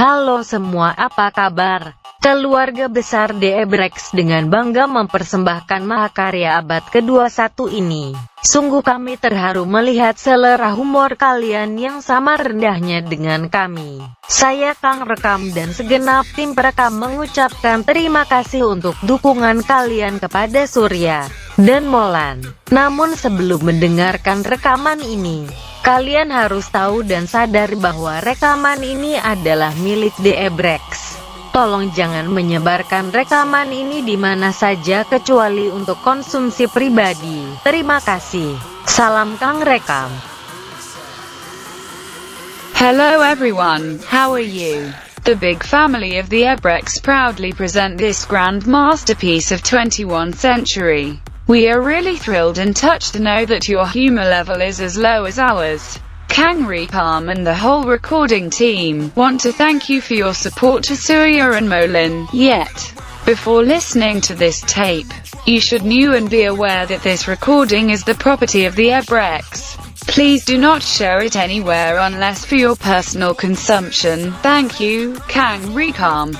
Halo semua, apa kabar? Keluarga besar DE Brex dengan bangga mempersembahkan mahakarya abad ke-21 ini. Sungguh kami terharu melihat selera humor kalian yang sama rendahnya dengan kami. Saya Kang Rekam dan segenap tim perekam mengucapkan terima kasih untuk dukungan kalian kepada Surya dan Molan. Namun sebelum mendengarkan rekaman ini, Kalian harus tahu dan sadar bahwa rekaman ini adalah milik The Ebrex. Tolong jangan menyebarkan rekaman ini di mana saja kecuali untuk konsumsi pribadi. Terima kasih. Salam Kang Rekam. Hello everyone, how are you? The big family of the Ebrex proudly present this grand masterpiece of 21st century. We are really thrilled and touched to know that your humor level is as low as ours. Kangri Palm and the whole recording team want to thank you for your support to Surya and Molin. Yet, before listening to this tape, you should know and be aware that this recording is the property of the Ebrex. Please do not share it anywhere unless for your personal consumption. Thank you, Kang Rekam.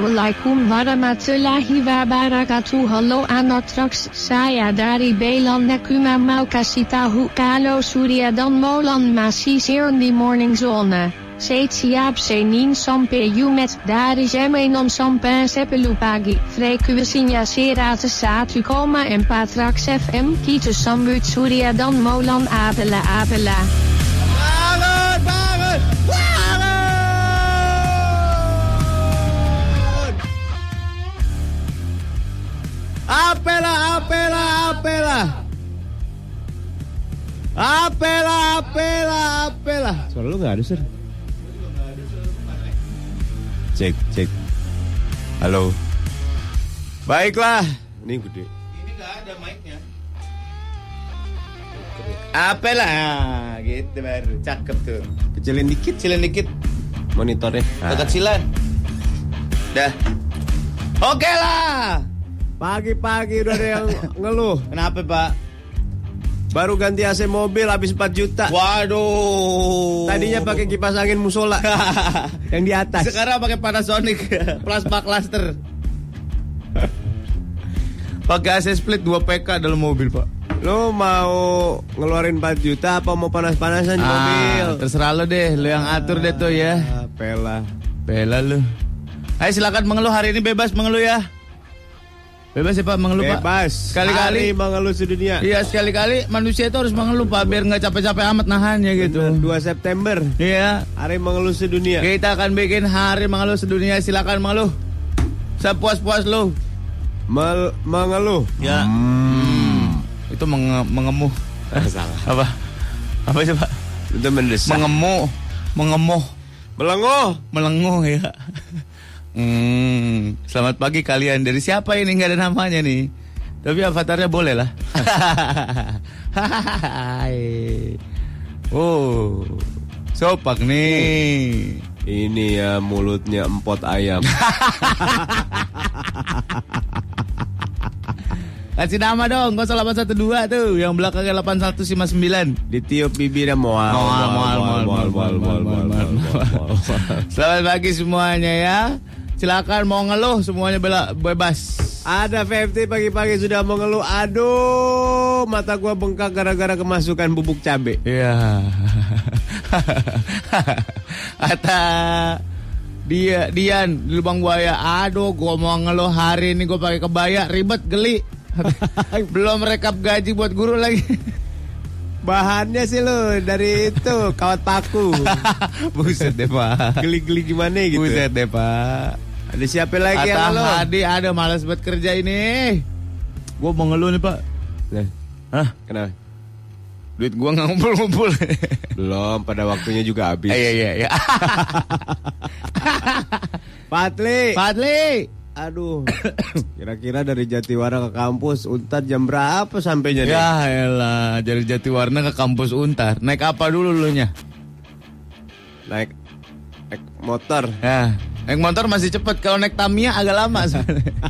Assalamualaikum warahmatullahi wabarakatuh. Hallo Anatrax Saya dari Belan Nekuma Maukasitahu Kalo Surya dan Molan in the morning zone. Seet siap senin sampai jumet dari zemenon sampai sepelupagi Frekuensinya serate satu koma empat Trax FM Kita sambut Surya dan Molan Apela Apela apela. Apela, apela. Suara lu gak ada, Sir? Cek, cek. Halo. Baiklah. Ini gede. Ini nggak ada mic-nya. Apela, gitu baru. Cakep tuh. Kecilin dikit, kecilin dikit. Monitornya. Ah. Kekecilan. Dah. Oke lah. Pagi-pagi udah ada yang ngeluh. Kenapa, Pak? Baru ganti AC mobil habis 4 juta. Waduh. Tadinya pakai kipas angin musola yang di atas. Sekarang pakai Panasonic plasma cluster. pakai AC split 2 PK dalam mobil, Pak. Lo mau ngeluarin 4 juta apa mau panas-panasan di mobil? Ah, terserah lo deh, lo yang atur deh tuh ya. Ah, pela. Bela lu. Ayo silakan mengeluh hari ini bebas mengeluh ya. Bebas ya Pak mengeluh Pak. Bebas. Sekali-kali. Mengeluh sedunia. Iya sekali-kali manusia itu harus mengeluh Pak biar nggak capek-capek amat nahannya gitu. 2 September. Iya. Hari mengeluh sedunia. Kita akan bikin hari mengeluh sedunia. Silakan mengeluh. Sepuas-puas lu. Mel- mengeluh. Ya. Hmm. Itu menge mengemuh. Salah. Apa? Apa sih Pak? Itu mendesak. Mengemuh. Mengemuh. Melenguh. Melenguh ya. Hmm, selamat pagi kalian. Dari siapa ini nggak ada namanya nih? Tapi avatarnya boleh lah. Oh, sopak nih. Ini ya mulutnya empot ayam. Kasih nama dong, 0812 tuh, yang belakangnya 8159. Ditiup bibirnya. Moal, moal, moal, moal, moal, moal, moal, moal. Selamat pagi semuanya ya. Silakan mau ngeluh semuanya bela- bebas. Ada VFT pagi-pagi sudah mengeluh. Aduh, mata gua bengkak gara-gara kemasukan bubuk cabe. Iya. Kata dia Dian di lubang buaya. Aduh, gua mau ngeluh hari ini gua pakai kebaya ribet geli. Belum rekap gaji buat guru lagi. Bahannya sih lo dari itu kawat paku. Buset deh pak. Geli-geli gimana gitu. Buset deh pak. Ada siapa lagi yang Kata ngeluh? Hadi ada malas buat kerja ini. Gua mau ngeluh nih pak. Hah? kenapa? Duit gua nggak ngumpul-ngumpul. Belum, pada waktunya juga habis. Iya iya iya. Patli. Fadli. Aduh. Kira-kira dari Jatiwara ke kampus Untar jam berapa sampainya nih? Ya elah, dari Jatiwarna ke kampus Untar. Naik apa dulu lu nya? Naik naik motor. Ya, naik motor masih cepet. Kalau naik Tamiya agak lama sebenarnya.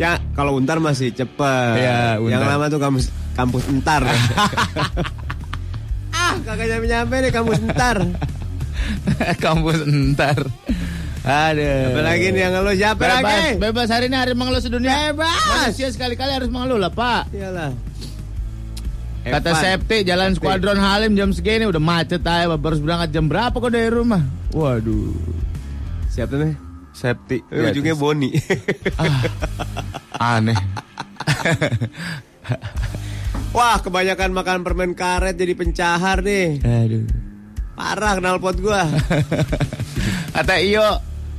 Ya, kalau Untar masih cepet. Iya, Untar. Yang lama tuh kampus kampus Entar. ah, kagak nyampe-nyampe nih kampus Entar. kampus Untar. Aduh. Apalagi nih yang ngeluh siapa bebas, lagi? bebas hari ini hari mengeluh sedunia. Bebas. Manusia sekali-kali harus mengeluh lah, Pak. Iyalah. Kata. Septi, jalan Skuadron Halim jam segini udah macet aja. Harus berangkat jam berapa kok dari rumah? Waduh. Siapa nih? Septi. Eh, ujungnya Boni. Aneh. Wah, kebanyakan makan permen karet jadi pencahar nih. Aduh. Parah knalpot gua. Kata Iyo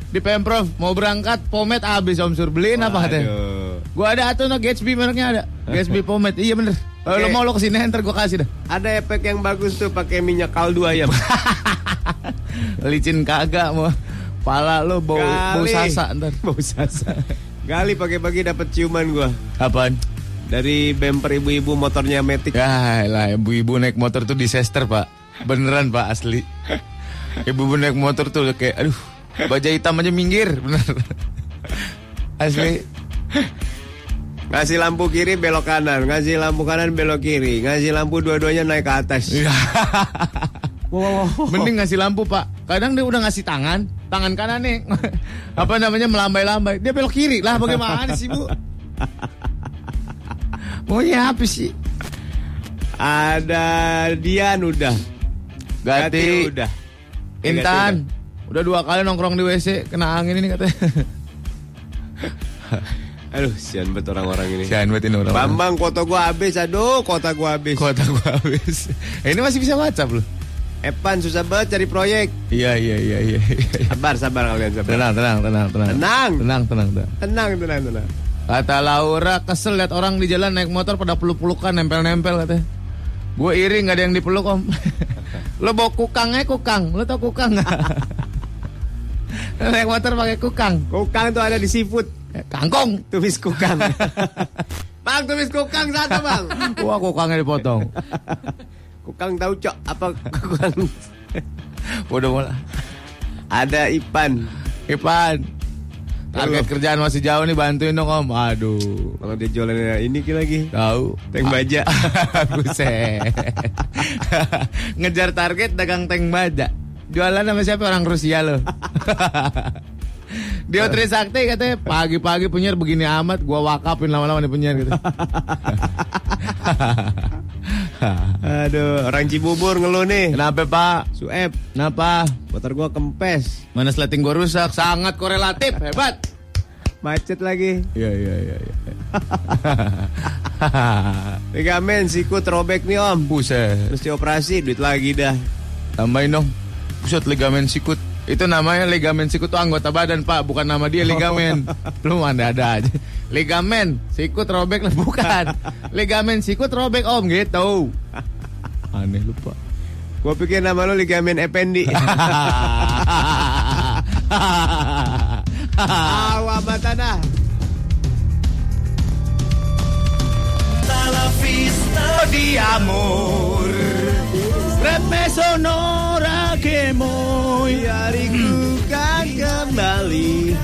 di Pemprov mau berangkat pomade habis Om Sur beliin apa katanya? Gua ada atau no Gatsby mereknya ada. Gatsby pomade. Iya bener. Kalau Oke. lo mau lo ke sini ntar gua kasih dah. Ada efek yang bagus tuh pakai minyak kaldu ayam. Licin kagak mau. Pala lo bau bau Kali. sasa ntar. Bau sasa. Gali pagi-pagi dapat ciuman gua Apaan? dari bemper ibu-ibu motornya Matic. Ya lah ibu-ibu naik motor tuh disaster pak. Beneran pak asli. Ibu-ibu naik motor tuh kayak aduh baja hitam aja minggir bener. Asli. Ngasih lampu kiri belok kanan, ngasih lampu kanan belok kiri, ngasih lampu dua-duanya naik ke atas. Iya. Mending ngasih lampu pak. Kadang dia udah ngasih tangan, tangan kanan nih, apa namanya melambai-lambai. Dia belok kiri lah. Bagaimana sih bu? Maunya apa sih? Ada Dian udah. Gati, udah. Intan, udah dua kali nongkrong di WC kena angin ini katanya. Aduh, sian bet orang-orang ini. Sian banget ini orang. Bambang kota gua habis, aduh kota gua habis. Kota gua habis. Eh, ini masih bisa WhatsApp loh. Epan susah banget cari proyek. Iya iya iya iya. iya. Sabar, sabar kalian sabar. Tenang tenang tenang tenang. Tenang. tenang tenang tenang. Tenang, tenang, tenang. Kata Laura kesel lihat orang di jalan naik motor pada peluk-pelukan nempel-nempel katanya. Gue iri nggak ada yang dipeluk om. Lo bawa kukangnya kukang, lo tau kukang nggak? Naik motor pakai kukang, Kukang tuh ada di seafood. Eh, kangkong. Tumis kukang. bang, tumis kukang satu bang. Wah kukangnya dipotong. Kukang tahu cok apa kukang? Udah mulai. Ada Ipan. Ipan, target kerjaan masih jauh nih bantuin dong om. Aduh. Kalau dia jualannya ini lagi. Tahu. Tank baja. Buset. Ngejar target dagang tank baja. Jualan sama siapa orang Rusia lo. Dia Trisakti katanya pagi-pagi penyiar begini amat gua wakapin lama-lama nih penyiar gitu. Aduh, orang Cibubur ngeluh nih. Kenapa Pak? Sueb, Kenapa? motor gua kempes. Mana sleting gua rusak? Sangat korelatif, hebat. Macet lagi. Iya iya iya. iya. Ligamen sikut robek nih om. Buset. Mesti operasi, duit lagi dah. Tambahin dong. Buset ligamen sikut. Itu namanya ligamen sikut tuh anggota badan pak, bukan nama dia ligamen. Lu ada ada aja. Ligamen sikut robek lah bukan. Ligamen sikut robek om gitu. Aneh lupa. Gua pikir nama lu ligamen Effendi. Awa matana. La vista di amor. Repe sonora muy Hariku kan kembali.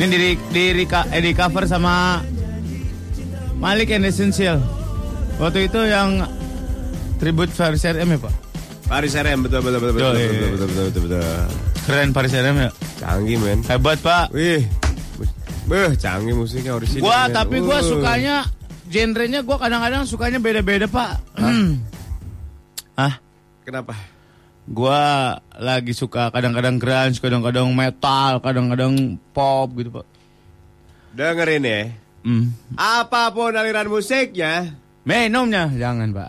Ini di di, reka- eh, di cover sama Malik and Essential. Waktu itu yang tribute Faris RM ya Pak? Paris RM betul betul betul betul betul, betul, betul, betul, betul, betul. Keren Faris RM ya? Canggih men. Hebat Pak. Wih. Beh, canggih musiknya orisinal. Gua men. tapi gua Uh. sukanya genrenya gua kadang-kadang sukanya beda-beda Pak. Ah, Kenapa? gua lagi suka kadang-kadang grunge, kadang-kadang metal, kadang-kadang pop gitu Pak. Dengerin ya. Hmm. Apa pun aliran musiknya, Minumnya jangan Pak.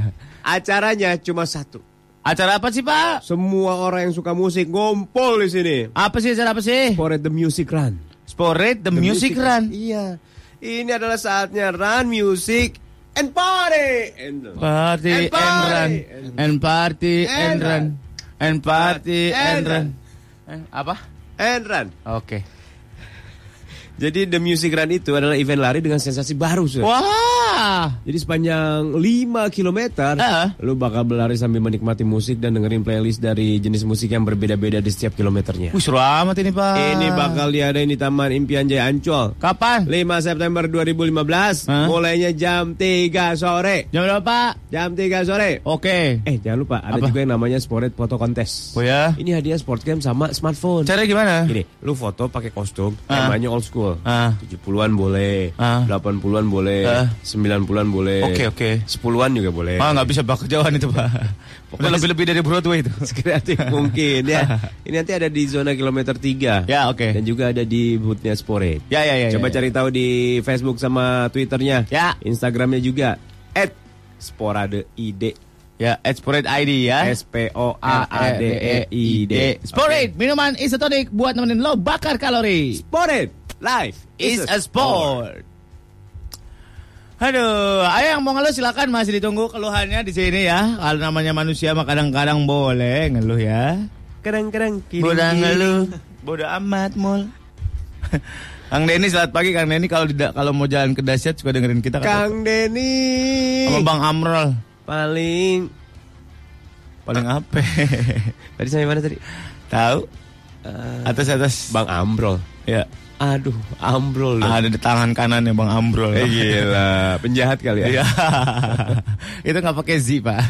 acaranya cuma satu. Acara apa sih Pak? Semua orang yang suka musik ngumpul di sini. Apa sih acara apa sih? For the Music Run. Sporade the, Music Run. Iya. Ini adalah saatnya run music and party. And, Party And and, run party. and party and, And run and party And and, run. run. Eh, apa? and run. Oke. Jadi The Music Run itu adalah event lari dengan sensasi baru, Sur. Jadi sepanjang 5 km, Ah. lu bakal berlari sambil menikmati musik dan dengerin playlist dari jenis musik yang berbeda-beda di setiap kilometernya. Wih, seru amat ini, Pak. Ini bakal diadain di Taman Impian Jaya Ancol. kapan? 5 September 2015, Hah? mulainya jam 3 sore. Jam berapa, Pak? Jam 3 sore. Oke. Eh, jangan lupa ada Apa? juga yang namanya Sported Photo Contest. Oh ya. Ini hadiah sport game sama smartphone. Caranya gimana? Gini, lu foto pakai kostum, Ah. temanya old school. Ah. 70-an boleh, Ah. 80-an boleh, Ah. 90-an boleh. Oke, oke. 10-an juga boleh. Ah, nggak bisa bak kejauhan itu, Pak. Udah lebih-lebih dari Broadway itu. Sekreatif mungkin ya. Ini nanti ada di zona kilometer 3. Ya, oke. Dan juga ada di boothnya Sporet. Ya, ya, ya. Coba ya, cari tahu di Facebook sama Twitternya. Ya. Instagramnya juga. At Sporadeid. Ya, at Sporade ID ya. S P O A A D E I D. Sporade, minuman isotonik buat nemenin lo bakar kalori. Sporet. Life is a sport. Aduh, ayo yang mau ngeluh silakan masih ditunggu keluhannya di sini ya. Kalau namanya manusia mah kadang-kadang boleh ngeluh ya. Kadang-kadang Bodoh ngeluh, bodoh amat mul. Kang Denny selamat pagi Kang Denny kalau tidak kalau mau jalan ke dasyat suka dengerin kita Kang Denny. sama Bang Amrol. Paling Paling apa? Tadi sampai mana tadi? Tahu? Eh, Atas atas. Bang Ambrol. Ya. Aduh, Ambrol. dong. Ada di tangan kanannya Bang Amrol. Eh, gila, penjahat kali ya. Iya. Itu nggak pakai Z, Pak.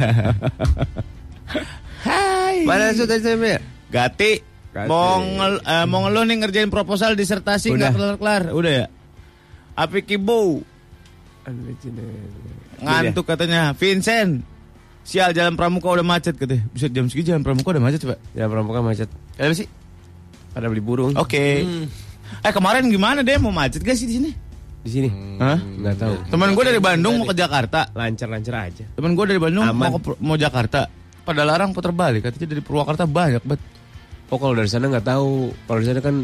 Hai. Mana su tadi sampai? Gati. Gati. Mau ngel, eh, mau ngeluh nih ngerjain proposal disertasi Udah. nggak kelar-kelar. Udah ya? Api Kibo ngantuk katanya. Vincent. Sial jalan Pramuka udah macet katanya. Bisa jam segini jalan Pramuka udah macet, Pak. Ya pramuka macet. Kenapa sih? Pada beli burung. Oke. Eh kemarin gimana deh mau macet gak sih di sini? Di sini. Hah? Nggak tahu. Temen gue dari Bandung mau ke Jakarta. Lancar-lancar aja. Temen gue dari Bandung Aman. mau ke, mau Jakarta. Pada larang putar balik katanya dari Purwakarta banyak banget. Oh kalau dari sana nggak tahu. Kalau di sana kan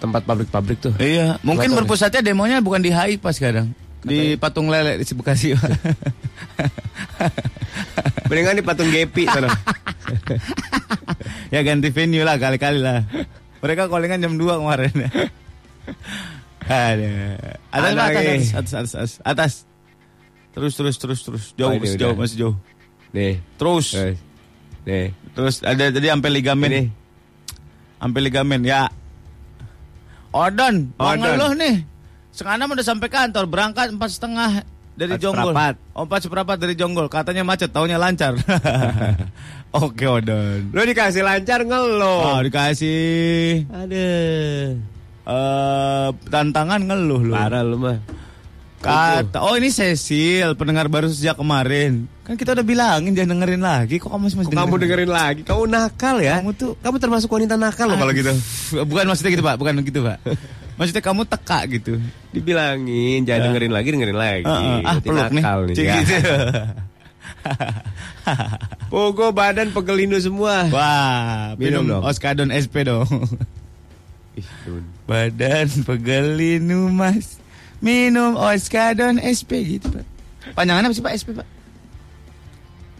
tempat pabrik-pabrik tuh. Iya, mungkin berpusatnya demonya bukan di HI pas sekarang. Di Patung Lele di Bekasi. Mendingan di patung Gepi sana. ya ganti venue lah kali-kali lah. Mereka callingan jam 2 kemarin. Ada. Atas, atas, atas, atas, atas, atas, atas. Terus, terus, terus, terus. Jauh, Oh, ini masih udah. jauh, masih jauh. Nih. Terus, Eh, Nih. terus ada tadi sampai ligamen. Ini. Sampai ligamen, ya. Odon, Odon. ngeluh nih. Sekarang udah sampai kantor, berangkat empat setengah dari Empat Jonggol. seperempat. Oh, empat seperempat dari Jonggol. Katanya macet, taunya lancar. Oke, Odon. Lu dikasih lancar ngeluh. Oh, dikasih Aduh. eh tantangan ngeluh lu. Parah lu mah. Kata, oh ini Cecil, pendengar baru sejak kemarin. Kan kita udah bilangin jangan dengerin lagi. Kok kamu masih masih Kok kamu dengerin lagi? Kamu nakal ya? Kamu tuh Kamu termasuk wanita nakal loh kalau gitu. Bukan maksudnya gitu pak, bukan gitu pak. Maksudnya kamu teka gitu. Dibilangin jangan dengerin lagi, dengerin lagi. Heeh. ah Berarti peluk nih. nakal nih. Cik, ya. gitu. Pogo badan pegelindo semua. Wah, Minum minum dong. Oskadon SP dong. Ih. Badan pegelinu mas Minum Oskadon SP gitu pak Panjangannya apa sih pak SP pak?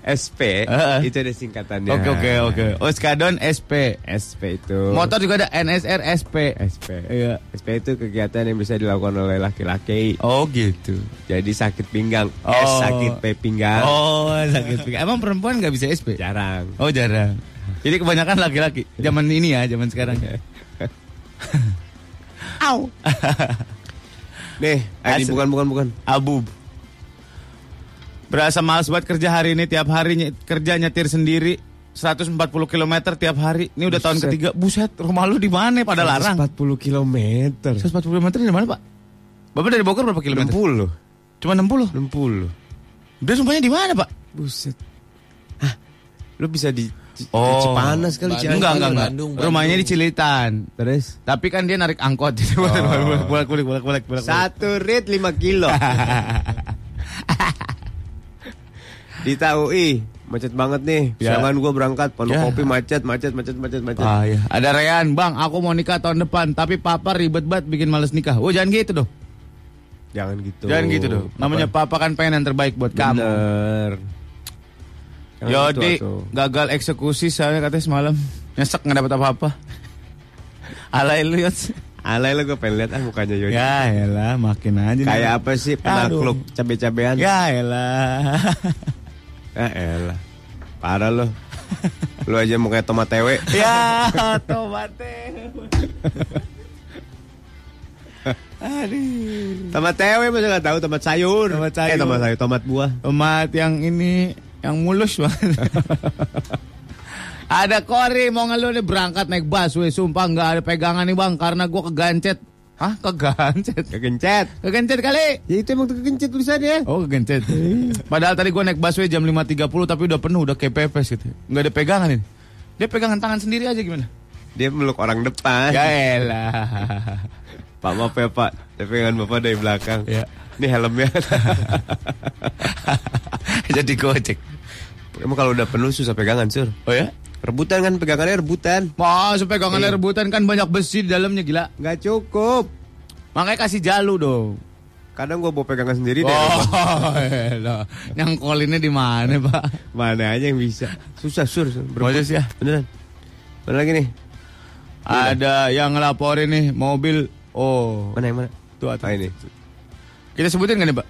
SP Heeh. itu ada singkatannya. Oke oke oke Oskadon SP SP itu. Motor juga ada NSR SP SP. Iya SP itu kegiatan yang bisa dilakukan oleh laki-laki. Oh gitu Jadi sakit pinggang, Oh. S sakit P pinggang. Oh sakit pinggang Emang perempuan nggak bisa SP? Jarang. Oh jarang Jadi kebanyakan laki-laki Zaman ini ya Zaman sekarang Au Nih, ini bukan bukan bukan. Abu Berasa males banget kerja hari ini Tiap hari ny- kerja nyetir sendiri 140 km tiap hari Ini udah tahun Buset. ketiga Buset rumah lu di mana pada larang 40 km. 140 km di mana pak? Bapak dari Bogor berapa kilometer? 60. Cuma 60 60. Dia rumahnya di mana pak? Buset. Hah? Lu bisa di Oh. Cipanas kali Bandung. Enggak, enggak, enggak. Bandung, Rumahnya Bandung. di Cilitan. Terus Tapi kan dia narik angkot. Jadi bolak. satu rit 5 kilo. di TUI macet banget nih. Ya. Siangan gua berangkat penuh Ya. kopi macet macet macet macet macet. Ah iya. Ada Rean, Bang, aku mau nikah tahun depan, tapi papa ribet banget bikin males nikah. Oh, jangan gitu dong. Jangan gitu. Jangan gitu dong. Namanya papa kan pengen yang terbaik buat kamu. Bener. Jangan Yodi gitu, atuh. gagal eksekusi soalnya katanya semalam. Nyesek nggak dapat apa-apa. Alay lu Yots. Alay lo gue pengen lihat ah mukanya Yodi. Ya elah, makin aja. nih. Kayak apa sih penakluk cabe-cabean? Ya elah. Ya elah. Parah lo. Lu aja mau kayak tomat tewe. ya, tomate. Aduh. Tomat tewe masa nggak tahu tomat sayur. Tomat sayur. Eh tomat sayur, tomat buah. Tomat yang ini yang mulus banget. ada Kori mau ngeluh nih berangkat naik busway sumpah nggak ada pegangan nih bang karena gua kegancet. Hah kegancet? Kegencet. Kegancet kali. Ya itu emang kegencet tulisannya. Oh kegancet. Padahal tadi gua naik busway jam 5.30 tapi udah penuh udah kayak pepes gitu. Nggak ada pegangan ini. Dia pegangan tangan sendiri aja gimana? Dia meluk orang depan. Ya elah. Pak maaf ya pak. Dia pegangan bapak dari belakang. Ya. Ini helmnya. Jadi gojek. emang kalau udah penuh susah pegangan sur. Oh ya? Rebutan kan pegangannya rebutan. Mas, pegangannya Iya. rebutan kan banyak besi di dalamnya gila. Nggak cukup. Makanya kasih jalu dong. Kadang gua bawa pegangan sendiri deh. Oh, elah. Nyangkolinnya di mana, Pak? Mana aja yang bisa. Susah sur. Masa sih ya? Beneran. Mana lagi nih? Ada yang ngelaporin nih mobil. Oh, Mana yang mana? tuh Ah ini. Kita sebutin gak nih, Pak?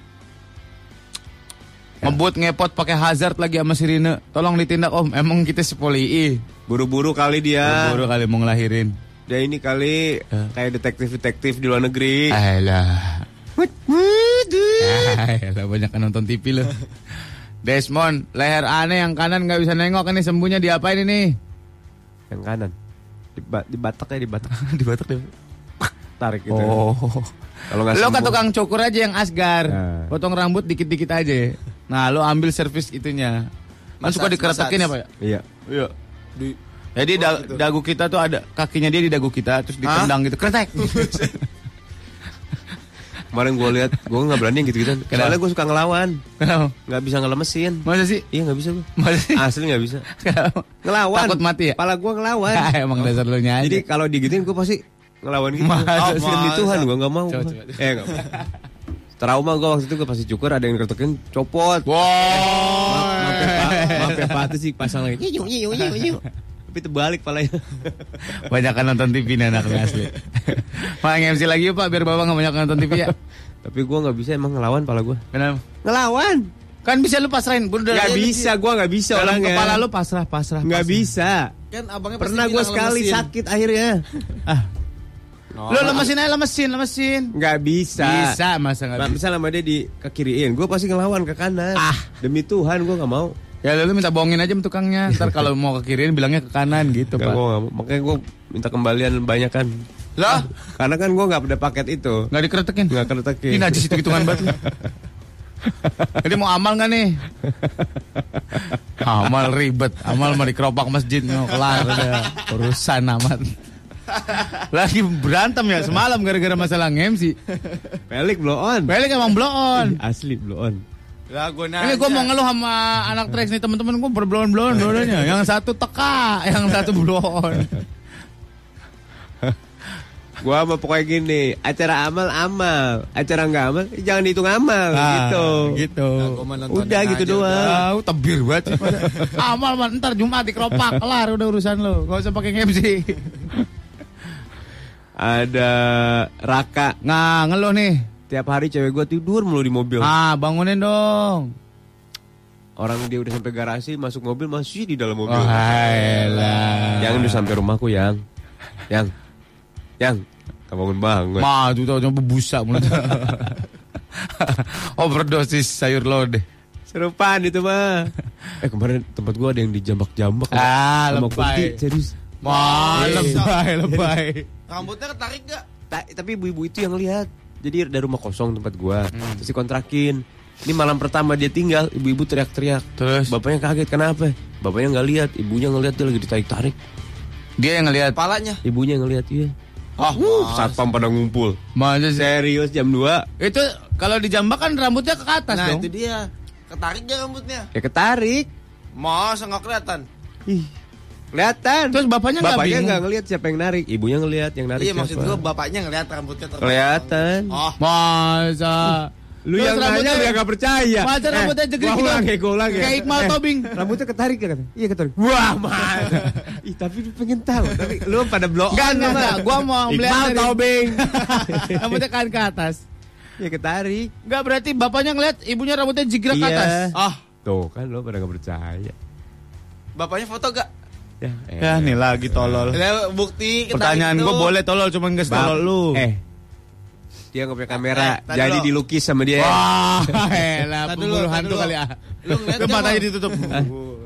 Ngebut ngepot pakai hazard lagi sama sirine. Tolong ditindak, Om. Emang kita sepoli Buru-buru kali dia. Buru kali mau ngelahirin. Dia ini kali Ya. kayak detektif-detektif di luar negeri. Alah. Alah, banyak kan nonton TV lo. Desmond, leher aneh yang kanan nggak bisa nengok ini sembuhnya diapain ini? Yang kanan. Di, ba di batak ya di batak. di Batak deh. Tarik gitu. Oh. Kalau Lo ke tukang cukur aja yang asgar. Nah. Potong rambut dikit-dikit aja. Nah, lo ambil servis itunya. Kan suka Massage, dikeretakin ya. Pak? ya? Iya. Iya. Jadi da- dagu kita tuh ada kakinya dia di dagu kita terus ditendang gitu. Kretek. Kemarin gue lihat, gue nggak berani yang gitu-gitu. Kenapa? Soalnya gue suka ngelawan, Kenapa? nggak bisa ngelemesin. Masa sih? Iya nggak bisa gue. Masa sih? Asli nggak bisa. Kenapa? Ngelawan. Takut mati ya? Pala gue ngelawan. Emang dasar lo nyanyi. Jadi kalau digituin gue pasti ngelawan gitu. Masa oh, sih? demi Tuhan gue nggak mau. Coba, coba. Eh nggak mau. Trauma gue waktu itu gue pasti cukur ada yang keretokin copot. Wow. Maaf ya Pak, maaf ya Pak itu sih pasang lagi. Nyiu, nyiu, nyiu, nyiu. Tapi terbalik palanya. Banyak kan nonton TV nih anaknya asli. Pak MC lagi yuk Pak biar Bapak nggak banyak nonton TV ya. Tapi gue nggak bisa emang ngelawan pala gue. Kenapa? Ngelawan. Kan bisa lu pasrahin. Udah Gak bisa, gue nggak bisa Dalam orangnya. kepala lu pasrah, pasrah. Nggak bisa. Kan abangnya Pernah gue sekali sakit akhirnya. Ah. Lu lemesin aja lemesin, lemesin. Nggak bisa. Bisa masa nggak bisa? misal sama dia di ke kiriin, gue pasti ngelawan ke kanan. Ah, demi Tuhan gue nggak mau. Ya lu minta bohongin aja sama tukangnya. Ntar kalau mau ke kiriin bilangnya ke kanan gitu Pak. gua nggak mau. Makanya gue minta kembalian banyak kan. Lah, Karena kan gue nggak ada paket itu. nggak dikeretekin. Nggak keretekin. Ini aja situ hitungan batu. Jadi mau amal nggak nih? amal ribet, amal mau dikeropak masjid, mau kelar udah urusan amat. Lagi berantem ya semalam gara-gara masalah MC. Pelik blow on. Balik emang blow on. Asli blow on. Lah gue Ini gue mau ngeluh sama anak Trax nih temen-temen gue berblow blow on dua-duanya. Yang satu teka, yang satu blow on. Gua mah pokoknya gini, acara amal amal, acara nggak amal eh, jangan dihitung amal gitu. Gitu. Udah gitu doang. Tahu tebir banget. Amal man, ntar Jumat dikeropak kelar udah urusan lo. Gak usah pakai MC. Ada Raka, Nah, ngeluh nih. tiap hari cewek gua tidur mulu di mobil. Ah, bangunin dong. Orang dia udah sampai garasi, masuk mobil masih di dalam mobil. Oh, lah. Yang udah sampai rumahku yang, yang, yang, tak bangun bangun. Ma, tuh tau coba busa mulut. Overdosis sayur lodeh. Serupaan itu mah. Eh kemarin tempat gua ada yang dijambak-jambak. Ah, lebay. kunti, serius. Ma, lebay, lebay. Rambutnya ketarik gak? Ta- tapi ibu-ibu itu yang lihat. Jadi ada rumah kosong tempat gua. Terus dikontrakin. Ini malam pertama dia tinggal, ibu-ibu teriak-teriak. Terus Bapaknya kaget, kenapa? Bapaknya nggak lihat, ibunya ngeliat dia lagi ditarik-tarik. dia yang ngelihat. Kepalanya. Ibunya yang ngeliat iya. Oh, Uh, satpam pada ngumpul. masa sih? Serius jam 2 Itu kalau dijambak kan rambutnya ke atas Nah dong. itu dia. Ketarik gak rambutnya? Ya ketarik. Masa nggak kelihatan? Ih, kelihatan. Terus bapaknya nggak Bapaknya bingung. nggak ngeliat siapa yang narik, ibunya ngeliat yang narik Iya siapa. maksud gue bapaknya ngeliat rambutnya terpotong. Kelihatan. Oh, Masa Lu Terus yang nanya rambutnya- lu yang gak percaya. Masa rambutnya eh, jegrik gua gitu? ulang ya, gua ulang ya. Kayak Iqbal Tobing. Rambutnya ketarik ya kata. Iya ketarik. Wah, mas. Ih, tapi lu pengen tahu. Tapi lu pada blok. Enggak, enggak, enggak. Gua mau melihat Iqbal dari- Tobing. rambutnya kan ke atas. ya ketarik. Enggak berarti bapaknya ngeliat ibunya rambutnya jigrak ke Iya. atas. oh, Tuh kan lu pada gak percaya. bapaknya foto gak? Ya, eh. Ya nih lagi tolol. Ada bukti. Pertanyaan gue boleh tolol cuman gak tolol lu. Eh. Dia nggak punya kamera, Eh, jadi lo. dilukis sama dia. Wah, elah dulu, pemburu hantu kali ya. Lu ngeliat Lu gak, matanya ditutup.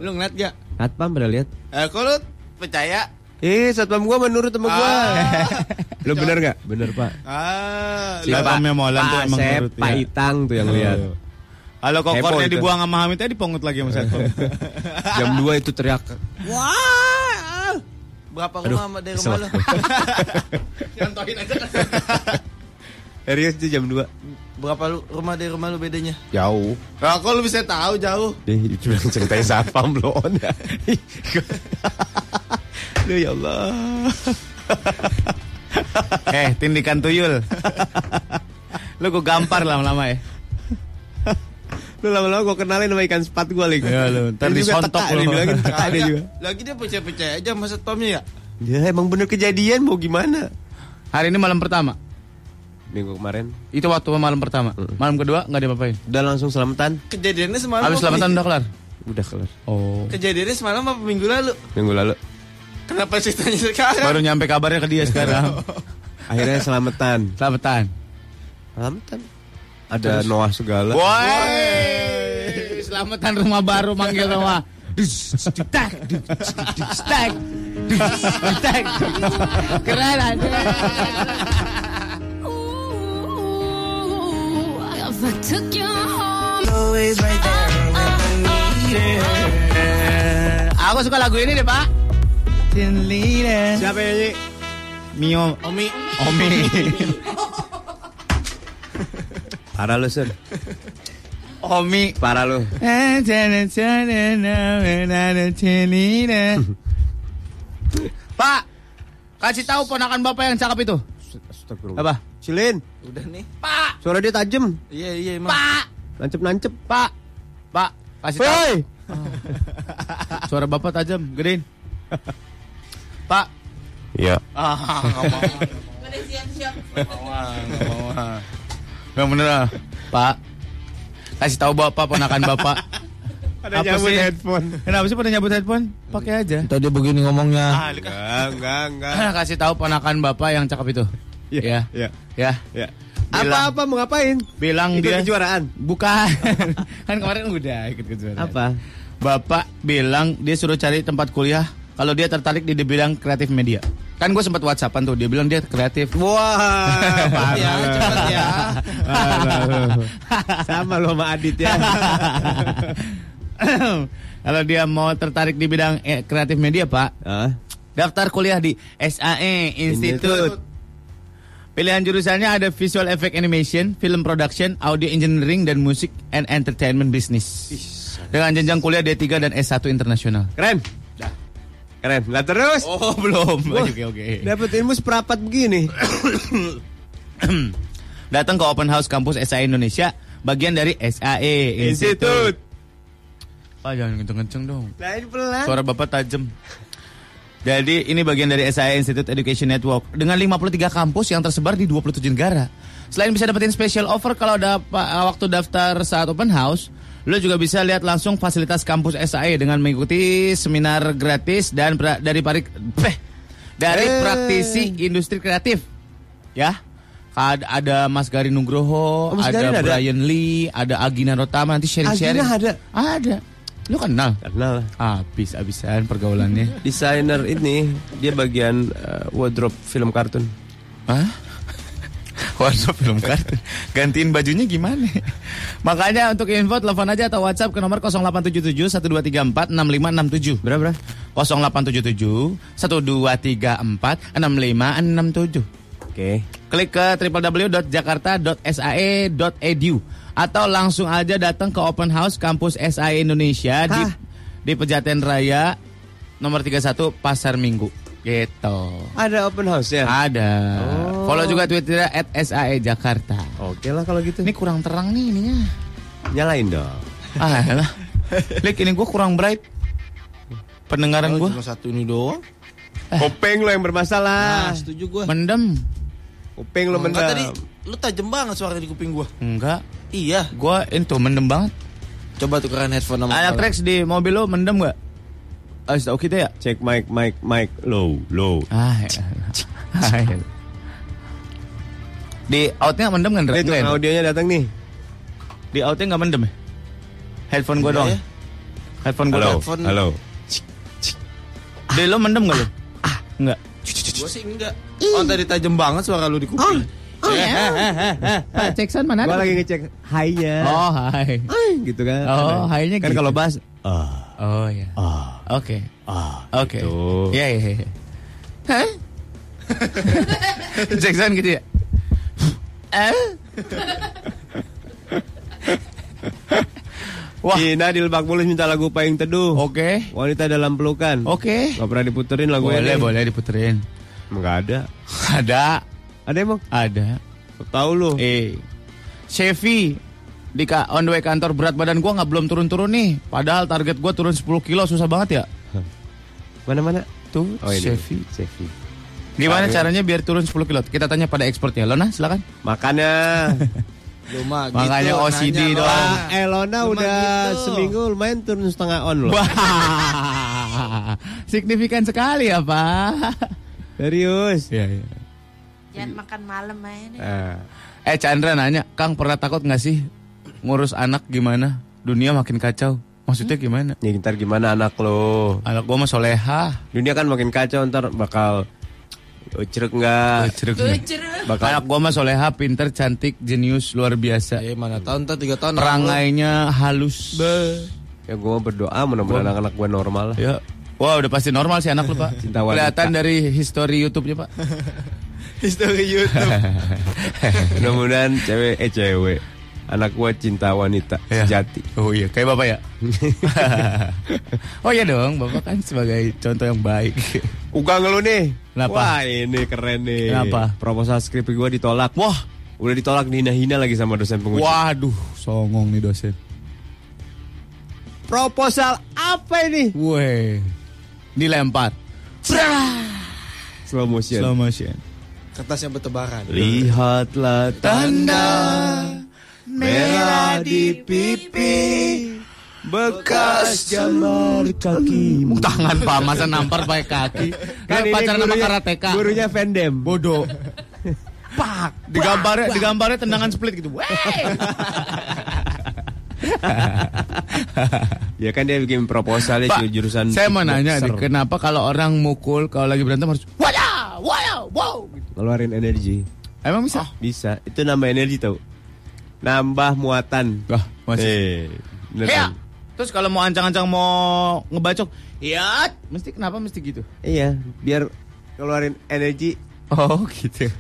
Lu ngeliat gak? Satpam pada lihat. Eh, kok lu percaya? Eh, satpam gua menurut sama gua. Ah. Lu bener gak? Bener, Pak. Ah, Si Satpamnya Molan tuh emang Asep, nurut, Pak ya. Itang tuh yang lihat. Kalau kokornya dibuang sama Hamid tadi dipungut lagi sama Satpam. Jam 2 itu teriak. Wah. Berapa Aduh, rumah dari rumah lu? aku. Nyontohin aja. Serius itu jam 2. Berapa lu rumah dari rumah lu bedanya? Jauh. Nah, kok lu bisa tahu jauh? Dia cuma ceritain satpam lo on ya. Duh ya Allah. eh, tindikan tuyul. Lu gue gampar lama-lama ya. Lu lama-lama gue kenalin sama ikan sepat gue lagi. Iya, lu. Ntar disontok lu. Dia bilangin teka dia juga. Lagi dia percaya-percaya aja sama satpamnya ya? Ya emang bener kejadian mau gimana? Hari ini malam pertama. Minggu kemarin Itu waktu malam pertama. Malam kedua nggak diapa-apain. udah langsung selamatan. Kejadiannya semalam Habis selamatan udah kelar. Udah kelar. Oh. Kejadiannya semalam apa minggu lalu? Minggu lalu. Kenapa ceritanya sekarang? Baru nyampe kabarnya ke dia sekarang. Akhirnya selamatan. Selamatan. Selamatan. Ada Noah segala. Woi, selamatan rumah baru manggil tak, dus, tak. Keren aja. Aku suka lagu ini deh, Pak. Siapa nyanyi? Mio. Omi. Omi. Parah lu, Sun. Omi. Parah lu. Pak, kasih tahu ponakan bapak yang cakep itu. Apa? Cilin, Udah nih. Pak, suara dia tajam. Iya, iya emang. Pak, Nancep-nancep. Pak, Pak, kasih tahu. Woi. Suara bapak tajam, gedein. Pak. Iya. Ah, mau, Yang bener ah. Pak, kasih tahu bapak ponakan bapak. Ada Apa nyambut sih? headphone. Kenapa sih pada nyabut headphone? Pakai aja. Tadi begini ngomongnya. Ah, Enggak, enggak, enggak. kasih tahu ponakan bapak yang cakep itu. Iya, Ya. iya, Ya. iya. Apa-apa mau ngapain? Bilang Ikut dia kejuaraan. Bukan. kan kemarin udah ikut kejuaraan. Apa? Bapak bilang dia suruh cari tempat kuliah kalau dia tertarik di bidang kreatif media. Kan gue sempat whatsappan tuh, dia bilang dia kreatif. Wah, Cepet ya, cepet ya. Sama lo sama Adit ya. Kalau dia mau tertarik di bidang eh, kreatif media, Pak, Ah, daftar kuliah di SAE Institute. Institute. Pilihan jurusannya ada Visual Effect Animation, Film Production, Audio Engineering, dan Music and Entertainment Business. Dengan jenjang kuliah D3 dan S1 internasional. Keren. Keren. Lah terus. Oh, belum. Oke, oke. Dapat ilmu seperapat begini. Datang ke Open House Kampus SAE Indonesia, bagian dari SAE Institute. Pak, jangan kenceng-kenceng dong. Ini pelan. Suara Bapak tajam. Jadi ini bagian dari SIA Institute Education Network dengan 53 kampus yang tersebar di 27 negara. Selain bisa dapetin special offer kalau dapat waktu daftar saat open house, lo juga bisa lihat langsung fasilitas kampus SIA dengan mengikuti seminar gratis dan pra- dari parik peh, dari Eh. praktisi industri kreatif. Ya. Ada, ada Mas Gari Nugroho, Oh, Mas ada Garin ada? Brian Lee, ada Agina Rotama nanti sharing-sharing. Agina ada? Ada. Lu kenal? Kenal. Habis-habisan pergaulannya. Desainer ini dia bagian eh, wardrobe film kartun. Hah? Wardrobe film kartun. Gantiin bajunya gimana? Makanya untuk info telepon aja atau WhatsApp ke nomor 0877 1234 6567. Berapa? berapa? 0877 1234 6567. Oke. Klik ke www.jakarta.sae.edu atau langsung aja datang ke open house kampus SAE Indonesia di Hah? di Pejaten Raya nomor 31 Pasar Minggu. Gitu. Ada open house ya? Ada. Oh. Follow juga Twitternya at SAE Jakarta. Oke lah kalau gitu. Ini kurang terang nih ininya. Nyalain dong. Ah lah. Lik ini gue kurang bright. Pendengaran Oh, gue cuma satu ini doang. Kuping lo yang Nah, bermasalah. setuju gua. mendem. Kuping lo Enggak mendam. tadi lu tajem banget suara di kuping gua. Enggak. Iya. Gue itu mendem banget. Coba tukeran headphone sama Anak kepala. Rex di mobil lo mendem gak? Ayo tahu kita ya? Cek mic mic mic low low. Ah, ya. Ah, ya. Di outnya mendem kan? Ini Rex? tuh Nggak ya? audionya datang nih. Di outnya nggak mendem ya? Headphone gue doang. ya? Headphone gue Halo. doang. Telepon. Halo. Di lo mendem gak lo? Ah, enggak. Gua sih enggak. Oh, tadi tajem banget suara lu di kuping. Oh ya. Pak Jackson mana Gua lagi ngecek high-nya. Oh, hai. gitu kan. Oh, high-nya Kan gitu. kalau bass ah Oh ya. ah Oke. ah. Oke. Iya, iya, iya. Hah? Jackson gitu ya? Eh? Wah. Cina di Lebak Bulus minta lagu Payung Teduh. Oke. Wanita dalam pelukan. Oke. Gak pernah diputerin lagu Boleh, ini. boleh diputerin. Enggak ada. Ada. Ada emang? Ada. Tahu lu. Eh, Chevy di ka on the way kantor berat badan gua nggak belum turun-turun nih. Padahal target gua turun 10 kilo susah banget ya. Mana-mana? Tuh, Oh. Chevy. Chevy. Gimana Ayo. caranya biar turun 10 kilo? Kita tanya pada ekspornya. Lona, silakan. Makanya Lu mah gitu. Makanya OCD nanya, dong. Elona Cuma udah gitu. seminggu lumayan turun setengah on loh. Wah, signifikan sekali ya Pak. Serius. Iya, iya. Jangan makan malam aja deh. Ah. Eh Chandra nanya, Kang pernah takut nggak sih ngurus anak gimana? Dunia makin kacau. Maksudnya gimana? Ya ntar gimana anak lo? Anak gua mah soleha. Dunia kan makin kacau ntar bakal ucrek nggak? Ceruk Tuh, nggak? cerah. Bakal Anak gua mah soleha, pinter, cantik, jenius, luar biasa. Eh, mana tahun ntar 3 tahun. Perangainya halus. ya gue berdoa mudah-mudahan anak-anak gue normal lah. Ya. Wah udah pasti normal sih anak lu pak. Cinta wanita. Kelihatan dari history YouTube-nya pak. History YouTube. Mudah-mudahan cewek eh cewek anak gue cinta wanita Ya. sejati. Oh iya, kayak bapak ya. oh iya dong, bapak kan sebagai contoh yang baik. Uga ngeluh nih. Kenapa? Wah ini keren nih. Kenapa? Proposal skrip gue ditolak. Wah, Udah ditolak dihina-hina lagi sama dosen penguji. waduh, songong nih dosen. Proposal apa ini? Weh, dilempar. Slow motion. Slow motion. Kertasnya bertebaran. Lihatlah tanda merah di pipi, bekas jamar kakimu. Tangan pak, masa nampar pakai kaki. Kan pacaran sama gurunya- karateka. Gurunya Vendem. Bodoh. Pak, digambarnya digambarnya tendangan split gitu. Ya kan dia bikin proposalnya Pak, jurusan saya mau nanya nih, kenapa kalau orang mukul kalau lagi berantem harus wadah, wow, wow. Ngeluarin energi. Emang bisa? Bisa. Itu nambah energi tau. Nambah muatan. Wah, masih. Eh, beneran. Hea. Terus kalau mau ancang-ancang mau ngebacok, iya, mesti kenapa mesti gitu? Iya, biar ngeluarin energi. Oh, gitu.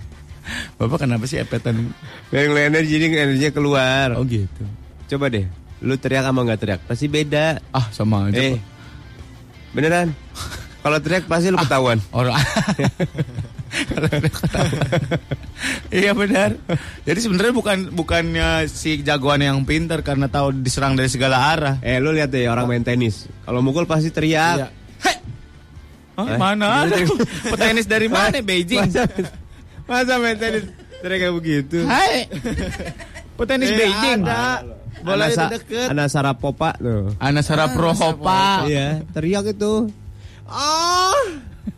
Bapak kenapa sih epetan? Biar ngeluarin energi, jadi energinya keluar. Oh, gitu. Coba deh, lu teriak sama nggak teriak, pasti beda. Ah, sama aja. Eh, beneran. Kalau teriak pasti lu ketahuan. Orang Kalau ada ketahuan. Iya benar. Jadi sebenarnya bukan bukannya si jagoan yang pintar karena tahu diserang dari segala arah. Eh, lu lihat deh orang main tenis. Kalau mukul pasti teriak. Oh, Eh, mana? Petenis dari mana? Beijing. Masa, masa main tenis teriak kayak begitu? Hai. Petenis Eh, Beijing. ada. Bola Anak itu deket. Anak Sarapopa tuh. Ana Saraprohopa. Iya, teriak itu. Ah,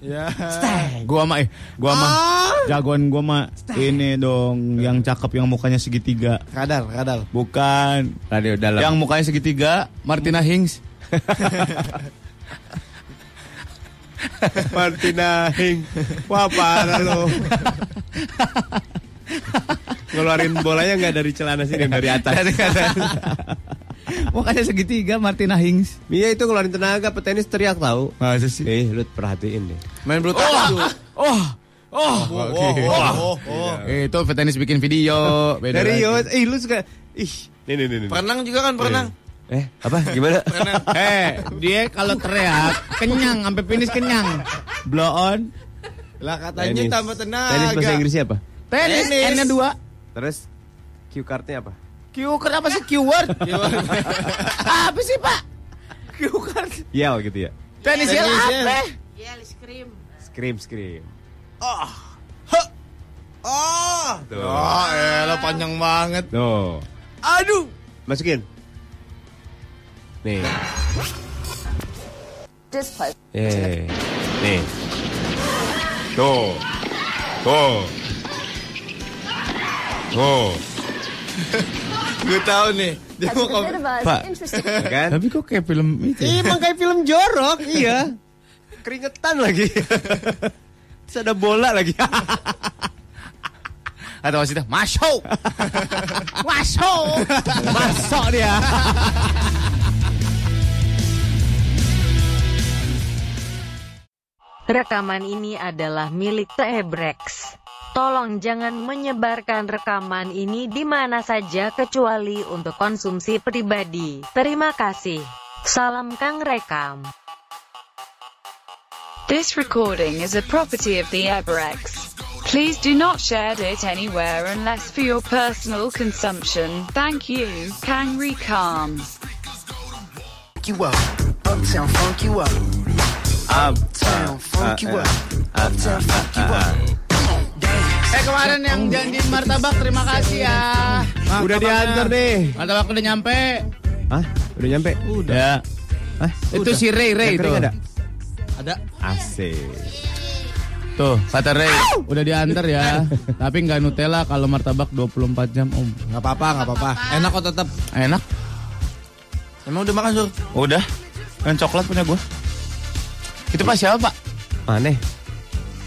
Ya. Gua mah eh, gua mah jagoan gua mah ini dong yang cakep yang mukanya segitiga. Kadal, kadal. Bukan. radio dalam. Yang mukanya segitiga Martina Hingis. Martina Hing. Wah parah lo. Ngeluarin bolanya nggak dari celana sini, dari atas. Dari atas. mukanya segitiga Martina Hingis. Iya itu ngeluarin tenaga, petenis teriak tahu. Masa sih? Eh, lu perhatiin deh. Main bulu tangkis. Oh. Oh. Oke. Oh, oh, oh. Eh, Itu petenis bikin video. Beda lagi. Serius, ih lu suka Ih, nih nih nih. nih. Perenang juga kan, perenang. Eh, apa? Gimana? Eh, dia kalau teriak kenyang sampai finish kenyang. Blow on. Lah katanya tambah tenaga. Tenis bahasa Inggrisnya apa? Tenis. Tenis. N-nya dua. Terus cue cardnya apa? Q kenapa sih keyword? apa sih pak? Q card. Yell gitu ya. Tenis yel Tenis yel. apa? Iya, scream. Scream scream. Oh. Tuh. Oh, elah panjang banget. Tuh. Aduh. Masukin. Nih. Eh. Nih. Tuh. Tuh. Tuh. Gue tahu nih. Dia mau komen. Pak. Kan? Tapi kok kayak film itu? Iya, emang kayak film jorok, iya. Keringetan lagi. Terus ada bola lagi. Atau wasitnya masuk. masuk. Masuk dia. Rekaman ini adalah milik Tebrex. Tolong jangan menyebarkan rekaman ini di mana saja kecuali untuk konsumsi pribadi. Terima kasih. Salam Kang Rekam. This recording is a property of the Everex. Please do not share it anywhere unless for your personal consumption. Thank you, Kangri Khan. Funk you up. Uptown funk you up. Uptown funk you up. Uptown funk you up. Eh kemarin yang janjiin martabak terima kasih ya. Udah diantar deh. Martabak udah nyampe. Hah? Udah nyampe? Udah. Ya. Hah? Itu si Ray Ray itu. ada? Ada. Asik. Tuh, kata Ray, udah diantar ya. Tapi nggak Nutella kalau martabak 24 jam, Om. Nggak apa-apa, nggak apa-apa. Enak kok tetap. Enak. Emang udah makan, Sur? Udah. Yang coklat punya gua. Itu Pak siapa, Pak? Mana?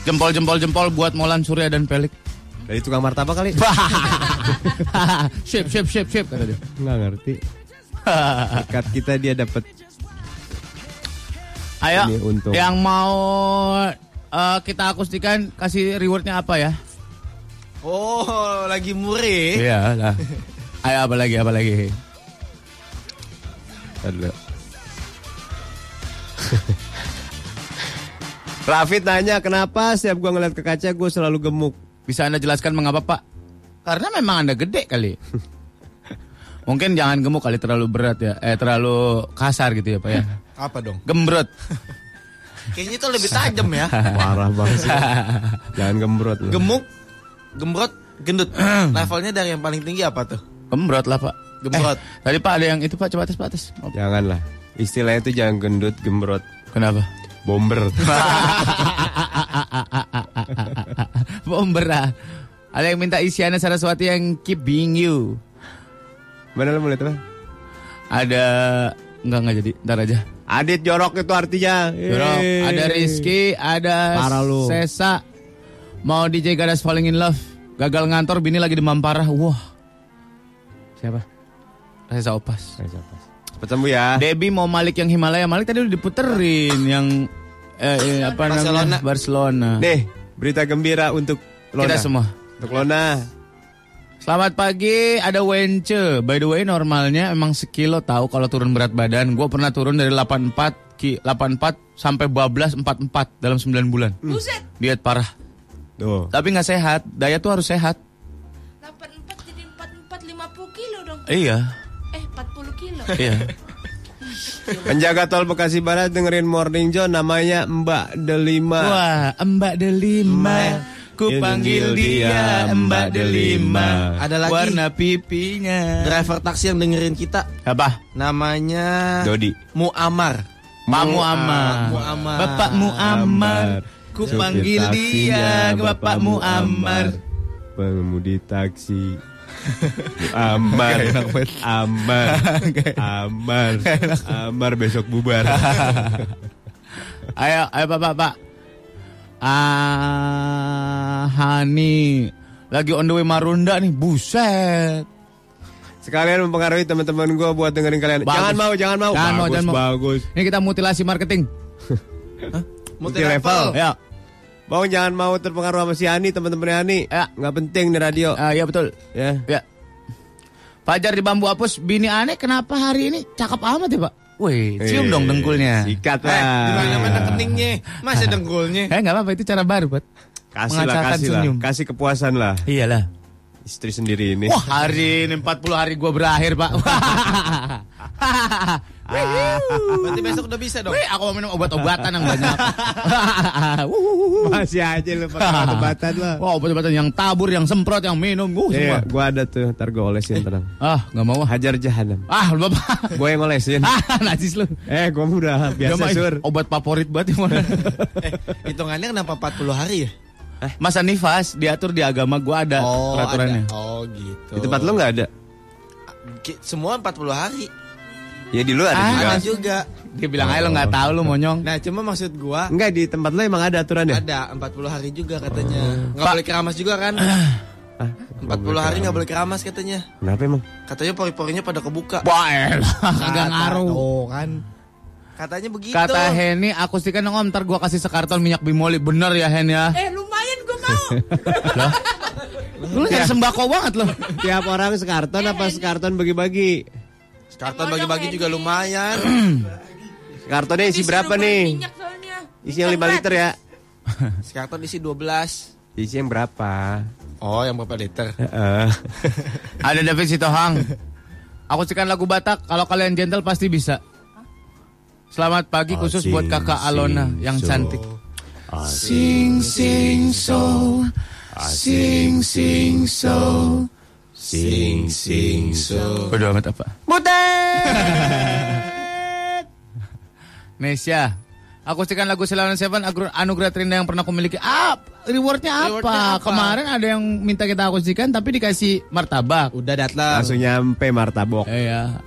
Jempol-jempol jempol buat Molan Surya dan Pelik. Dari tukang martabak kali? sip, sip, sip, sip kata dia. Nggak ngerti. Dekat kita dia dapat Ayo, Ini untung. yang mau eh, kita akustikan kasih rewardnya apa ya? Oh, lagi murih. Iya lah. Ayo apa lagi, apa lagi? Aduh. Rafid nanya kenapa setiap gua ngeliat ke kaca gua selalu gemuk. Bisa Anda jelaskan mengapa, Pak? Karena memang Anda gede kali. Mungkin jangan gemuk kali terlalu berat ya. Eh terlalu kasar gitu ya, Pak ya. Apa dong? Gembrot. Kayaknya itu lebih tajam ya. Parah banget sih. Jangan gembrot lu. Gemuk, gembrot, gendut. Levelnya dari yang paling tinggi apa tuh? Gembrot lah, Pak. Gembrot. Eh, tadi Pak ada yang itu, Pak. Coba atas, Pak atas. Janganlah. Istilahnya itu jangan gendut, gembrot, Kenapa? Bomber. Bomber ah. Ada yang minta Isyana Saraswati yang keep being you. Mana mau lihat apa? Ada enggak enggak jadi, ntar aja. Adit jorok itu artinya. Jorok. Ada Rizky, ada Parah lu. Sesa, Mau DJ Gadas Falling in Love. Gagal ngantor, bini lagi demam parah. Wah. Siapa? Reza Opas. Cepat sembuh ya. Debbie mau Malik yang Himalaya. Malik tadi udah diputerin yang eh, eh, apa namanya? Barcelona. Nih, berita gembira untuk Lona. Kita semua. Untuk Lona. Selamat pagi, ada Wence. By the way, normalnya emang sekilo tahu kalau turun berat badan. Gue pernah turun dari 84 ki 84 sampai bablas 44 dalam 9 bulan. Buset. Diet parah. Tuh. Tapi nggak sehat. Diet tuh harus sehat. 84 jadi 44 50 kilo dong. Iya, 40 kilo. iya. Penjaga tol Bekasi Barat dengerin Morning Joe namanya Mbak Delima. Wah, Mbak Delima. Ku panggil dia dia Mbak Delima. Ada lagi. Warna pipinya. Driver taksi yang dengerin kita Apa? namanya Dodi. Muamar. Pak Muammar. Muammar. Bapak Muammar. Ku panggil dia Bapak Muammar. Pengemudi taksi. Amar, Amar, Amar, Amar besok bubar. Ayo, ayo Pak, Pak, Pak. Ah, Hani. Lagi on the way Marunda nih, buset. Sekalian mempengaruhi teman-teman gue buat dengerin kalian. Bagus. Jangan mau, jangan mau. Jangan mau, bagus, jangan mau. bagus. Ini kita mutilasi marketing. Multi level. Ya, Bang jangan mau terpengaruh sama si Hani, teman-temannya Hani. Ya. Nggak penting di radio. ah, ya betul. Ya. Ya. Fajar di bambu apus, bini aneh kenapa hari ini cakep amat ya Pak? Wih, cium Eh, dong dengkulnya. Sikat Eh, lah. di mana-mana keningnya. Masih dengkulnya. Eh nggak apa-apa itu cara baru Pak. Kasih lah, kasih lah. senyum. Kasih kepuasan lah. Iyalah. Istri sendiri ini. Wah hari ini 40 hari gua berakhir Pak. Berarti besok udah bisa dong. Wih, aku mau minum obat-obatan yang banyak. Masih aja lu pakai obat-obatan lah. Wah, obat-obatan yang tabur, yang semprot, yang minum, uh, semua. Iya, gua ada tuh, ntar gue olesin tenang. Ah, nggak mau ah. Hajar jahanam. Ah, lu bapak. Gue yang olesin. Ah, najis lu. eh, gue udah biasa sur. Obat favorit banget yang mana? Eh, hitungannya kenapa 40 hari ya? Masa nifas diatur di agama gua ada peraturannya. ada. Oh, gitu. Di tempat lu nggak ada? Semua 40 hari. Ya di lu ada Ah, juga. Ada juga. Dia bilang aja lo nggak tahu lu monyong. Nah, cuma maksud gua Enggak di tempat lu emang ada aturannya? ada 40 hari juga katanya. Nggak Pak. boleh keramas juga kan? Ah, 40 hari nggak boleh keramas katanya. Kenapa emang? Katanya pori-porinya pada kebuka. Wah, elah, kagak ngaruh. Oh, kan. Katanya begitu. Kata Henny, akustikan dong om, ntar gua kasih sekarton minyak bimoli. Bener ya Hen ya? Eh lumayan gue mau. Loh? Lu nyari sembako banget loh. Tiap orang sekarton apa sekarton bagi-bagi? Karton bagi-bagi juga lumayan. Kartonnya isi berapa nih? minyak soalnya. Isi yang 5 liter ya? Sekarton isi 12. Isi yang berapa? Oh, yang berapa liter? Heeh. Ada David Sitohang. Akustikan lagu Batak, kalau kalian gentle pasti bisa. Selamat pagi khusus Asing, buat kakak Alona sing, yang so. cantik. Sing sing so, sing sing so, Sing sing so. Bodo amat apa? Nesya. Akustikan lagu Selawan Seven anugerah terindah yang pernah aku miliki. Ah, rewardnya apa? Rewardnya apa? Kemarin ada yang minta kita akustikan tapi dikasih martabak. Udah datang. Langsung nyampe martabok. Iya.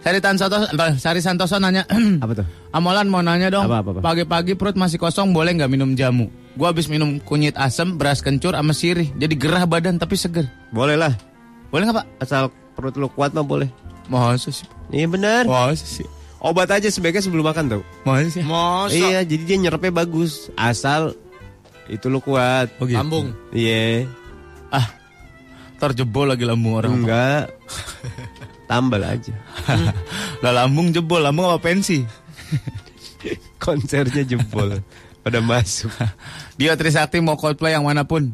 Sari Santoso, Sari Santoso nanya, Apa tuh? Amolan mau nanya dong, Apa, apa, apa? pagi-pagi perut masih kosong boleh nggak minum jamu? Gua habis minum kunyit asam, beras kencur sama sirih, jadi gerah badan tapi seger. Boleh lah. Boleh nggak pak? Asal perut lu kuat mah boleh. Masa sih? Iya benar. Masa sih? Obat aja sebaiknya sebelum makan tau. Masa sih? Masa Iya, jadi dia nyerapnya bagus. Asal itu lu kuat. Oh, gitu. lambung. Iya. Ah, terjebol lagi lambung orang. Enggak. Tambal aja. Lah lambung jebol, lambung apa pensi? Konsernya jempol. Pada masuk. Dia Trisakti mau Coldplay yang mana pun.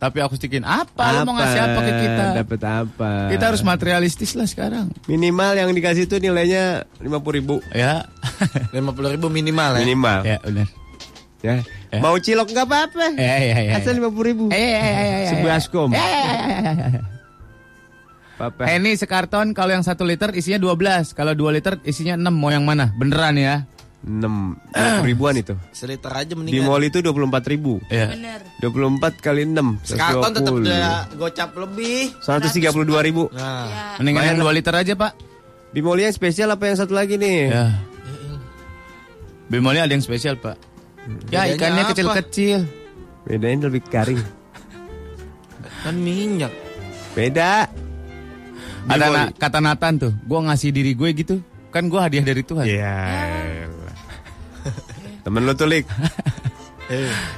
Tapi aku stikin apa? Lu mau ngasih apa ke kita? Dapat apa? Kita harus materialistis lah sekarang. Minimal yang dikasih itu nilainya 50 ribu. Ya. 50 ribu minimal ya. Minimal. ya, benar. Ya. Ya. Mau cilok nggak apa-apa. Ya, ya, ya. Asal 50 ribu. Eh, eh, eh, eh, eh, Sebaskom. eh, eh, eh, eh, eh. Apa? Henny sekarton kalau yang 1 liter isinya 12 Kalau 2 liter isinya 6 Mau yang mana? Beneran ya? 6 20 ribuan itu. Seliter aja Di mendingan. mall itu 24 ribu. Iya Bener. 24 kali 6. Sekarton tetap 120. udah gocap lebih. 132 ribu. Nah, Ya. Mendingan yang Bayar. 2 liter aja pak Di mall yang spesial apa yang satu lagi nih? Ya Bimoli ada yang spesial pak Ya Bedanya ikannya kecil-kecil Bedanya lebih garing. Kan minyak. Beda. Ada na- kata Nathan tuh, gue ngasih diri gue gitu. Kan gue hadiah dari Tuhan. Iya. Temen lu tuh Lik.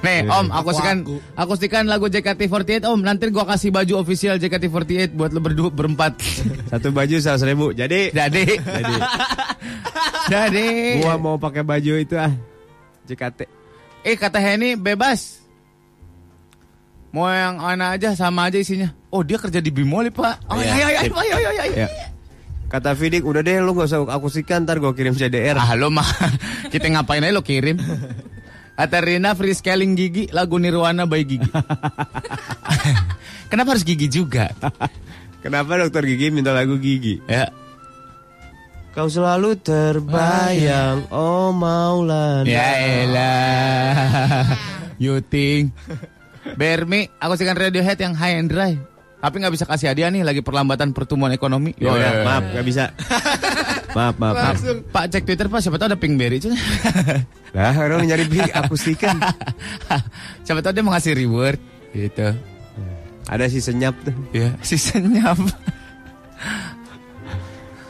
Nih Om, akustikan akustikan lagu JKT48 Om. Nanti gua kasih baju official JKT48 buat lo berdua berempat. Satu baju seratus ribu. Jadi, Jadi, jadi jadi. gua mau pakai baju itu ah. JKT. Eh kata Henny bebas. Mau yang mana aja sama aja isinya. Oh dia kerja di Bimoli pak. Oh Iya, iya iya iya iya iya. iya. Ya. Kata Fidik, udah deh lu gak usah akustikan, ntar gua kirim CDR. Ah lo mah kita ngapain aja lo kirim. Kata Rina free scaling gigi lagu Nirwana by Gigi. Kenapa harus gigi juga? Kenapa dokter gigi minta lagu gigi? Ya. Kau selalu terbayang, oh Maulana. Ya elah. Yuting. Bermi, aku sikan Radiohead yang high and dry. Tapi nggak bisa kasih hadiah nih, lagi perlambatan pertumbuhan ekonomi. Oh ya, maaf, gak bisa. maaf, maaf, maaf. Pak cek Twitter Pak, siapa tahu ada Pinkberry itu. Nah, orang nyari big akustikan. siapa tahu dia mau ngasih reward gitu. Ada si senyap tuh. Ya, si senyap.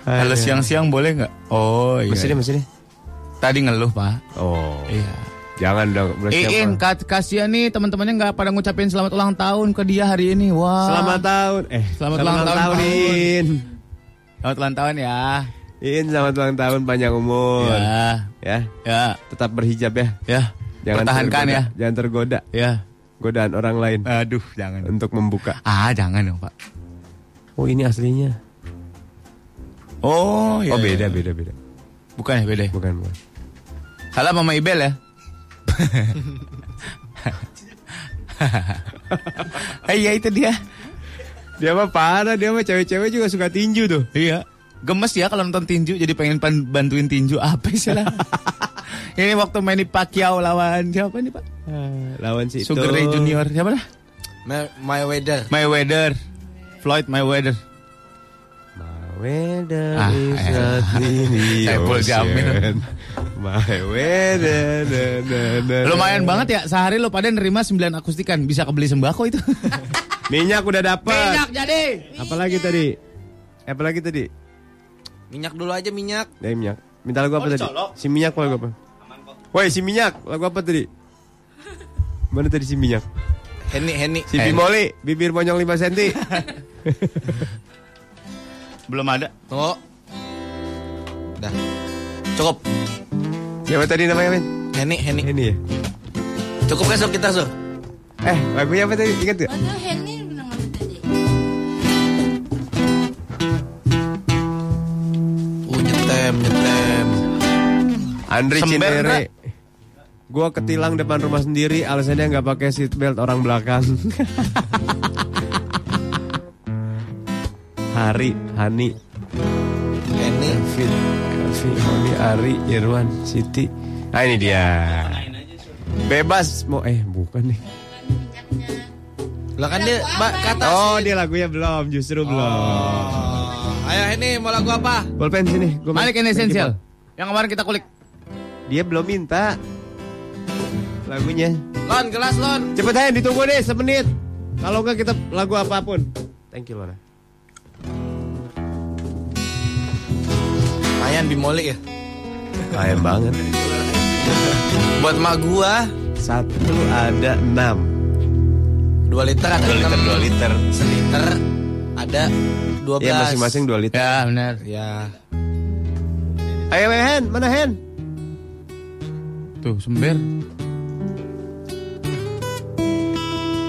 Halo siang-siang boleh nggak? Oh iya. Masih deh, masih deh. Tadi ngeluh Pak. Oh, Iya. Jangan dong. berarti Iin, kasihan nih teman-temannya nggak pada ngucapin selamat ulang tahun ke dia hari ini. Wah. Selamat tahun. Eh, Selamat ulang tahun, Pak. In. Selamat ulang tahun ya. In, selamat ulang tahun panjang umur. Ya, Ya, ya, tetap berhijab ya. ya. Pertahankan tergoda, ya. Jangan tergoda Ya. godaan orang lain Aduh, jangan. untuk membuka. Ah, jangan dong, Pak. Oh, ini aslinya. Oh, iya. oh, beda, iya. beda, beda. Bukan ya, beda. ya? Bukan, bukan. Salah Mama Ibel ya. Eh, Iya itu dia. Dia mah parah, dia mah cewek-cewek juga suka tinju tuh. Iya. Gemes ya kalau nonton tinju jadi pengen bantuin tinju apa sih lah. Ini waktu main di Pacquiao lawan siapa nih Pak? Lawan si Sugar Ray Junior siapa lah? My, my weather. Mayweather. Floyd Mayweather. Weather Ah, is elah. not in the Saiful Jamil. ocean. My weather. na, na, na, na. Lumayan banget ya sehari lo pada nerima 9 akustikan bisa kebeli sembako itu. Minyak udah dapat. jadi. Apalagi tadi? Apalagi tadi? Minyak dulu aja minyak. Dari minyak. Minta lagu apa tadi? Si minyak lagu apa? Woi, si minyak lagu apa tadi? Mana tadi si minyak? Henny, Henny. Si Bimoli, bibir monyong 5 cm. Belum ada. Tunggu. Dah. Cukup. Siapa tadi namanya, Men? Henny, Henny. Ini ya. Cukup kan sob kita sob? Eh, lagunya apa tadi? Ingat gak? Aduh, apa tadi? Uh, nyetem, nyetem. Andri Cinere. Gua ketilang depan rumah sendiri, alasannya nggak pakai seat belt orang belakang. Hari, Hani, Henny. Fit, Elvi, Honi, Ari, Irwan, Siti. Ah ini dia. Bebas mau eh bukan nih. Lah kan dia mbak kata Oh dia lagunya belum, justru belum. Oh. Ayo Henny mau lagu apa? Bolpen sini. Gua Malik ini esensial. Yang kemarin kita kulik. Dia belum minta lagunya. Lon, gelas Lon. Cepet aja ditunggu deh semenit. Kalau enggak kita lagu apa pun. Thank you Lona. Lumayan bimoli ya. Kaya banget. Buat mak gua Satu ada enam. 2 liter ada 2 liter 2 liter. Seliter ada 12. Ya masing-masing dua liter. Ya benar. Ya. Ayo Hen, mana Hen? Tuh sember.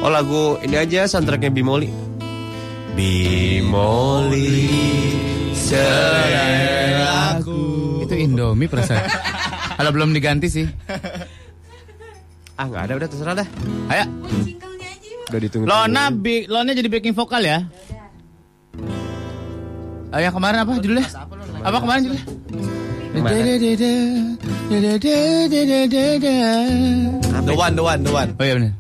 Oh lagu ini aja soundtracknya Bimoli. Bimoli seleraku. Itu Indomie perasaan. Kalau belum diganti sih. Ah nggak ada udah terserah dah. Ayo. Udah ditunggu. Lona, bi Lona jadi backing vokal ya. Ah, yang kemarin apa judulnya? Apa kemarin judulnya? The one, the one, the one. Oh iya benar.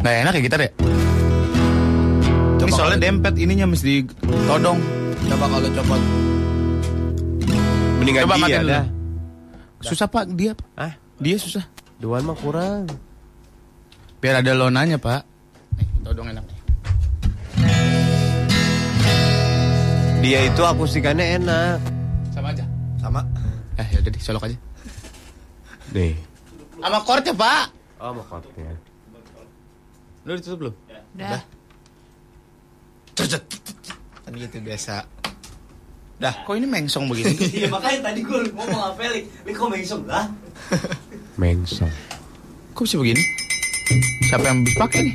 Nah enak ya gitar ya? Ini soalnya dempet ininya mesti todong. Coba kalau copot. Mendingan Coba dia dah. Susah pak dia. Pak. Ah, Dia susah. Doan mah kurang. Biar ada lonanya pak. Nih, tau dong enak. Dia itu akustikannya enak. Sama aja. Sama. Eh ya udah deh, solok aja. Nih. Sama chordnya pak. Oh, mau kortnya. Lu ditutup belum? Udah. Cercet. Kan gitu biasa. Dah, kok ini mengsong begini? Iya makanya tadi gue ngomong apa Lik? Lik kok mengsong lah? Mengsong. kok bisa begini? Siapa yang habis pakai nih?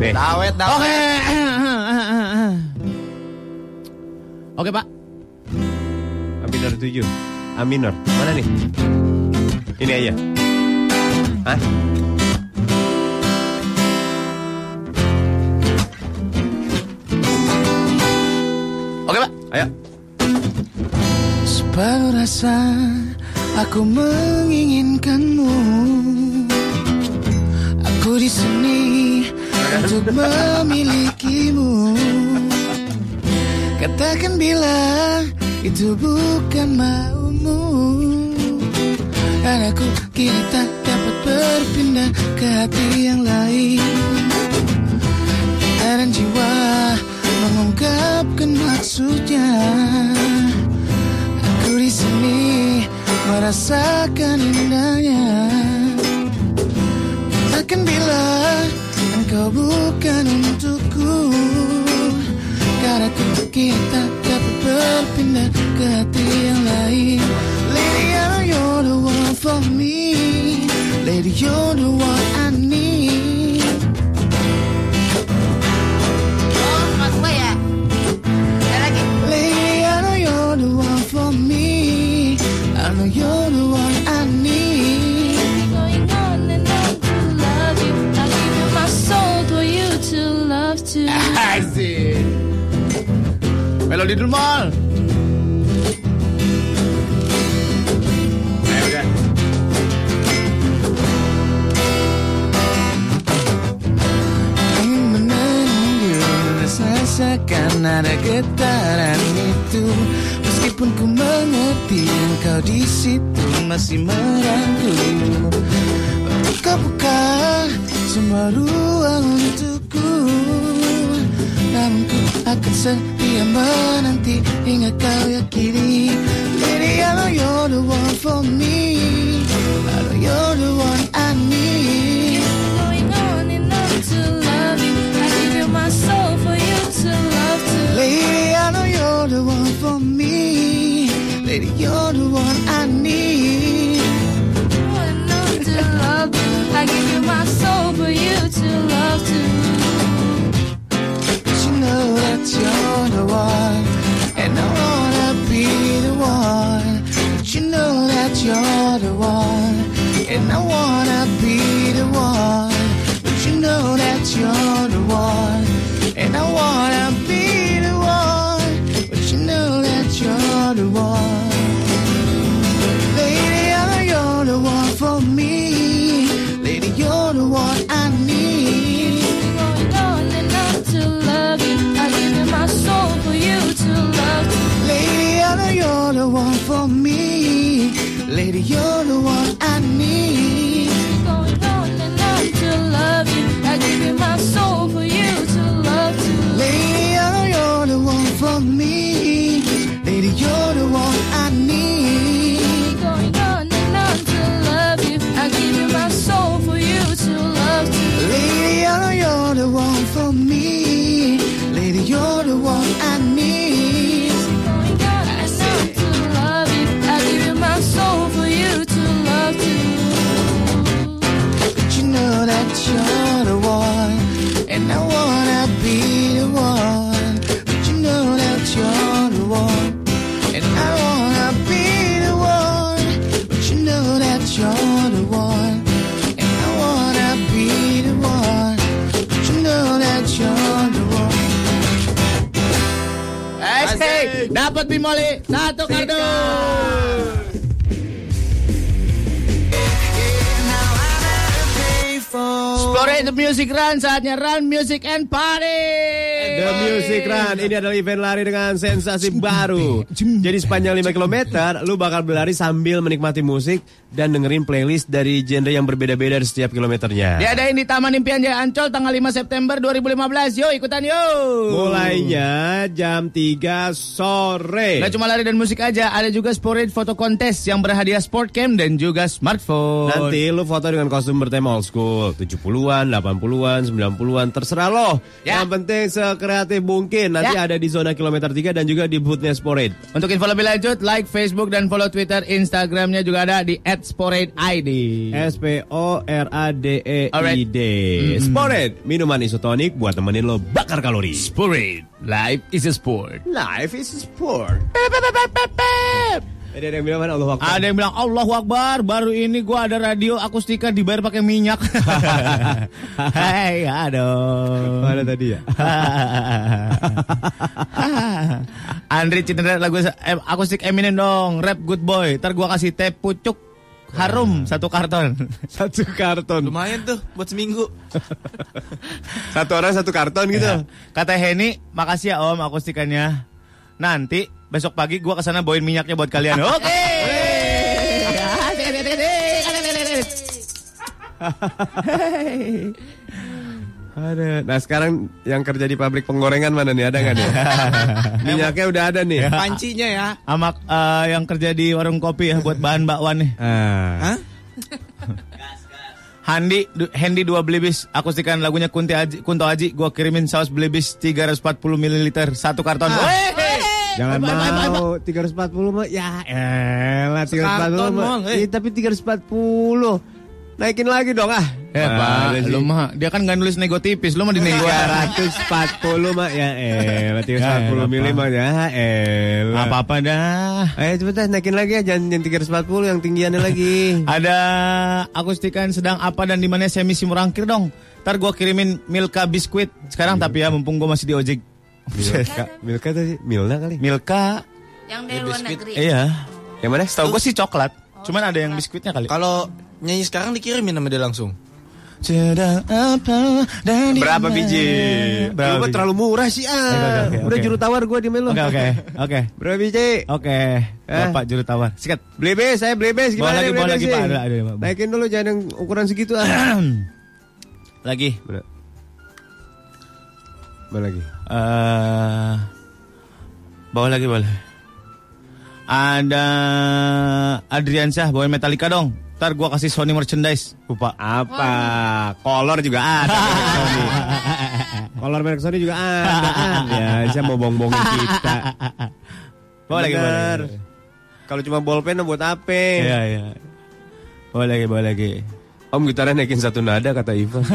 Nih. Dawet dawet. Oke. Oke pak. A minor 7. A minor. Mana nih? Ini aja. Hah? Ayo. Separuh rasa aku menginginkanmu. Aku di sini untuk memilikimu. Katakan bila itu bukan maumu. Dan aku kini tak dapat berpindah ke hati yang lain. Dan jiwa mengungkapkan maksudnya. Aku di sini merasakan indahnya. Takkan bila engkau bukan untukku. Karena ku kita dapat berpindah ke hati yang lain. Lady, you're the one for me. Lady, you're the one I need. Know you're the one I need. Going on and on to love you. I give you my soul for you to love to. Asik. Melodi dulu mal. Ayo udah. Ingin menunggu Rasakan ada getaran itu Meskipun ku mengerti Engkau di situ masih meragu Untuk kau buka Semua ruang untukku. Namun ku akan setia menanti Hingga kau yakini. Lady, I know you're the one for me I know you're the one I need. Going on and on to love you. I give you my soul Lady, I know you're the one for me. Lady, you're the one I need. Going on to love you. I give you my soul for you to love to. But you know that you're the one, and I wanna be the one. But you know that you're the one, and I wanna be the one. But you know that you're the one, and I wanna me. Lady, you're the one Bimoli satu kardus. Explore the music run, saatnya run music and party. The Music Run ini adalah event lari dengan sensasi baru. Jadi sepanjang 5 km, lu bakal berlari sambil menikmati musik dan dengerin playlist dari genre yang berbeda-beda di setiap kilometernya. Diadain di Taman Impian Jaya Ancol tanggal 5 September 2015. Yo, ikutan yo. Mulainya jam 3 sore. Nggak cuma lari dan musik aja, ada juga Sporade Foto Kontes yang berhadiah sport cam dan juga smartphone. Nanti lu foto dengan kostum bertema old school 70-an, 80-an, 90-an Terserah lo Ya. Yang penting sekreatif mungkin Nanti Ya. ada di zona kilometer 3 Dan juga di boothnya Sporade. Untuk info lebih lanjut, like Facebook dan follow Twitter, Instagramnya juga ada di @sporadeid. S-P-O-R-A-D-E-I-D Sporade Minuman isotonik buat temenin lo bakar kalori. Sporade, life is a sport. Life is a sport Ada yang bilang mana Allah Akbar Ada yang bilang Allahu Akbar, baru ini gua ada radio akustika dibayar pakai minyak. Hei, aduh. Mana tadi ya? Andri Cinta lagu eh, akustik Eminem dong, rap good boy. Ntar gua kasih teh pucuk harum satu karton. Satu karton Lumayan tuh buat seminggu. Satu orang satu karton gitu Ya. Kata Henny, makasih ya Om akustikannya. Nanti besok pagi gua ke sana bawain minyaknya buat kalian. Oke. Ada. Nah sekarang yang kerja di pabrik penggorengan mana nih? Ada nggak nih? Minyaknya udah ada nih. Pancinya ya. Sama eh, yang kerja di warung kopi ya buat bahan bakwan nih. Ah. Hah? Handi, Handy dua belibis, akustikan lagunya Kunti Aji, Kunto Aji, gua kirimin saus belibis 340 ml satu karton. Weh! Jangan Bye, bye, bye, bye. mau 340 mah ya elah 340 Sekarton, mah. Mong, eh. Iya, tapi 340. Naikin lagi dong ah. Eh, Pak, lu mah dia kan nggak nulis nego tipis, lu mah di nego. 240 mah ya elah 340 mili mah ya elah. Apa-apa dah. Ayo cepetan naikin lagi ya jangan yang 340 yang tinggiannya lagi. Ada akustikan sedang apa dan di mana saya misi murangkir dong. Ntar gua kirimin Milka biskuit sekarang tapi ya mumpung gua masih di ojek. Milka, Milka tadi Milna kali. Milka, Yang dari luar negeri. iya. Yang mana? Tahu gua sih coklat. Cuman ada yang biskuitnya kali. Kalau nyanyi sekarang dikirimin sama dia langsung. Apa dan Berapa biji? Berapa biji? terlalu murah sih ah. Oke, oke, oke, Udah juru tawar gua di melu. Oke oke oke Berapa biji? oke. Bapak juru tawar. Sikat. Beli bes, saya beli bes. Bawa Gimana lagi, beli lagi, Pak. sih? Ada, ada, Pak. Naikin dulu jangan yang ukuran segitu ah. lagi. Mana? Mana lagi? eh bawa lagi boleh. Ada Adriansyah bawain Metallica dong. Ntar gua kasih Sony merchandise. Lupa. Apa? Kolor juga ada. Kolor merek Sony juga ada. ya, saya mau bong-bongin kita. Bawa lagi, bawa lagi. Kalau cuma bolpen buat apa? Iya, iya. Bawa lagi, bawa lagi. Om gitarnya naikin satu nada kata Ivan.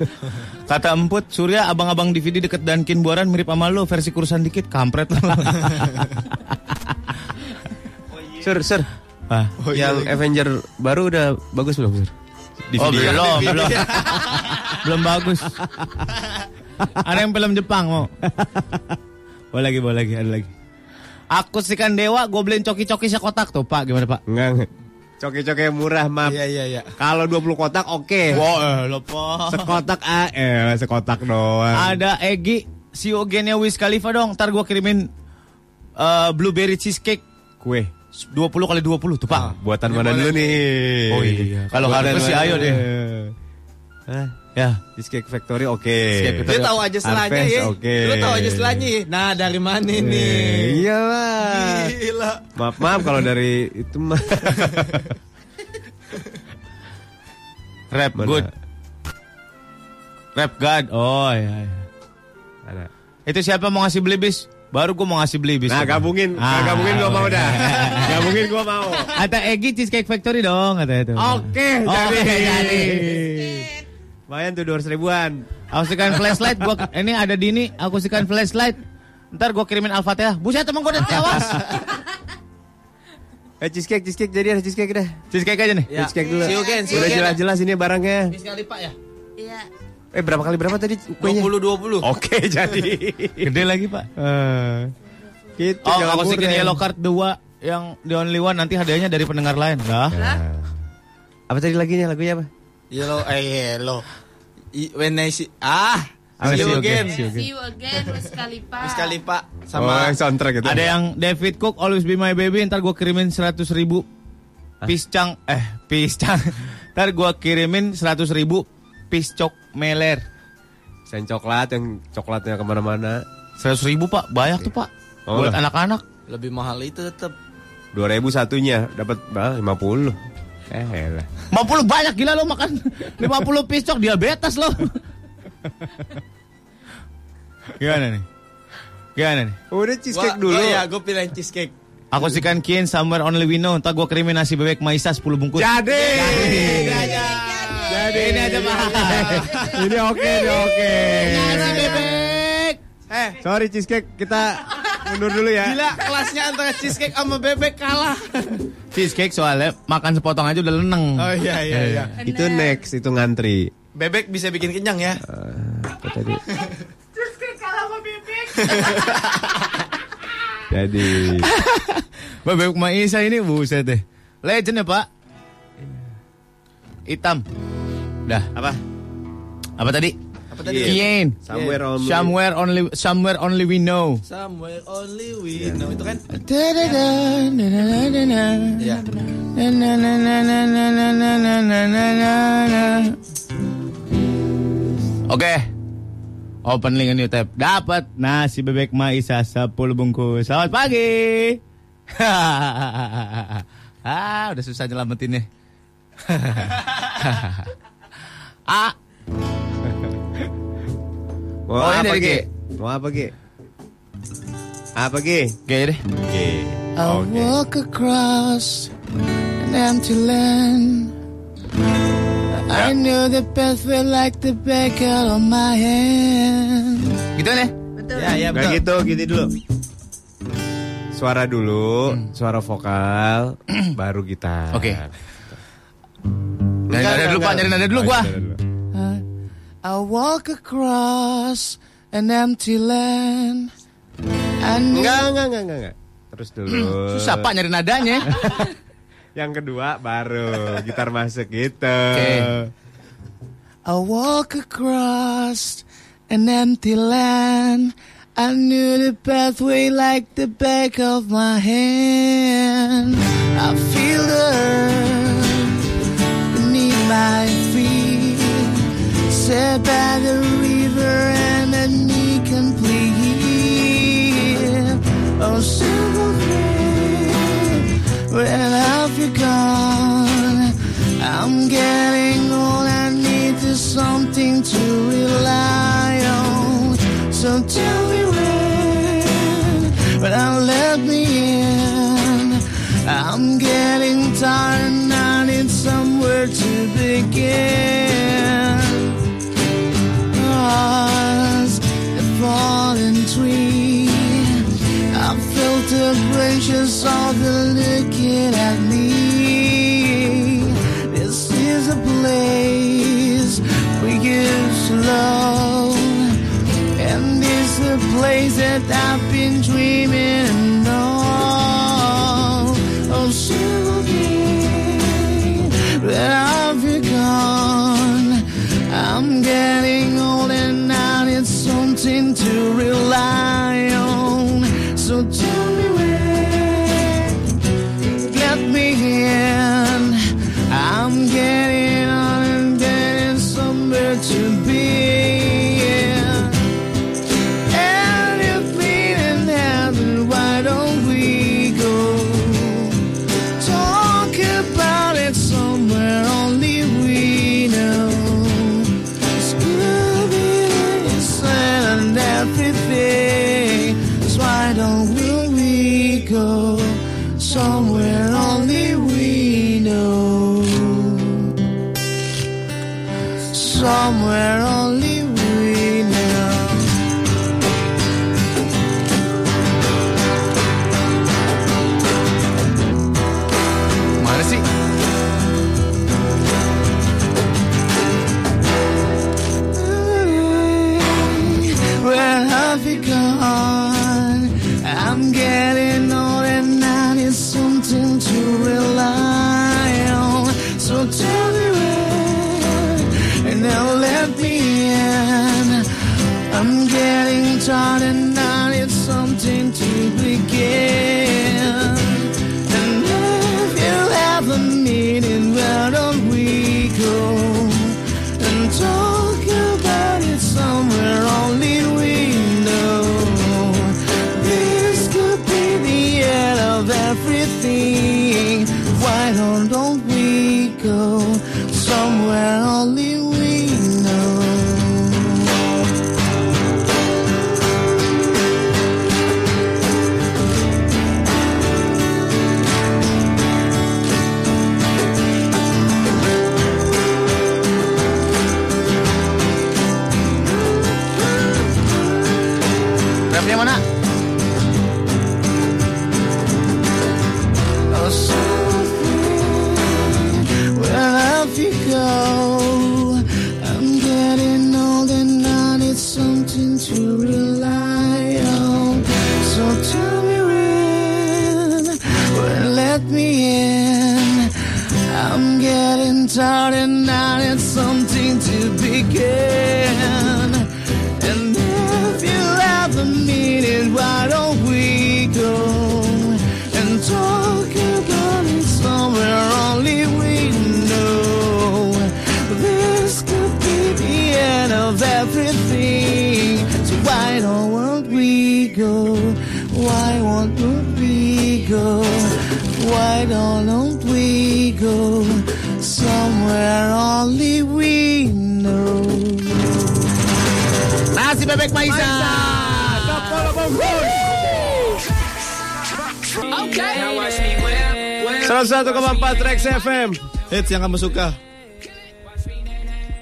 Kata Emput, Surya abang-abang DVD deket Dunkin Buaran mirip sama lu, versi kurusan dikit, kampret lu. Sir, sir. Ah. yang Avenger baru udah bagus belum, sir? Di Oh, video. belum, belum. belum bagus. Ada yang film Jepang mau. Bawa lagi, bawa lagi, ada lagi. Akustikan Dewa, gue beliin coki-coki sekotak tuh, Pak. Gimana, Pak? Enggak, enggak. Coki-coki yang murah, maaf. Iya iya iya. Kalau 20 kotak oke. Wah, eh, lo, Pak. Sekotak ah, eh sekotak doang. Ada Egi, si Eugenia Wiz Khalifa dong. Ntar gue kirimin eh, blueberry cheesecake. Kue. 20 kali 20 tuh, Pak. Buatan mana dulu nih? Oh iya. Kalau harus sih ayo deh. Hah? Ya. Cheesecake Factory oke. Lu tahu aja selanya ya. oke. Lu tahu aja selanya ya. Nah, dari mana Eh, nih? Iya lah. Gila. Maaf maaf kalau dari itu mah. Rap Mana? good. Rap God. Oh iya. iya. Ada. Itu siapa mau ngasih beli bis? Baru gue mau ngasih beli bis. Nah gabungin, Ah, gabungin gua mau dah. gabungin gua mau. Kata Egi Cheesecake Factory dong kata itu. Oke, Oke, jadi. jadi. Lumayan tuh 200 ribuan. Akustikan flashlight gua ini ada Dini, akustikan flashlight. Ntar gue kirimin Al-Fatihah. Buset temen gue udah tewas. Eh cheesecake, cheesecake jadi ada cheesecake dah. Cheesecake aja nih. Ya. Cheesecake dulu. See you Udah jelas-jelas ini barangnya. Sekali Pak ya. Iya. Eh berapa kali berapa tadi kuenya? 20 20. Oke jadi. Gede lagi pak. Eh, gitu Oh akustikan murah. yellow card 2 yang the only one nanti hadiahnya dari pendengar lain. Lah. Apa tadi laginya lagunya apa? Yellow eh yellow. I- when I see ah see see you again. again? See you See you again, Wiz Khalifa. Wiz Khalifa Oh, sama yang soundtrack itu. Ada yang David Cook Always Be My Baby ntar gue kirimin 100 ribu piscang eh piscang ntar gue kirimin 100 ribu piscok meler Sen coklat yang coklatnya ke mana-mana. 100 ribu pak banyak tuh pak Oh, buat anak-anak lebih mahal itu tetap. 2000 satunya dapat bah, 50. Eh lah. 50 banyak gila lo makan 50 piscok diabetes lo gimana nih gimana nih Udah cheesecake Gua- dulu. gua ya, gue pilih cheesecake. aku sikan Kien somewhere only we know ntar gue kirimin nasi bebek Maisa 10 bungkus Jadi. jadi ini aja pak Ini oke, ini oke. nasi bebek Eh, Sorry cheesecake, kita mundur dulu ya. gila kelasnya antara cheesecake sama bebek kalah. cheesecake soalnya makan sepotong aja udah leneng Oh iya iya iya. Itu next, itu ngantri. Bebek bisa bikin kenyang ya. Apa tadi? Jadi Bebek Maisa ini buset deh. Legend ya pak. Hitam. Dah. apa? Apa tadi? Apa tadi? Kien. Somewhere only. Somewhere only somewhere only we know. Somewhere only we know itu kan. Iya. Iya. Oke. Opening a new tab. Dapat nasi bebek Maisa 10 bungkus. Selamat pagi. ah, udah susah nyelamatinnya. ah, Mau Oh, ini apa? Ge. Mau apa, Ge? Apa, Ge? oke deh. Oke. walk across an empty land. I know the pathway like the back of my hand. Gitu nih? Betul. Ya ya betul. gitu, gitu dulu. Suara dulu, suara vokal, baru gitar. Oke. Nyari nada dulu pak, nyari nada dulu Oh, gua. nyari nada dulu. I walk across an empty land. Enggak, enggak, enggak, enggak, enggak. Terus dulu. Susah pak nyari nadanya. Yang kedua baru gitar masuk gitu. Oke. I walk across an empty land. I knew the pathway like the back of my hand. I feel the earth beneath my. Set by the river and the knee complete. Oh, simple thing, where have you gone? I'm getting old, I need something to rely on. So tell me when, but I'll let me in. I'm getting tired and I need somewhere to begin. Branches of the looking at me. This is a place we give slow, and this is a place that I've been dreaming Rex FM. Hits yang kamu suka.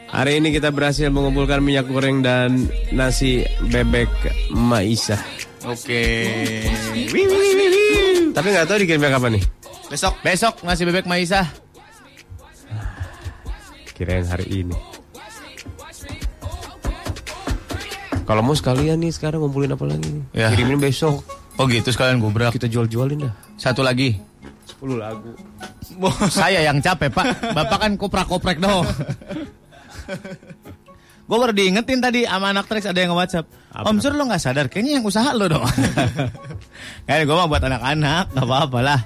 Hari ini kita berhasil mengumpulkan minyak goreng dan nasi bebek Maisa. Oke. Tapi nggak tahu dikirimnya kapan nih. Besok, besok nasi bebek Maisa. Kirain hari ini. Kalau mau sekalian nih sekarang ngumpulin apa lagi nih? Ya. Kirimin besok. Oh gitu sekalian gubrak. Kita jual-jualin dah. Satu lagi. 10 lagu. Saya yang capek pak. Bapak kan koprak-koprek dong. Gue baru diingetin tadi sama anak Trax ada yang nge-whatsapp. Om Sur lo gak sadar, kayaknya yang usaha lo dong. Kayak gue mah buat anak-anak, gak apa-apa lah.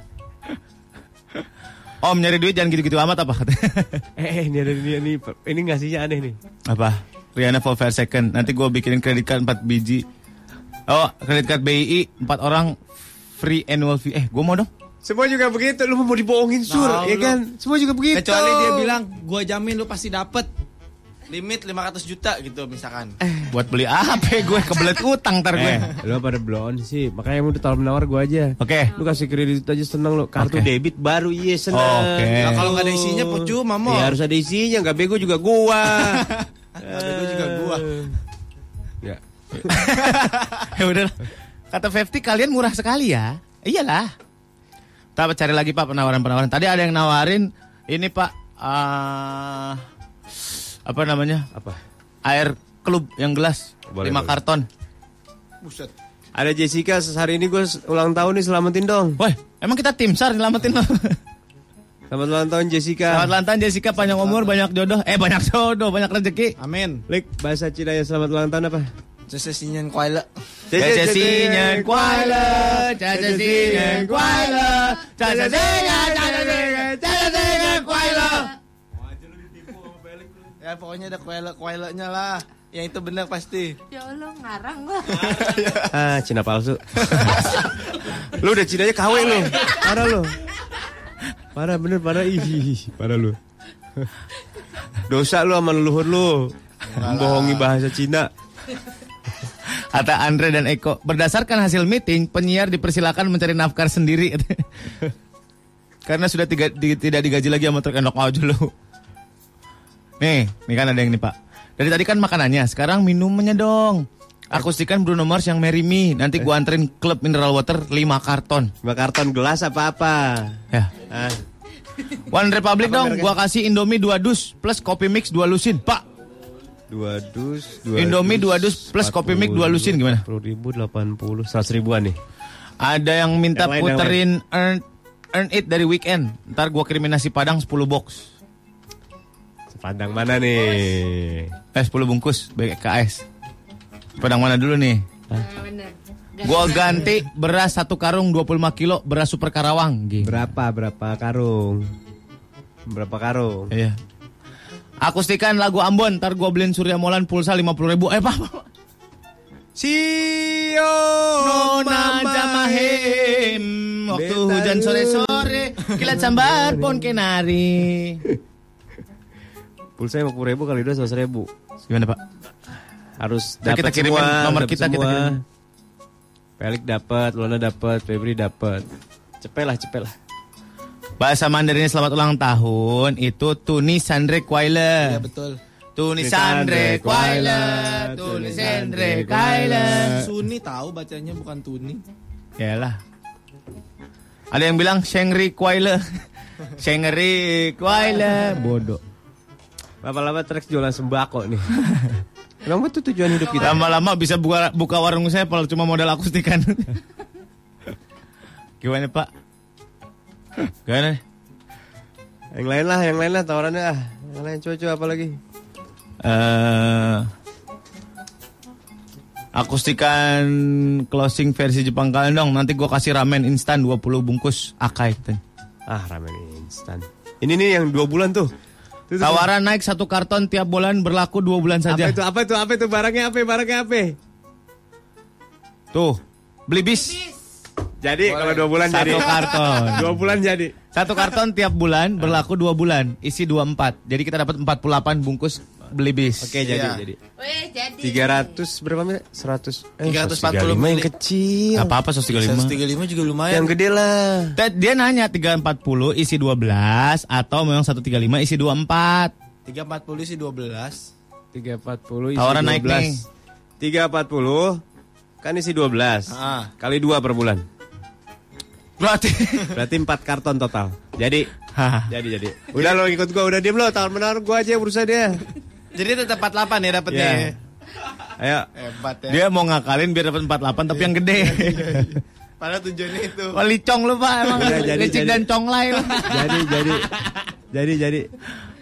Om nyari duit jangan gitu-gitu amat apa? Eh, ini ada ini, ini, ini ngasihnya aneh nih. apa? Rihanna for fair second. Nanti gue bikinin kredit card 4 biji. Oh, kredit card BI 4 orang free annual fee. Eh, gue mau dong. Semua juga begitu, lu mau dibohongin sur, Tahu ya lu. kan? Semua juga begitu. Kecuali dia bilang, gue jamin lu pasti dapet limit 500 juta gitu misalkan. Buat beli apa gue kebelet utang ntar gue. Eh, lu pada blown sih. Makanya mau ditawar menawar gua aja. Oke. Lu kasih kredit aja seneng lu. Kartu Oke. debit baru iya seneng. Oke. Nah, kalau nggak ada isinya percuma mau. Ya harus ada isinya, nggak bego juga gua. Nggak bego juga gua. Ya. ya udah. Kata Fifty kalian murah sekali ya. Iyalah. Kita cari lagi Pak penawaran-penawaran. Tadi ada yang nawarin ini Pak eh apa namanya? Apa? Air klub yang gelas Boleh, 5 boleh. karton. Buset. Ada Jessica hari ini gue ulang tahun nih selamatin dong. Woi, emang kita tim SAR nyelamatin lo. Selamat ulang tahun Jessica. Selamat ulang tahun Jessica panjang umur, banyak jodoh. Eh banyak jodoh, banyak rezeki. Amin. Lik, bahasa Cina ya selamat ulang tahun apa? Sesesinya kuala. Caca sinyen kuala, caca sinyen kuala, caca sinyen, caca sinyen, caca sinyen kuala. Ya pokoknya ada lah. Yang itu benar pasti. Ya Allah ngarang gua. Ah, Cina palsu. lu udah Cinanya KW lu. Parah lu. Parah bener parah ih, parah lu. Dosa lu sama leluhur lu. Membohongi bahasa Cina. Kata Andre dan Eko, berdasarkan hasil meeting, penyiar dipersilakan mencari nafkah sendiri. Karena sudah tiga, di- tidak digaji lagi sama truk enak aja lu. Nih, nih kan ada yang nih Pak. Dari tadi kan makanannya, sekarang minumannya dong. Akustikan Bruno Mars yang Marry Me. Nanti gua anterin klub mineral water 5 karton. Lima karton gelas apa-apa. Ya. Ah, One Republic Apa dong, gua kasih Indomie 2 dus plus kopi mix 2 lusin. Pak, dua dus, dua Indomie dua dus plus kopi mix dua lusin gimana? 10 ribu, 80, 100 ribuan nih. ada yang minta Yang lain, yang puterin earn, earn it dari weekend. Ntar gua kirimin nasi padang 10 box. Sepandang mana nih? Eh 10 bungkus BKS. Padang mana dulu nih? Bener. Gua ganti beras satu karung 25 kilo beras super Karawang. Gitu. Berapa, berapa karung? Berapa karung? Iya. Akustikan lagu Ambon, ntar gua beliin Surya Molan pulsa 50 ribu. Eh, Pak. Sio Nona Jamahim Waktu hujan sore-sore Kilat sambar pon kenari Pulsa 50 ribu kali dua 100 ribu. Gimana pak? Harus Ntar kita dapat kirimin semua, nomor dapat kita, kita semua. kirimin. Pelik dapat, Lona dapat, Febri dapat. Cepet lah, cepet lah. Bahasa Mandarinnya selamat ulang tahun Itu Tuni Sandre Ya Kwaile betul. Tunisandre Kwaile, Tunisandre Kwaile. Suni tahu bacanya bukan Tuni. Yalah. Ada yang bilang Shengri Kwaile. Shengri Kwaile. Bodoh. Lama-lama tracks jualan sembako nih. Emang itu tujuan hidup kita? Lama-lama bisa buka, buka warung saya kalau cuma modal akustikan. Gimana Pak? Gimana? Yang lain lah, yang lain lah tawarannya ah. Yang lain coba-coba apa lagi? eh akustikan closing versi Jepang kalian dong. Nanti gua kasih ramen instan 20 bungkus akai. Ah, ramen instan. Ini nih yang dua bulan tuh. Tuh, tuh. Tawaran naik satu karton tiap bulan berlaku dua bulan saja. Apa itu? Apa itu? Apa itu? Barangnya apa? Barangnya apa? Tuh, beli bis. Jadi kalau dua bulan Satu jadi karton. dua bulan jadi. Satu karton tiap bulan berlaku dua bulan, isi 24. Jadi kita dapat 48 bungkus beli bis. Oke, jadi Iya. jadi. Weh, jadi. 300 berapa menit? 100 eh 340 135 yang kecil. Apa apa 135. 135 juga lumayan. Yang gede lah. Ted, Dia nanya 340 isi 12 atau memang 135 isi 24. 340 sih 12. 340 isi Tawaran naik 12. nih. 340 kan isi 12. Ah. Kali 2 per bulan. Berarti Berarti 4 karton total. Jadi Hah. jadi jadi. Udah lo ikut gua, udah diem lo, tawar menawar gua aja yang berusaha dia. Jadi tetap 48 ya dapetnya. Iya. Ayo. Hebat ya. dia mau ngakalin biar dapat 48 tapi yang gede. Padahal tujuannya itu. Wah licong lu Pak emang Udah, jadi, licik jadi. dan conglay lu. Jadi jadi jadi jadi.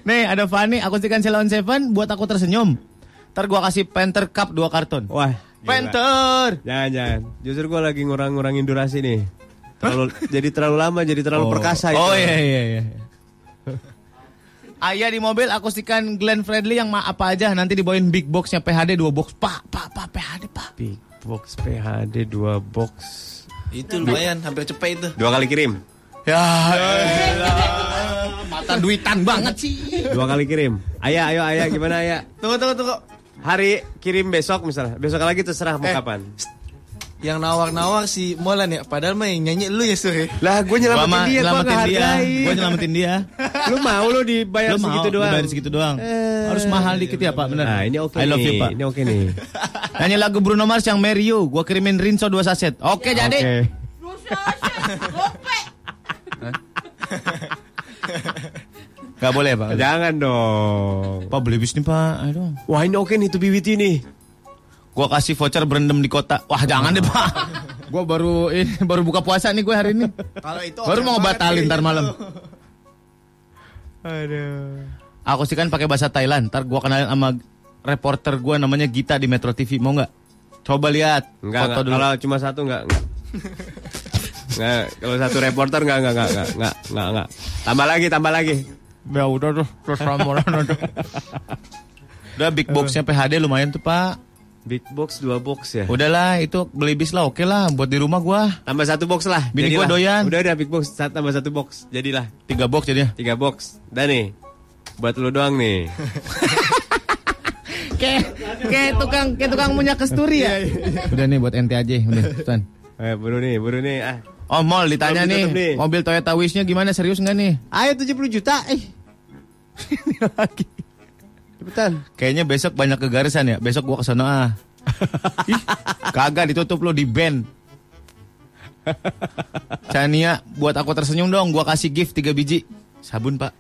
Nih ada Fanny akustikan Ceylon Seven buat aku tersenyum. Ntar gua kasih Panther Cup 2 karton. Wah. Panther. Jangan jangan. Justru gua lagi ngurang-ngurangin durasi nih. Terlalu jadi terlalu lama, jadi terlalu perkasa Oh itu. iya iya iya. Ayah di mobil akustikan Glenn Fredly yang ma apa aja nanti dibawain big boxnya PHD 2 box. Pak, pak, pak PHD, Pak. Big box PHD 2 box. Itu lumayan hampir cepet itu. Dua kali kirim. Ya. Mata duitan banget sih. Dua kali kirim. Ayah, ayo ayah gimana ayah? Tunggu tunggu tunggu. Hari kirim besok misalnya. Besok lagi terserah mau Eh. kapan. Yang nawak-nawak si Molan ya. Padahal mah yang nyanyi lu ya Suri. Lah gue Gua nyelamatin dia, gue nyelamatin dia. ngehargain. Gua nyelamatin dia. Lu mau lu dibayar Lu mau segitu doang. dibayar segitu doang. Eh. Harus mahal dikit ya, Pak, bener. Nah ini oke I love nih. you, Pak. Ini oke nih. Nyanyi lagu Bruno Mars yang Marry You. Gua kirimin Rinso 2 saset. Oke, jadi. Oke. Dosa, gope. Gak boleh, Pak. Jangan dong. Pak beli bis nih, Pak. Dong. Wah ini oke nih tuh BBT nih. Gua kasih voucher berendam di kota. Wah, jangan deh, Pak. Gua baru ini baru buka puasa nih gue hari ini. Kalau itu Baru mau batalin nih. ntar malam. Aduh. Aku sih kan pakai bahasa Thailand. Ntar gua kenalin sama reporter gua namanya Gita di Metro TV. Mau nggak? Coba lihat Enggak, foto enggak. dulu. Kalau cuma satu enggak, enggak. Enggak, kalau satu reporter enggak, enggak, enggak, enggak, enggak, enggak, enggak. Tambah lagi, tambah lagi. Ya udah tuh, terus udah. Udah big boxnya PHD lumayan tuh pak. Big box, dua box ya. Udahlah itu beli bis lah oke lah buat di rumah gua. Tambah satu box lah. Bini gua jadilah. doyan. Udah udah big box, sat- tambah satu box. Jadilah Tiga box jadinya. tiga box. Udah nih. Buat lu doang nih. Kayak kayak tukang kayak tukang punya kesturi ya. Udah nih buat ente aja udah Tuan. Eh, buru nih, buru nih. Ah. Oh mall ditanya nih, nih. mobil Toyota Wish-nya gimana serius nggak nih? Ayo 70 juta. Eh, Ini lagi. Cepetan. Kayaknya besok banyak kegarisan ya. Besok gua ke sana ah. Ih, kagak ditutup lo di band. Chania, buat aku tersenyum dong. Gua kasih gift 3 biji. Sabun, Pak.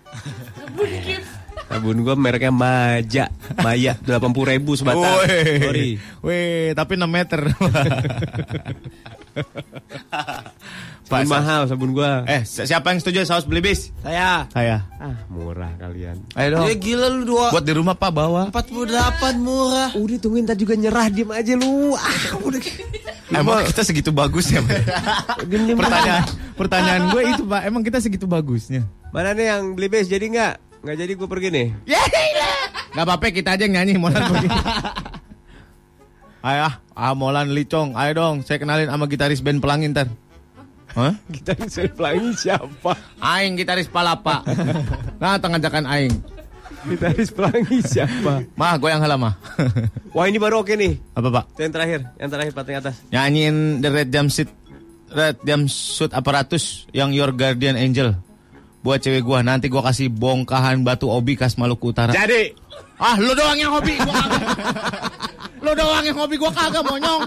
Sabun gua mereknya Maja. Maya 80 ribu sebatang. Woi. Sorry. Weh, tapi 6 meter. Sabun mahal sabun gua. eh, si- siapa yang setuju saus beli bis? Saya. Saya. Ah, murah kalian. Ayo dong. Ya gila lu dua. Buat di rumah, Pak, bawa. 48 murah. Udah tungguin tadi juga nyerah diem aja lu. Ah, udah. Emang kita segitu bagusnya, Pak? Pertanyaan pertanyaan gue itu, Pak. Emang kita segitu bagusnya? Mana nih yang beli base jadi nggak? Nggak jadi gue pergi nih. Gak apa-apa, kita aja yang nyanyi. Molan pergi. Ayo, ah, ah, Licong. Ayo dong, saya kenalin sama gitaris band Pelangi ntar. Hah? Kita bisa pelangi siapa? Aing gitaris Palapa. nah, tengajakan Aing. Gitaris pelangi siapa? Mah, gue yang halah mah. Wah ini baru oke nih. Apa, Pak? Yang terakhir, yang terakhir paling atas. Nyanyiin The Red Jumpsuit Red Jumpsuit Apparatus yang Your Guardian Angel. Buat cewek gua nanti gua kasih bongkahan batu obi khas Maluku Utara. Jadi, Ah, lu doang yang hobi, gua kagak. lu doang yang hobi, gua kagak monyong.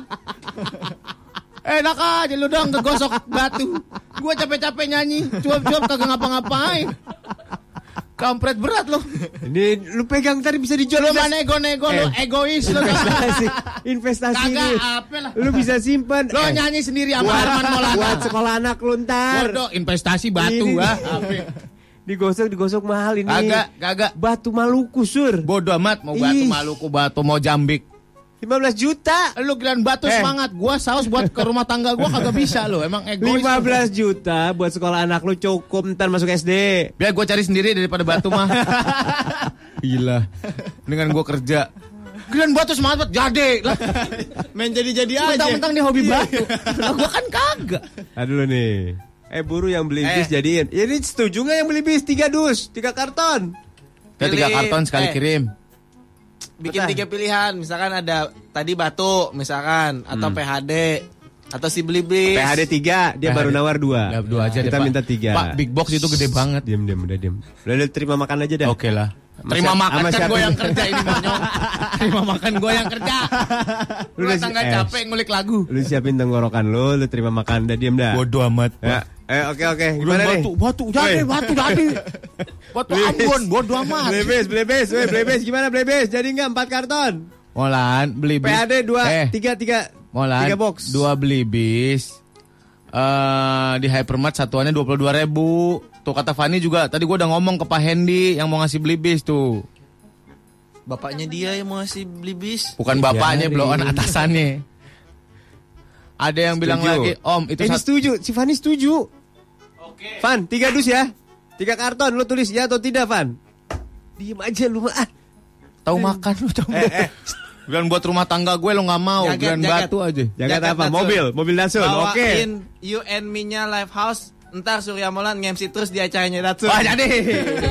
Enak aja lu doang kegosok batu. Gua capek-capek nyanyi, cuap-cuap kagak ngapa-ngapain. Kampret berat lo. Ini lu pegang tadi bisa dijual. Lu mana ego-nego lu, Eh, egois lu. investasi, investasi Kagak ini. apa lah. Lu bisa simpan. Lo Eh, nyanyi sendiri sama Arman Maulana. Buat sekolah anak lu ntar. Bodoh, investasi batu ah. Digosok digosok mahal ini. Kagak, kagak. Batu Maluku sur. Bodoh amat mau batu Ih. Maluku, batu mau Jambik. 15 juta. Lu kirain batu Eh. semangat, gua saus buat ke rumah tangga gua kagak bisa lo, emang egois. 15 juta buat sekolah anak lu cukup ntar masuk SD. Biar gua cari sendiri daripada batu mah. Gila. Dengan gua kerja. Kirain batu semangat buat jadi. Lah, Main jadi-jadi aja. mentang-mentang dia hobi batu. Lah gua kan kagak. Nah dulu nih. Eh buru yang beli Eh. bis jadiin. Ya, Ini setuju nggak yang beli bis tiga dus, tiga karton? Kita tiga karton sekali eh. kirim. Bikin Betul. tiga pilihan, misalkan ada tadi batu, misalkan atau Hmm. PHD atau si beli bis. PHD 3, dia PHD. baru nawar 2. Ya, dua aja deh, Kita Pak. minta 3. Pak, big box itu gede banget. Diam diam udah diam. Udah, udah terima makan aja dah. Oke lah. Sama Terima makan kan gue yang kerja ini monyong. Terima makan gue yang kerja. Lu Lu udah tangga eh. capek ngulik lagu. Lu siapin tenggorokan lu, lu terima makan dah diam dah. Bodoh amat. Ya. Eh oke oke. Gimana Gimana nih? batu, batu, jadi, batu, jadi. Batu Ambon, bodoh amat. Bis, weh, beli bis. Gimana beli bis? Jadi enggak 4 karton? Molan, beli bis. PHD 2, Eh, 3 3 Molan, 3 box. Dua beli bis. Eh di Hypermart satuannya 22 ribu. Tuh kata Fani juga, tadi gue udah ngomong ke Pak Hendy yang mau ngasih beli bis tuh. Bapaknya dia yang mau ngasih beli bis. Bukan bapaknya, Biarin. blowan atasannya. Ada yang bilang Setuju. lagi, Om itu Ini sat- setuju, si Fani setuju. Oke. Van, 3 dus ya. 3 karton lu tulis ya atau tidak, Van? Diem aja lu mah. tahu makan lu tahu. Bukan buat rumah tangga gue lo nggak mau, Jaket, bukan jaket. batu aja. Jagat Jaket apa? Datsun. Mobil, mobil Datsun. Oke. Bawain you and me-nya live house. Ntar Surya Molan nge-MC terus di acaranya Datsun. Wah jadi.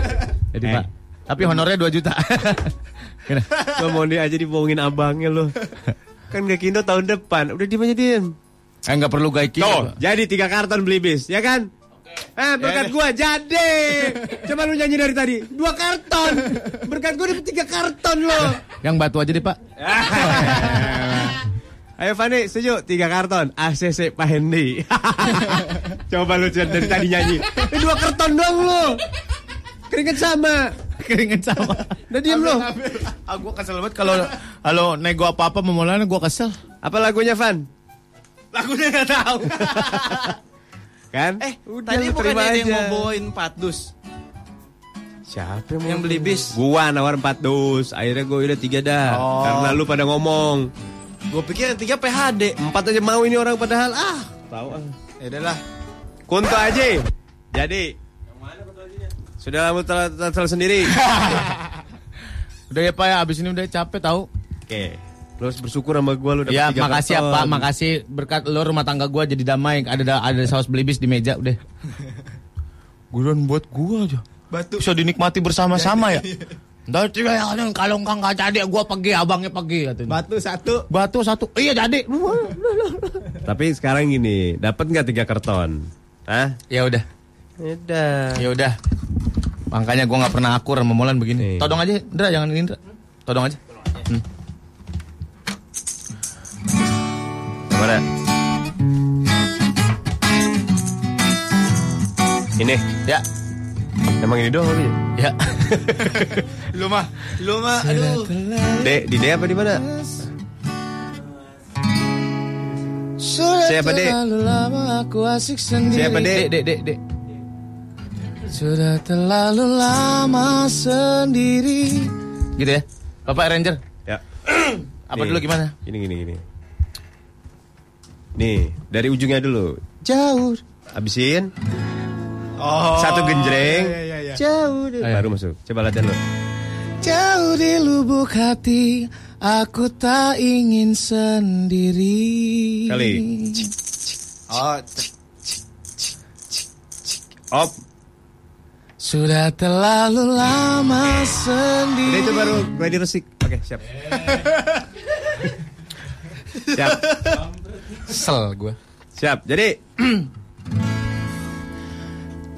Jadi Eh. Pak. Tapi honornya 2 juta. Gini. Lo mau dia aja dibohongin abangnya lo. Kan gak Kindo tahun depan. Udah diem aja diem. Eh nggak perlu gaiki. Tuh, jadi tiga karton beli bis, ya kan? Eh, berkat gua jadi. Coba lu nyanyi dari tadi. Dua karton. Berkat gua dapat tiga karton lo. Yang batu aja deh Pak. Ayo Fani, setuju? Tiga karton. ACC Pak Hendy. Coba lu dari tadi nyanyi. Eh, dua karton dong lo. Keringet sama. Keringet sama. Udah diem lo. Ah gue kesel banget kalau kalau nego apa-apa memulainya gue kesel. Apa lagunya Van? Lagunya gak tahu. Kan? eh, Udah, tadi bukan ada yang aja. mau bawain 4 dus. Siapa yang, Yang beli bis. Gua nawar 4 dus. Akhirnya gua udah tiga dah. Oh. Karena lu pada ngomong. Gue pikir yang tiga PHD. Empat aja mau ini orang padahal ah. Tahu ah. Ya udahlah. Kunto aja. Jadi. Sudah kamu telah sendiri. Udah ya Pak ya, abis ini udah capek tahu. Oke. Lu harus bersyukur sama gua lu dapat Ya tiga makasih ya. Pak, makasih berkat lo rumah tangga gue jadi damai. Ada ada saus belibis di meja udah. Guruan buat gua aja. Batu. Bisa dinikmati bersama-sama ya. Ntar juga ya, kalau enggak nggak jadi gua pergi, abangnya pergi katanya. Batu satu. Batu satu, iya jadi. Tapi sekarang gini, dapat nggak tiga karton? Hah? Ya udah, Udah. ya udah. Makanya gua nggak pernah akur sama Molan begini. Todong aja, Indra jangan ini Indra. Todong aja. Gimana? Ini, Ya, emang ini doang lu ya? ya. Lu mah, lu mah, aduh. Dek, di Dek apa di mana? Siapa, Dek? terlalu lama aku asik sendiri. Siapa Dek? Dek, dek, dek. Sudah terlalu lama sendiri. Gitu ya. Bapak Ranger, Ya. apa dulu gimana? Gini gini gini. Nih, dari ujungnya dulu. Jauh. Habisin. Oh. Satu genjreng. Iya, iya, iya. Jauh. Ayo. Baru masuk. Coba latihan lu. Jauh di lubuk hati, aku tak ingin sendiri. Kali. Oh, Op. sudah terlalu lama Udah sendiri. itu baru ready resik. Oke, siap. siap. Sel gua. Siap. Jadi,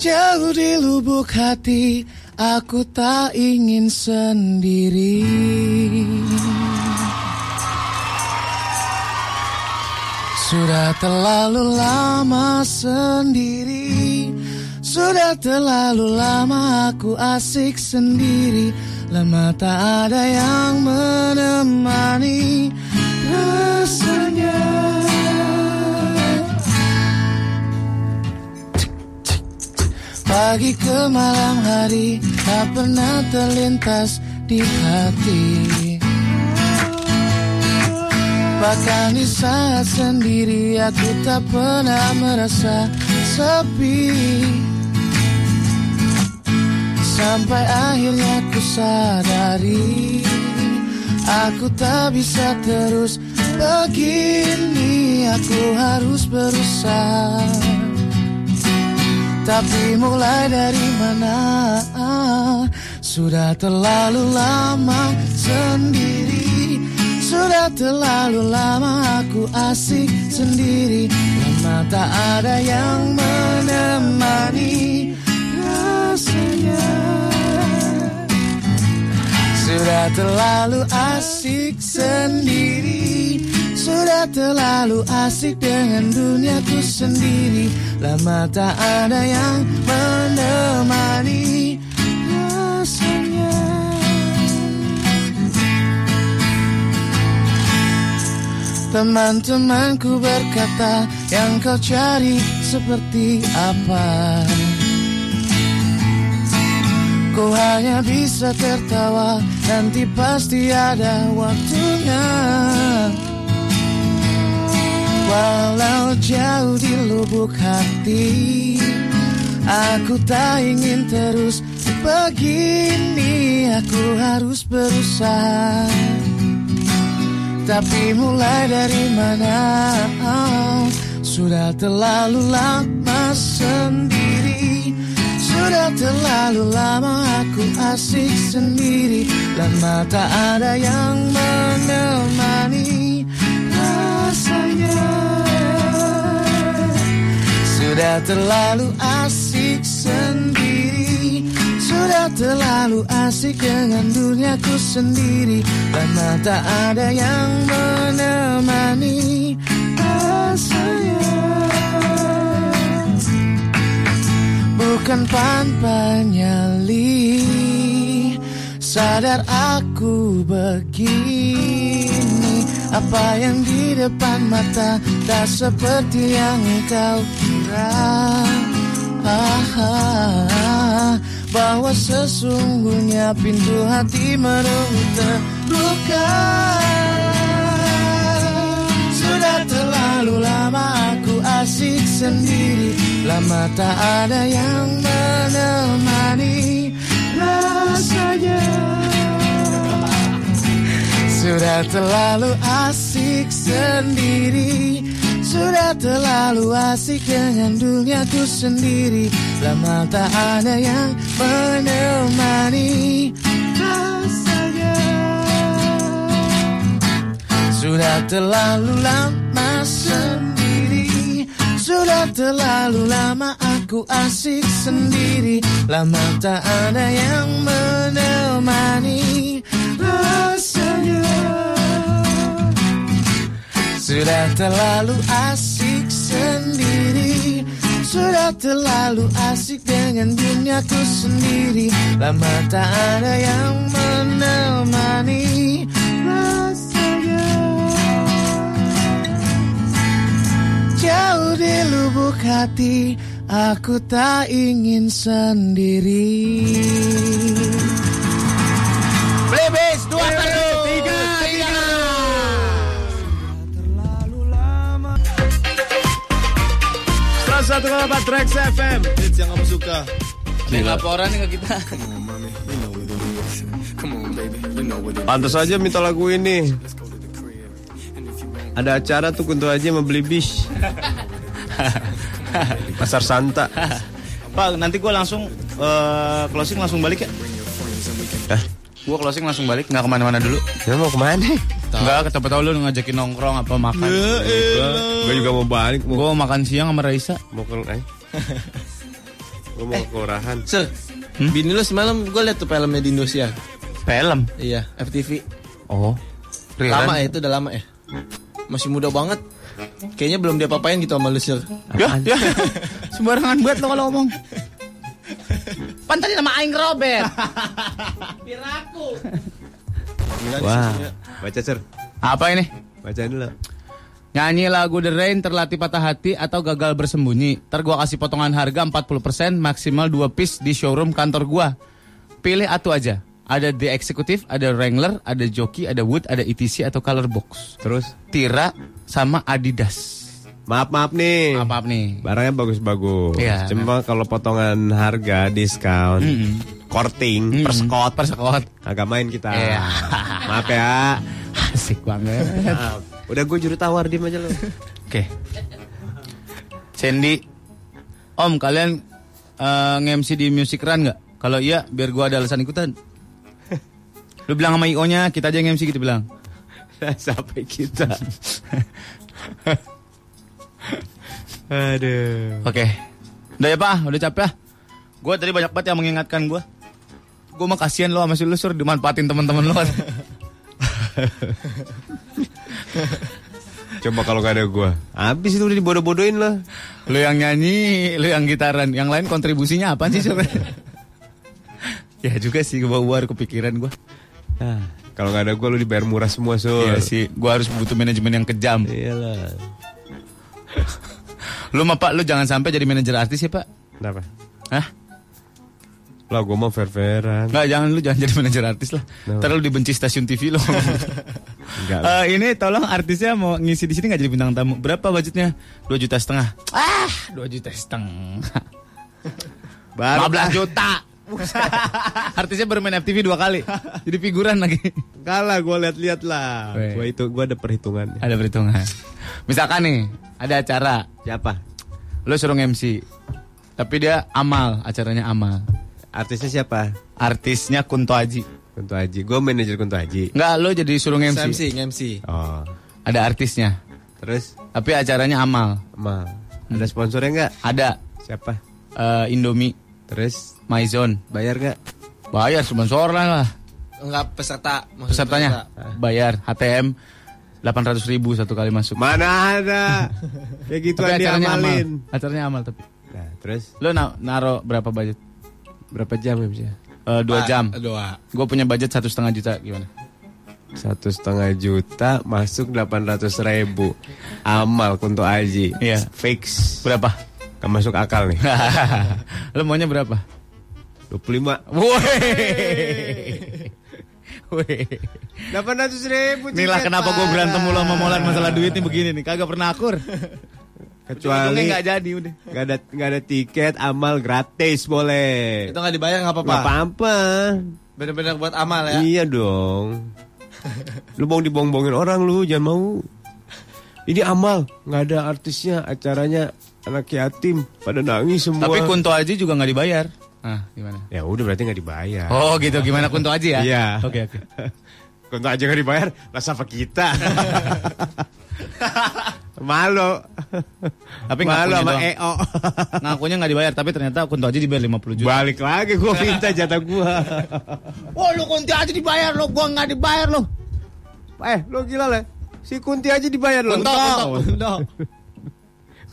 Jauh di lubuk hati, Aku tak ingin sendiri Sudah terlalu lama sendiri Sudah terlalu lama aku asik sendiri Lama tak ada yang menemani Rasanya Pagi ke malam hari Tak pernah terlintas di hati. Bahkan di saat sendiri Aku tak pernah merasa sepi. Sampai akhirnya ku sadari Aku tak bisa terus begini. Aku harus berusaha tapi mulai dari mana? Sudah terlalu lama sendiri. Sudah terlalu lama aku asik sendiri. Lama tak ada yang menemani Rasanya. Sudah terlalu asik sendiri Sudah terlalu asik dengan duniaku sendiri. Lama tak ada yang menemani Rasanya. Teman-temanku berkata Yang kau cari seperti apa? Ku hanya bisa tertawa Nanti pasti ada waktunya Walau jauh di lubuk hati Aku tak ingin terus begini. Aku harus berusaha. Tapi mulai dari mana? Oh, Sudah terlalu lama sendiri. Sudah terlalu lama aku asik sendiri. Lama tak ada yang menemani. Rasanya Sudah terlalu asik sendiri. Sudah terlalu asik dengan duniaku sendiri. Lama tak ada yang menemani rasanya. Bukan pan nyali Sadar aku begini. Apa yang di depan mata Tak seperti yang kau ah, ah, Bahwa sesungguhnya pintu hati menunggu terbuka Sudah terlalu lama aku asik sendiri. Lama tak ada yang menemani rasanya. Sudah terlalu asik sendiri Sudah terlalu asik dengan duniaku sendiri. Lama tak ada yang menemani rasanya. Sudah terlalu lama sendiri. Sudah terlalu lama aku asik sendiri. Lama tak ada yang menemani rasanya Sudah terlalu asik sendiri. Sudah terlalu asik dengan duniaku sendiri. Lama tak ada yang menemani rasanya Jauh di lubuk hati Aku tak ingin sendiri 101,4 Trax FM Hits yang kamu suka. Ini laporan nih ke kita. Pantas aja minta lagu ini. Ada acara tuh kuntu aja mau beli bis. Pasar Santa. Pak nanti gue langsung uh, closing langsung balik ya? Hah? Gue closing langsung balik, nggak ke mana-mana dulu. ya mau ke mana? Nggak, ketemu tahu lu ngajakin nongkrong apa makan. Gue juga mau balik. Mau, Gue makan siang sama Raisa. mau ke... Eh. Gue mau ke kelurahan. Sir, Bini lu semalam gue liat tuh filmnya di Indonesia. Film. Iya, FTV. Oh. Lama ya itu udah lama ya. Masih muda banget. Kayaknya belum dia papain gitu sama lu Sir. Ya, ya. Sembarangan buat lo kalau ngomong. Pan tadi nama Aing Robert. Wah, baca Sir. Apa ini? Bacain dulu. Nyanyi lagu The Rain terlatih patah hati atau gagal bersembunyi. Ntar gua kasih potongan harga 40% maksimal 2 piece di showroom kantor gua. Pilih atu aja. Ada The Executive, ada Wrangler, ada Jockey, ada Wood, ada ETC atau Color Box. Terus Tira sama Adidas. Maaf maaf nih. Apa apa nih? Barangnya bagus-bagus. Iya. Cuma kalau potongan harga diskon, korting, perskot, Persekot. agak main kita. Iya. Maaf ya. Asik banget. Maaf. Udah gue juru tawar diem aja lo. Oke. Sandy, Om kalian eh, nge-MC di Music Run nggak? Kalau iya, biar gua ada alasan ikutan. Lu bilang sama IO-nya, kita aja yang MC gitu bilang. Sampai kita. Aduh. Oke. Udah ya Pak, udah capek ah. Gua tadi banyak banget yang mengingatkan gua. Gua mah kasihan lo sama si lu sur dimanfaatin teman-teman lo. Coba kalau gak ada gue. Habis itu udah dibodoh-bodohin lah. lu yang nyanyi, lu yang gitaran, yang lain kontribusinya apa sih sur? ya juga sih gua kebawa kepikiran gua. Ah, kalau gak ada gue lu dibayar murah semua sur. Iya sih, gua harus butuh manajemen yang kejam. Iyalah. Lu mah Pak, lu jangan sampai jadi manajer artis ya Pak. Kenapa? Hah? Lah gue mau fair-fairan. Nggak, jangan lu jangan jadi manajer artis lah. Kenapa? Ntar lu dibenci stasiun TV lo. Enggak lah. Eh, ini tolong artisnya mau ngisi di sini nggak jadi bintang tamu. Berapa budgetnya? 2 juta setengah. Ah, 2 juta setengah. Baru 15 juta. artisnya bermain FTV dua kali. Jadi figuran lagi. Kalah gue lihat-lihat lah. Gue itu gue ada perhitungannya. Ada perhitungan. Misalkan nih, ada acara, Siapa? lu suruh MC. Tapi dia amal, acaranya amal. Artisnya siapa? Artisnya Kunto Aji. Kunto Haji. Gue manajer Kunto Haji. Enggak, lu jadi suruh MC. MC, MC. Oh. Ada artisnya. Terus Tapi acaranya amal. mal. Ada sponsornya nggak? Ada Siapa? eh, Indomie, Terus Maizon. bayar nggak? Bayar sponsor lah. Enggak peserta. Pesertanya bayar HTM 800 ribu satu kali masuk. Mana ada? Kayak gitu tapi acaranya amal. amalin. Acaranya amal tapi. Nah, terus Lo na naro berapa budget? berapa jam ya bisa? Eh, dua Pak, jam. Dua. Gue punya budget satu setengah juta gimana? Satu setengah juta masuk 800 ribu Amal Kunto Aji Iya. Fix Berapa? Gak masuk akal nih Lo maunya berapa? 25 Woi. Woi. 800 ribu Inilah kenapa gue berantem mulu sama Molan masalah duit nih begini nih. Kagak pernah akur. Kecuali nggak jadi udah. Gak ada, nggak ada tiket Amal gratis boleh Itu nggak dibayar nggak apa-apa. Gak apa-apa Bener-bener buat amal ya. Iya dong Lu mau dibohong-bohongin orang lu Jangan mau Ini Amal nggak ada artisnya Acaranya anak yatim Pada nangis semua Tapi Kunto Aji juga nggak dibayar. Ah, gimana? Ya udah berarti nggak dibayar Oh gitu, gimana Kunto Aji ya? Iya. Oke oke. Kunto aja nggak dibayar, lah siapa kita? Malu. Tapi Malu sama doang. EO. Ngakunya nggak dibayar, tapi ternyata Kunto Aji dibayar 50 juta. Balik lagi gua minta jatah gua. Wah lu Kunto Aji dibayar lo, gua nggak dibayar lo. eh, lu gila le. Si Kunti aja dibayar loh. Kunto, Kunto, Kunto.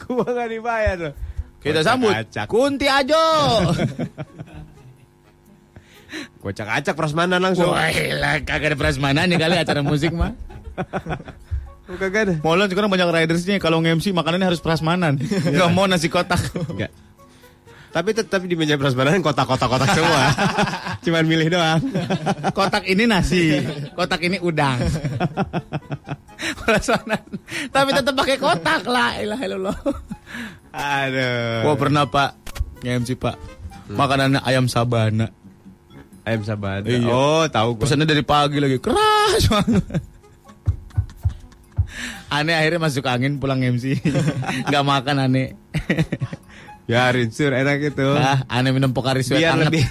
Gua nggak dibayar loh. Kita sambut. Kocak-kacak. Kunti Ajo. Kocak-kacak prasmanan langsung. Wah, lah kagak ada prasmanan nih kali acara musik mah. Lu kagak ada. Molan sekarang banyak ridersnya kalau nge-MC makanannya harus prasmanan. Gak mau nasi kotak. Enggak. Tapi tetap di meja prasmanan kotak-kotak-kotak semua. Cuman milih doang. kotak ini nasi, kotak ini udang. Prasmanan. Tapi tetap pakai kotak lah. Ilah. Aduh. Gua pernah Pak nge-MC Pak. Makanannya ayam sabana. Ayam sabana. Iya. Oh, tahu gua. Pesannya dari pagi lagi keras banget. Aneh akhirnya masuk angin pulang MC. Nggak makan aneh. Biarin sur enak itu. ah, aneh minum Pocari Sweat biar lebih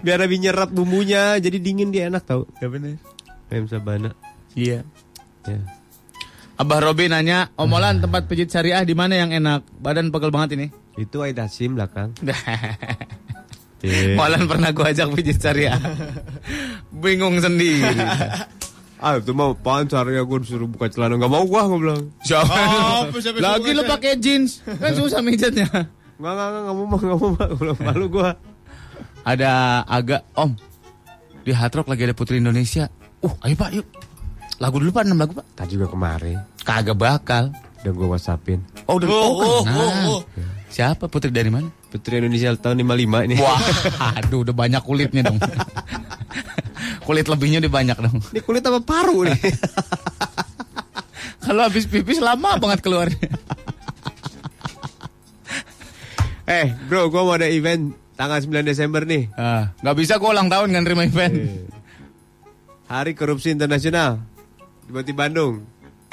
biar lebih nyerap bumbunya jadi dingin dia enak tau Ya bener. ayam sabana Iya. ya. Abah Robi nanya, Omolan tempat pijit syariah di mana yang enak? Badan pegel banget ini. itu Aida Sim belakang Iya. Molan pernah gue ajak pijit Saria. Bingung sendiri. Ah itu mau apaan caranya gue disuruh buka celana Gak mau gua gue bilang Siapa? Apa, siapa Lagi aja? pakai jeans, kan susah mijatnya. Gak gak gak gak mau gak mau mau malu gua Ada agak Om di Hard Rock lagi ada Putri Indonesia. Uh, ayo Pak, yuk. Lagu dulu Pak, 6 lagu Pak. Tadi juga kemarin Kagak bakal. Udah gue whatsappin Oh, udah. Oh, oh, kenal. oh, oh. Siapa Putri dari mana? Putri Indonesia tahun 55 ini Wah, aduh udah banyak kulitnya dong. Kulit lebihnya udah banyak dong. Ini kulit apa paru nih Kalau habis pipis lama banget keluarnya. Eh bro gue mau ada event Tanggal 9 Desember nih Ah, nggak bisa gue ulang tahun kan terima event. Hari Korupsi Internasional Di di Bandung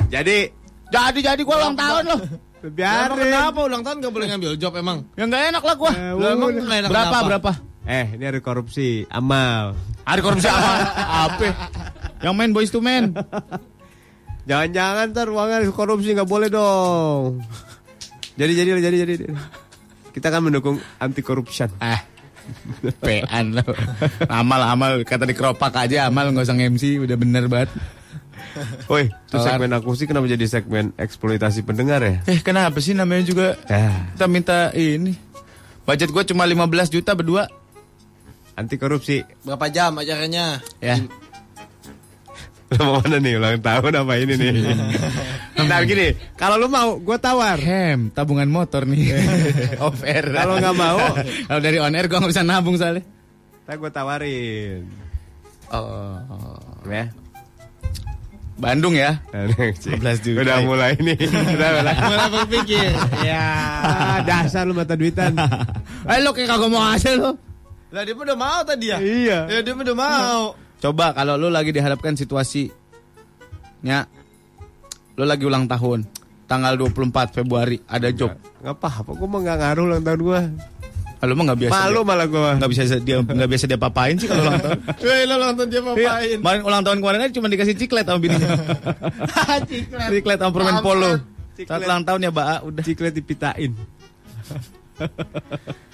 Jadi Jadi jadi gue ulang tahun loh. Emang Biarin kenapa ulang tahun gak boleh ngambil job emang? Ya nggak enak lah gue. Eh, Lah, emang udah. nggak enak Berapa kenapa? berapa? Eh ini hari korupsi Amal Hari korupsi apa? Apa? Yang main boys to men. Jangan-jangan ntar uangnya korupsi nggak boleh dong. Jadi jadi jadi jadi. Kita kan mendukung anti corruption. Ah, pean lo. Amal amal kata di keropak aja amal nggak usah MC udah bener banget. Woi, itu segmen akustik kenapa jadi segmen eksploitasi pendengar ya? Eh kenapa sih namanya juga Ya, kita minta ini. Budget gue cuma 15 juta berdua. anti korupsi. Berapa jam acaranya? Ya. Lo mau mana nih ulang tahun apa ini nih? Bentar gini, kalau lu mau, gue tawar. Hem, tabungan motor nih. Off air. Kalau nggak mau, Kalau dari on air gue nggak bisa nabung soalnya. tak gue tawarin. Oh. Ya. Bandung ya. 15 juta. Udah mulai nih. Udah mulai. Mulai berpikir. ya. Ah, dasar lu mata duitan. Eh lo kayak kagak mau hasil lo. Lah dia udah mau tadi ya? iya. Ya dia udah mau. Coba kalau lu lagi dihadapkan situasi nya lu lagi ulang tahun tanggal 24 Februari ada job. Nggak apa-apa, gue mau nggak ngaruh ulang tahun gue. Ah, Lu mah nggak biasa. Malu malah gue. nggak bisa dia nggak biasa dia papain sih kalau ulang tahun. Weh, lo nonton dia Iya, ngapain? Kemarin ulang tahun kemarin aja cuma dikasih ciklet sama bininya. Ciklet. ciklet sama permen polo. Saat ulang tahun ya, Mbak. Udah. Ciklet dipitain.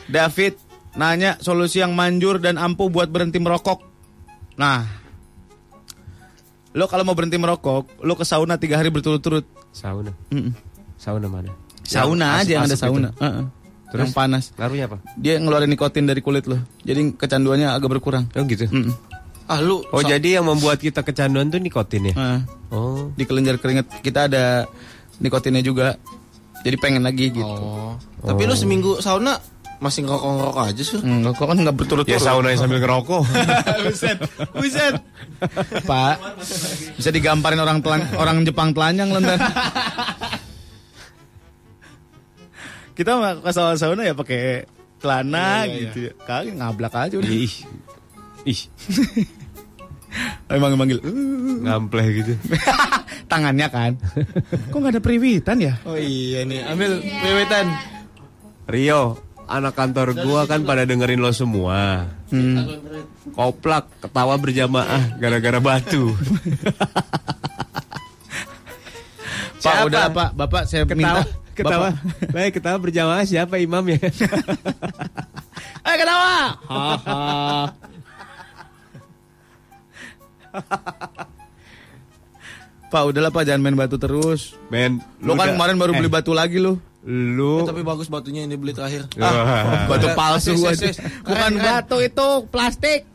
David nanya solusi yang manjur dan ampuh buat berhenti merokok. Nah, lo kalau mau berhenti merokok, lo ke sauna tiga hari berturut-turut. Sauna. Mm-mm. Sauna mana? Sauna aja yang ada sauna. itu. Heeh. Terus? Yang panas. Ngaruhnya apa? Dia ngeluarin nikotin dari kulit lo. Jadi kecanduannya agak berkurang. Oh gitu. Mm-mm. Ah lu. Oh so- jadi yang membuat kita kecanduan tuh nikotin ya? Heeh. Oh. Di kelenjar keringet kita ada nikotinnya juga. Jadi pengen lagi gitu. Oh. Tapi lu seminggu sauna masih ngerokok-ngerokok aja sih. Hmm, kok kan nggak berturut-turut. Ya sauna sambil ngerokok. Buset. Buset. Pak. Bisa digamparin orang telan, orang Jepang telanjang lo ntar. Kita mah ke sauna sauna ya pakai celana Iya, iya, gitu ya. Kagak ngablak aja udah. Ih. Ih, Emang manggil. ngampleh gitu. Tangannya kan. Kok nggak ada periwitan ya? Oh iya nih, ambil pewetan. Rio, anak kantor gua kan pada dengerin lo semua. Hmm. Koplak, ketawa berjamaah gara-gara batu. Pak, Siapa? udah Pak, Bapak saya Ketawa, minta ketawa. Bapak- Baik, ketawa berjamaah siapa imam ya? Eh ketawa. Pak, udahlah Pak, jangan main batu terus. Men, Lo kan udah- kemarin baru eh, beli batu lagi lo. Lu Eh, tapi bagus batunya ini beli terakhir. Ah, Batu palsu sis, sis, sis. Bukan Keren, keren. batu itu, plastik.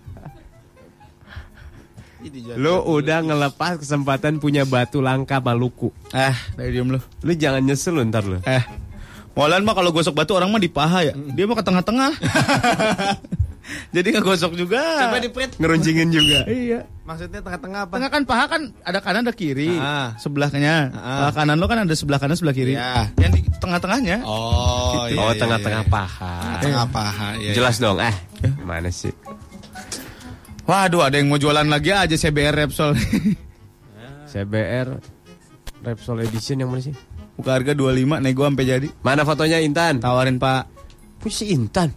Ini jadi. lu udah ngelepas kesempatan punya batu langka Maluku. Eh, dari diem lo. Lu jangan nyesel lu ntar lu. Eh, Molan mah kalau gosok batu orang mah di paha ya. Dia mah ke tengah-tengah. Jadi nggak gosok juga. Coba di print. Ngeruncingin juga. Iya. Maksudnya tengah-tengah apa? Tengah kan paha kan ada kanan ada kiri. Ah. Sebelahnya. Ah. Paha kanan lo kan ada sebelah kanan sebelah kiri. Ya. Yang di tengah-tengahnya. Oh, iya, oh, iya, tengah-tengah iya. paha. Tengah paha. Iya, Jelas dong, eh. Mana sih? Waduh, ada yang mau jualan lagi aja CBR Repsol. CBR Repsol Edition yang mana sih? Buka harga 25, nego sampai jadi. Mana fotonya Intan? Tawarin Pak. Punya si Intan.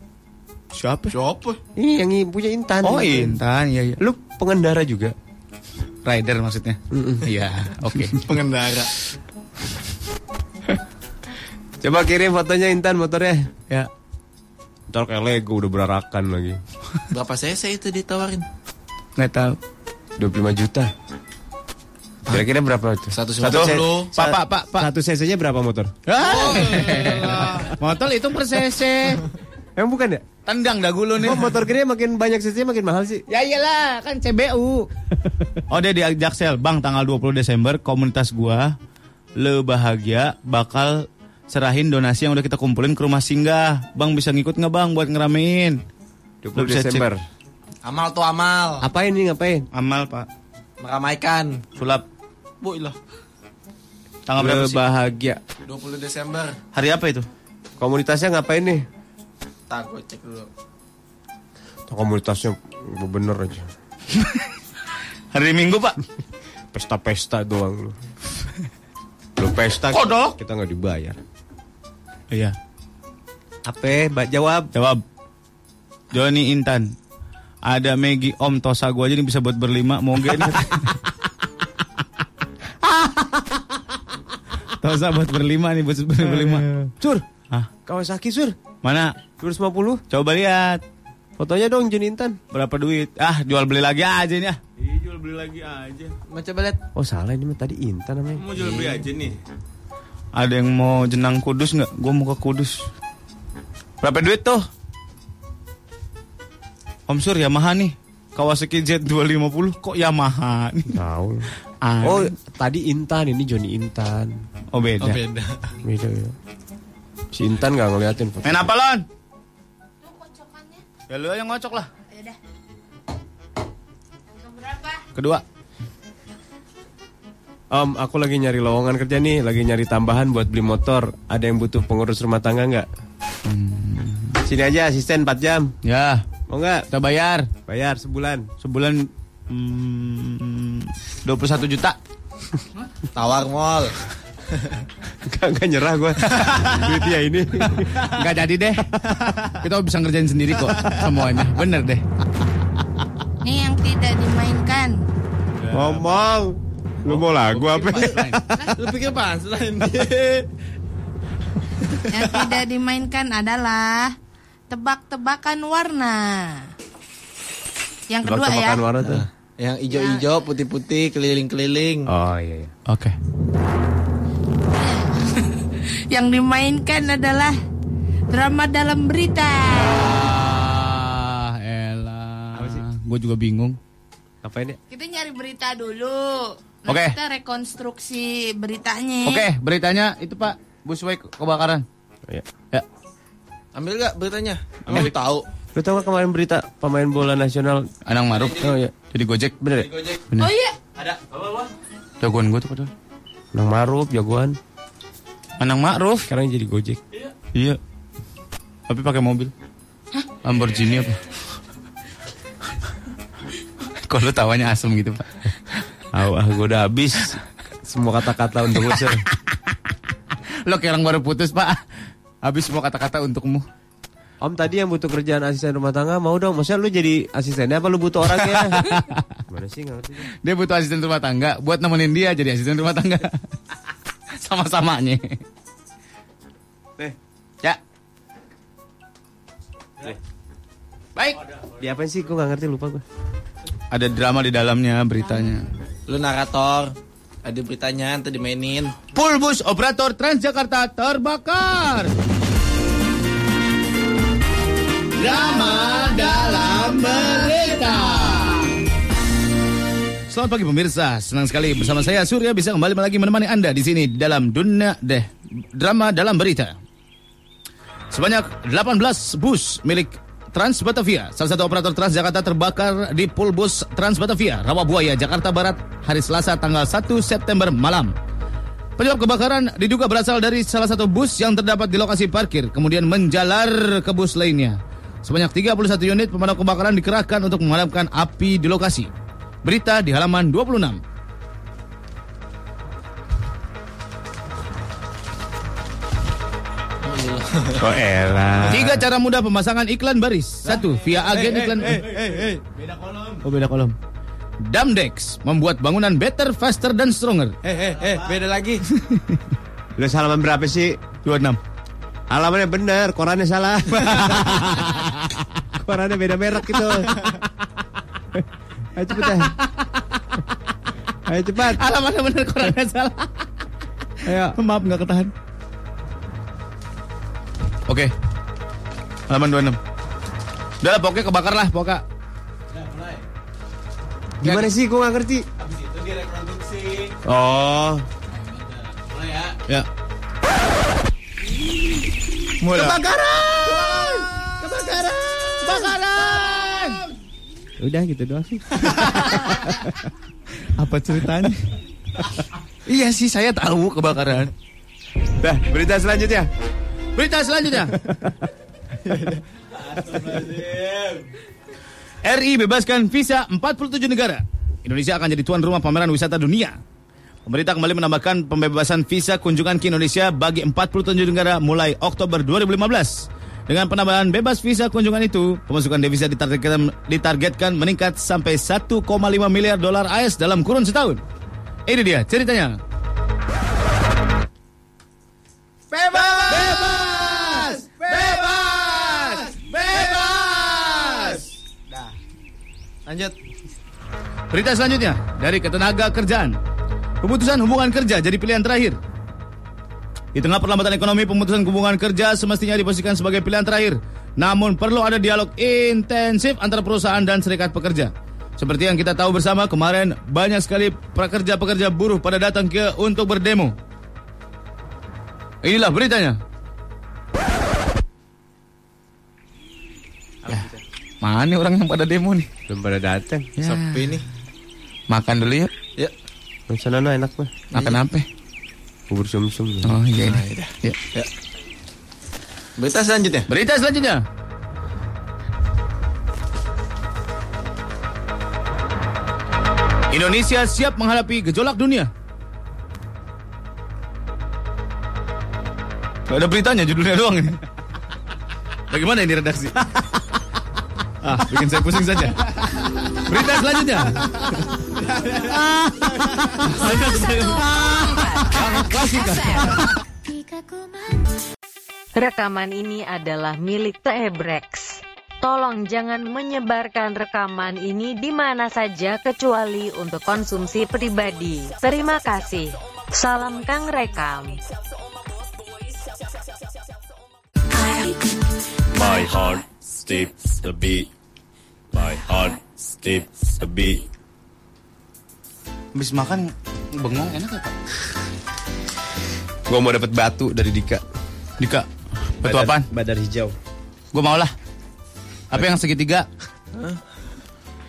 Siapa? Siapa? Ini yang punya Intan. Oh, Intan, iya iya. Lu pengendara juga? Rider maksudnya. Iya, oke. Pengendara. Coba kirim fotonya Intan motornya. Ya. Ntar kayak Lego udah berarakan lagi. Berapa cc itu ditawarin? Nggak tahu. 25 juta. Kira-kira berapa itu? 150. Satu C- Pak, pak, pak, pak. Satu cc-nya berapa motor? Motor itu per cc. Emang bukan ya? Tendang dagu lu nih. Kok motor gede makin banyak cc makin mahal sih? Ya iyalah, kan CBU. oh, dia di Jaksel. Bang, tanggal 20 Desember komunitas gua le bahagia bakal serahin donasi yang udah kita kumpulin ke rumah singgah. Bang bisa ngikut nggak Bang buat ngeramein? 20 Lu bisa cek. Desember. Amal tuh amal. Apain nih ngapain? Amal, Pak. Meramaikan. Sulap. Bu ilah. Tanggal berapa sih? bahagia. 20 Desember. Hari apa itu? Komunitasnya ngapain nih? Tak gue cek dulu. Komunitasnya bener aja. Hari Minggu, Pak. Pesta-pesta doang lu. Lu pesta Kodok. kita nggak dibayar. Iya. Apa? Mbak jawab. Jawab. Joni Intan. Ada Megi Om Tosa gua aja nih bisa buat berlima. Mau gak nih? Tosa buat berlima nih buat berlima. Sur, Hah? Kawasaki Sur. Mana? 250. Coba lihat. Fotonya dong Jun Intan. Berapa duit? Ah, jual beli lagi aja nih ah. Iya, jual beli lagi aja. Mau coba lihat. Oh salah ini mah tadi Intan namanya. Mau jual beli aja nih. Ada yang mau jenang kudus nggak? Gua mau ke kudus. Berapa duit tuh? Om Sur Yamaha nih. Kawasaki Z250 kok Yamaha nih? Tahu. Oh tadi Intan ini Joni Intan. Oh beda. Oh beda. Beda ya. Si Intan nggak ngeliatin foto. Main apa lon? Tuh kocokannya. Ya lu yang ngocok lah. Dah. Yang berapa? Kedua. Om, aku lagi nyari lowongan kerja nih, lagi nyari tambahan buat beli motor. Ada yang butuh pengurus rumah tangga nggak? Sini aja asisten 4 jam. Ya, Mau nggak? kita bayar Bayar sebulan. sebulan hmm, 21 juta. Tawar mall. Gak, gak nyerah gue. Duitnya ini. Nggak jadi deh. Kita bisa ngerjain sendiri kok semuanya. Bener deh. Nih yang tidak dimainkan. Ngomong. Lu mau lagu apa? Lu pikir selain Yang tidak dimainkan adalah tebak-tebakan warna. Yang kedua ya. Tebak-tebakan warna tuh. Yang ijo-ijo, putih-putih, keliling-keliling. Oh iya. iya. Oke. Yang dimainkan adalah drama dalam berita. Ah, elah. Gue juga bingung. Apain ya? Kita nyari berita dulu. Nah, Oke. Kita rekonstruksi beritanya. Oke, beritanya itu Pak. Busway ke- kebakaran. Iya. Ya. Ambil gak beritanya? Ambil tahu. Lu tau gak kemarin berita pemain bola nasional? Anang Maruf. Oh iya. Jadi Gojek. Bener ya? Oh iya. Jagoan gue tuh padahal. Nang Maruf, jagoan. Anang Ma'ruf. Sekarang jadi Gojek. Iya. Tapi pakai mobil. Lamborghini apa? Kok lu tawanya asem gitu, Pak? Ah, ah gue udah habis semua kata-kata untuk lu, Sir. Lo kayak orang baru putus, Pak. Habis semua kata-kata untukmu. Om tadi yang butuh kerjaan asisten rumah tangga mau dong. Maksudnya lu jadi asistennya apa lu butuh orangnya? Gimana sih ngerti? Dia butuh asisten rumah tangga buat nemenin dia jadi asisten rumah tangga. Sama-samanya. Nih. Ya. Baik. Di apa sih? Gue nggak ngerti lupa gue. Ada drama di dalamnya beritanya. Lu narator. Ada beritanya, nanti dimainin. Pulbus operator Transjakarta terbakar. Drama dalam berita. Selamat pagi pemirsa, senang sekali bersama saya Surya bisa kembali lagi menemani Anda di sini dalam dunia deh drama dalam berita. Sebanyak 18 bus milik Trans Batavia, salah satu operator Transjakarta terbakar di Pulbus Trans Batavia, Rawabuaya, Jakarta Barat, hari Selasa tanggal 1 September malam. Penyebab kebakaran diduga berasal dari salah satu bus yang terdapat di lokasi parkir, kemudian menjalar ke bus lainnya. Sebanyak 31 unit pemadam kebakaran dikerahkan untuk memadamkan api di lokasi. Berita di halaman 26. Oh elah. Tiga cara mudah pemasangan iklan baris. Satu, via agen iklan. Beda kolom. Oh beda kolom. Damdex membuat bangunan better, faster, dan stronger. Eh, eh, eh, beda lagi. Lu halaman berapa sih? 26. Alamannya bener, korannya salah. korannya beda merek gitu. Ayo cepet ya. Ayo cepat. Alamatnya bener korannya salah. Ayo. Maaf nggak ketahan. Oke. Halaman 26. Udah lah, pokoknya kebakar lah, pokoknya. Gimana sih? Gue gak ngerti. Habis itu dia reproduksi. Oh. Mulai ya. Ya. Mulai. Kebakaran! Kebakaran! Kebakaran! Udah gitu doang sih. Apa ceritanya? iya sih, saya tahu kebakaran. Dah, berita selanjutnya. Berita selanjutnya. RI bebaskan visa 47 negara. Indonesia akan jadi tuan rumah pameran wisata dunia. Pemerintah kembali menambahkan pembebasan visa kunjungan ke Indonesia bagi 47 negara mulai Oktober 2015. Dengan penambahan bebas visa kunjungan itu, pemasukan devisa ditargetkan, ditargetkan meningkat sampai 1,5 miliar dolar AS dalam kurun setahun. Ini dia ceritanya. Bebas! Bebas! Bebas! Bebas! Dah. Lanjut. Berita selanjutnya dari ketenaga kerjaan. Pemutusan hubungan kerja jadi pilihan terakhir. Di tengah perlambatan ekonomi, pemutusan hubungan kerja semestinya diposisikan sebagai pilihan terakhir. Namun perlu ada dialog intensif antara perusahaan dan serikat pekerja. Seperti yang kita tahu bersama kemarin banyak sekali pekerja-pekerja buruh pada datang ke untuk berdemo. Inilah beritanya. Ya, mana nih orang yang pada demo nih? Belum pada datang. Ya. Sepi nih. Makan dulu yuk. Ya. Sana enak mah. Makan apa? Bubur sumsum. Oh iya ini. Ya. Ya. Berita selanjutnya. Berita selanjutnya. Indonesia siap menghadapi gejolak dunia. Gak ada beritanya, judulnya doang ini. Bagaimana ini redaksi? ah, bikin saya pusing saja. Berita selanjutnya. Rekaman ini adalah milik Tebrex. Tolong jangan menyebarkan rekaman ini di mana saja kecuali untuk konsumsi pribadi. Terima kasih. Salam Kang Rekam. My heart skips the beat. My heart skips the beat. Habis makan bengong enak ya Pak? Gue mau dapat batu dari Dika. Dika, batu Badar- apaan? Badar hijau. Gue mau lah. Apa yang segitiga?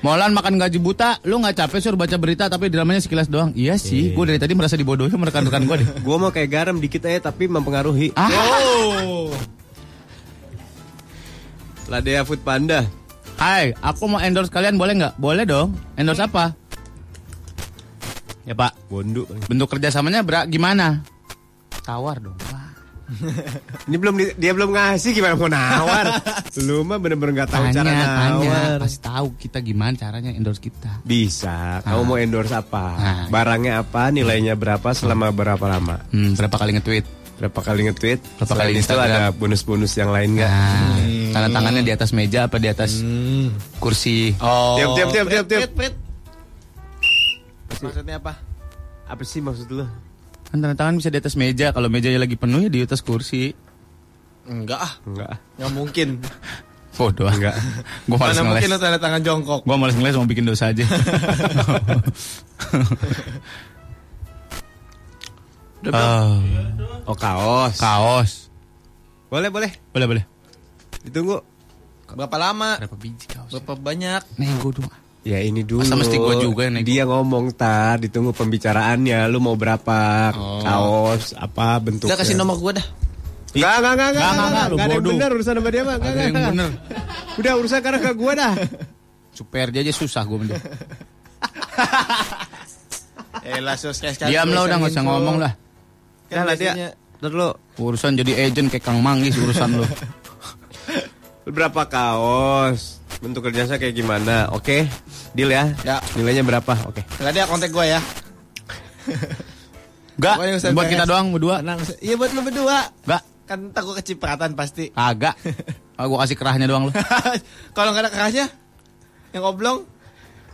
Molan makan gaji buta, lu nggak capek suruh baca berita tapi dramanya sekilas doang. Iya sih, gue dari tadi merasa dibodohi sama rekan-rekan gue deh. Gue mau kayak garam dikit aja tapi mempengaruhi. Ah. Oh. Ladea Food Panda. Hai, aku mau endorse kalian boleh nggak? Boleh dong. Endorse apa? Ya pak, Bondu. bentuk kerjasamanya berak gimana? Tawar dong. Ini belum di- dia belum ngasih gimana mau nawar. Lu mah bener-bener nggak tahu Tanya, cara tanya, nawar. pasti tahu kita gimana caranya endorse kita. Bisa. Kamu Ah. mau endorse apa? Ah. Barangnya apa? Nilainya berapa? Selama berapa lama? Hmm, berapa kali nge-tweet? Berapa kali nge-tweet? Berapa Selain kali itu ada bonus-bonus yang lain nggak? Nah, tanda tangannya di atas meja apa di atas kursi? Oh. Tiap, tiap, tiap, tiap, tiap. Maksudnya apa? Apa sih maksud lu? Kan tanda tangan bisa di atas meja. Kalau mejanya lagi penuh ya di atas kursi. Enggak ah. Enggak. Nggak mungkin. Bodoh. Enggak. Gue males Mana mungkin ngeles. lu tanda tangan jongkok. Gue males ngeles mau bikin dosa aja. Ah, Oh kaos. kaos. Boleh, boleh. Boleh, boleh. Ditunggu. Berapa lama? Berapa biji kaos? Berapa banyak? Nego dong. Ya ini dulu. Masa mesti gua juga yang nego? Dia ngomong tar, ditunggu pembicaraannya. Lu mau berapa Oh. kaos, apa bentuknya? Udah kasih nomor gua dah. Enggak, enggak, enggak, enggak, Enggak, enggak, enggak, enggak, enggak ada yang bener urusan sama dia mah. Enggak, Ada yang enggak. bener. Udah urusan karena ke gua dah. Super dia aja susah gue mending. Eh lah sus. Diam lah udah nggak usah ngomong lah. Kan lah dia. Ntar lu. Urusan jadi agent kayak Kang Manggis urusan lu. Berapa kaos? Bentuk kerjanya kayak gimana? Oke, deal ya. Ya. Nilainya berapa? Oke. Enggak ada kontak gua ya. Enggak, usah buat kita doang berdua. Tenang. Iya buat lu berdua. Enggak. Kan takut kecipratan pasti. Kagak. Ah, gua kasih kerahnya doang lu. Kalau nggak ada kerahnya, yang oblong.